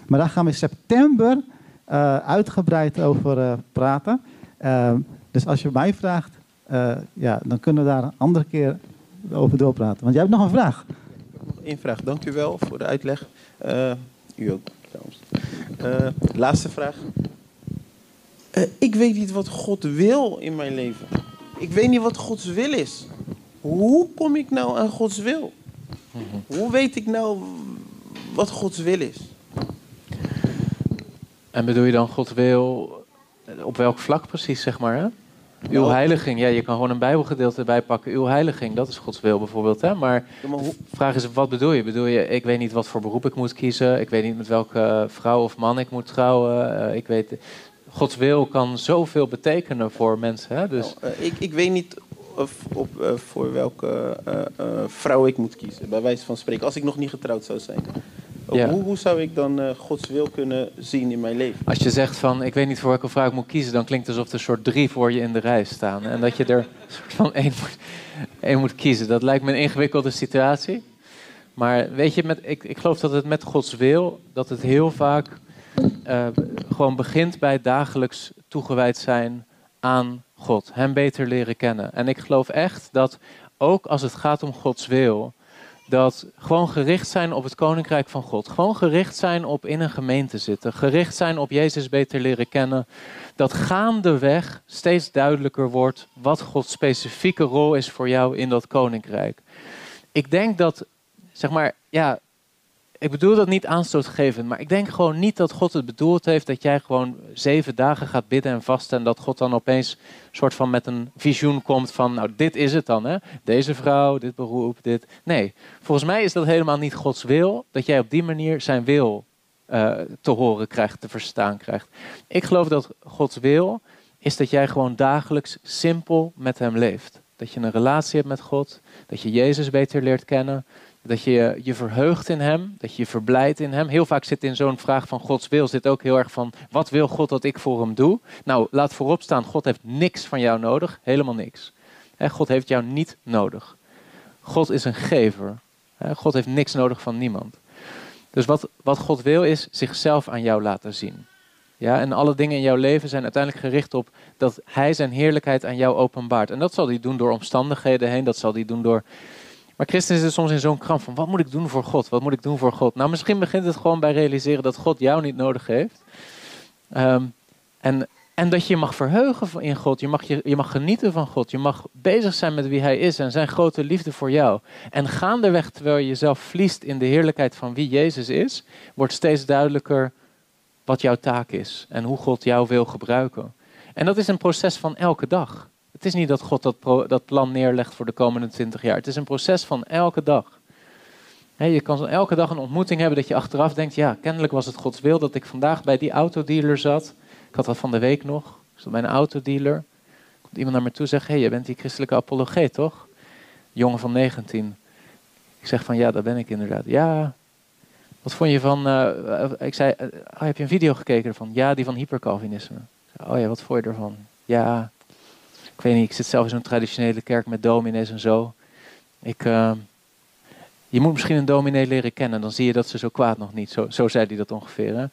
Maar daar gaan we in september eh, uitgebreid over eh, praten. Eh, dus als je mij vraagt, eh, ja, dan kunnen we daar een andere keer over doorpraten. Want jij hebt nog een vraag. Nog één vraag. Dank u wel voor de uitleg. U ook trouwens. Laatste vraag. Ik weet niet wat God wil in mijn leven. Ik weet niet wat Gods wil is. Hoe kom ik nou aan Gods wil? Hoe weet ik nou wat Gods wil is? En bedoel je dan God wil op welk vlak precies, zeg maar? Hè? Uw heiliging, ja, je kan gewoon een Bijbelgedeelte erbij pakken. Uw heiliging, dat is Gods wil bijvoorbeeld. Hè? Maar de vraag is, wat bedoel je? Bedoel je, ik weet niet wat voor beroep ik moet kiezen. Ik weet niet met welke vrouw of man ik moet trouwen. eh, ik weet, Gods wil kan zoveel betekenen voor mensen. Hè? Dus Nou, eh, ik, ik weet niet op, eh, voor welke eh, eh, vrouw ik moet kiezen, bij wijze van spreken, als ik nog niet getrouwd zou zijn. Ja. Hoe, hoe zou ik dan Gods wil kunnen zien in mijn leven? als je zegt van, ik weet niet voor welke vrouw ik moet kiezen... dan klinkt het alsof er soort drie voor je in de rij staan. En dat je er een soort van één moet, één moet kiezen. Dat lijkt me een ingewikkelde situatie. Maar weet je, met, ik, ik geloof dat het met Gods wil... dat het heel vaak gewoon begint bij dagelijks toegewijd zijn aan God. Hem beter leren kennen. En ik geloof echt dat ook als het gaat om Gods wil... dat gewoon gericht zijn op het koninkrijk van God. Gewoon gericht zijn op in een gemeente zitten. Gericht zijn op Jezus beter leren kennen. Dat gaandeweg steeds duidelijker wordt wat Gods specifieke rol is voor jou in dat koninkrijk. Ik denk dat, zeg maar, ja, ik bedoel dat niet aanstootgevend, maar ik denk gewoon niet dat God het bedoeld heeft dat jij gewoon zeven dagen gaat bidden en vasten en dat God dan opeens soort van met een visioen komt van, nou dit is het dan, hè? Deze vrouw, dit beroep, dit. Nee, volgens mij is dat helemaal niet Gods wil, dat jij op die manier zijn wil eh, te horen krijgt, te verstaan krijgt. Ik geloof dat Gods wil is dat jij gewoon dagelijks simpel met Hem leeft. Dat je een relatie hebt met God, dat je Jezus beter leert kennen, dat je je verheugt in Hem, dat je je verblijdt in Hem. Heel vaak zit in zo'n vraag van Gods wil, zit ook heel erg van, wat wil God dat ik voor Hem doe? Nou, laat voorop staan, God heeft niks van jou nodig, helemaal niks. God heeft jou niet nodig. God is een gever. God heeft niks nodig van niemand. Dus wat, wat God wil is zichzelf aan jou laten zien. Ja, en alle dingen in jouw leven zijn uiteindelijk gericht op dat Hij zijn heerlijkheid aan jou openbaart. En dat zal Hij doen door omstandigheden heen, dat zal Hij doen door. Maar christen is soms in zo'n kramp van: wat moet ik doen voor God? Wat moet ik doen voor God? Nou, misschien begint het gewoon bij realiseren dat God jou niet nodig heeft. Ehm, en, en dat je mag verheugen in God. Je mag, je, je mag genieten van God. Je mag bezig zijn met wie Hij is en zijn grote liefde voor jou. En gaandeweg, terwijl je jezelf verliest in de heerlijkheid van wie Jezus is, wordt steeds duidelijker wat jouw taak is en hoe God jou wil gebruiken. En dat is een proces van elke dag. Het is niet dat God dat, pro- dat plan neerlegt voor de komende twintig jaar. Het is een proces van elke dag. Hè, je kan elke dag een ontmoeting hebben dat je achteraf denkt: ja, kennelijk was het Gods wil dat ik vandaag bij die autodealer zat. Ik had dat van de week nog. Ik zat bij een autodealer. Komt iemand naar me toe en zegt: hey, je bent die christelijke apologeet, toch? Jongen van 19. Ik zeg van ja, dat ben ik inderdaad. Ja, wat vond je van. eh, ik zei: eh, oh, heb je een video gekeken ervan? Ja, die van hypercalvinisme. Oh ja, wat vond je ervan? Ja, ik weet niet, ik zit zelf in zo'n traditionele kerk met dominees en zo. Ik, eh, je moet misschien een dominee leren kennen, dan zie je dat ze zo kwaad nog niet. Zo, zo zei hij dat ongeveer. Hè?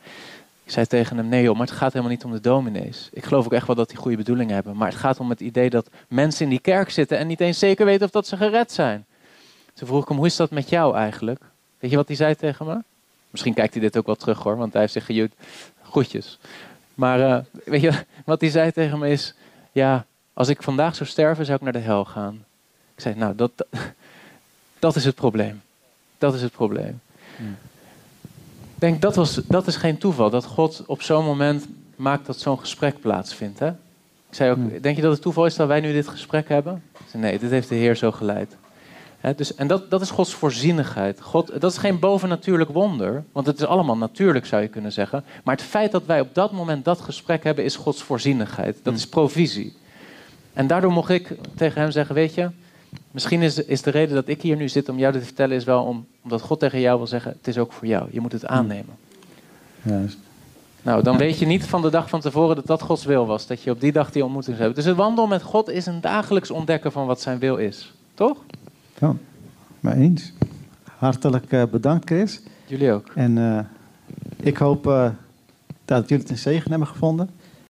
Ik zei tegen hem, nee joh, maar het gaat helemaal niet om de dominees. Ik geloof ook echt wel dat die goede bedoelingen hebben. Maar het gaat om het idee dat mensen in die kerk zitten en niet eens zeker weten of dat ze gered zijn. Toen vroeg ik hem, hoe is dat met jou eigenlijk? Weet je wat hij zei tegen me? Misschien kijkt hij dit ook wel terug hoor, want hij heeft zich gejuwd. Groetjes. Maar eh, weet je, wat hij zei tegen me is: Ja, als ik vandaag zou sterven, zou ik naar de hel gaan. Ik zei: Nou, dat, dat is het probleem. Dat is het probleem. Ik denk, dat, was, dat is geen toeval. Dat God op zo'n moment maakt dat zo'n gesprek plaatsvindt. Hè? Ik zei ook, denk je dat het toeval is dat wij nu dit gesprek hebben? Ik zei, nee, dit heeft de Heer zo geleid. Dus, en dat, dat is Gods voorzienigheid. God, dat is geen bovennatuurlijk wonder, want het is allemaal natuurlijk, zou je kunnen zeggen. Maar het feit dat wij op dat moment dat gesprek hebben, is Gods voorzienigheid. Dat is provisie. En daardoor mocht ik tegen hem zeggen, weet je, misschien is, is de reden dat ik hier nu zit om jou dit te vertellen, is wel om, omdat God tegen jou wil zeggen, het is ook voor jou. Je moet het aannemen. Juist. Nou, dan weet je niet van de dag van tevoren dat dat Gods wil was. Dat je op die dag die ontmoeting zou hebben. Dus het wandelen met God is een dagelijks ontdekken van wat zijn wil is. Toch? Ja, maar eens. Hartelijk eh, bedankt, Chris. Jullie ook. En eh, ik hoop eh, dat jullie het een zegen hebben gevonden.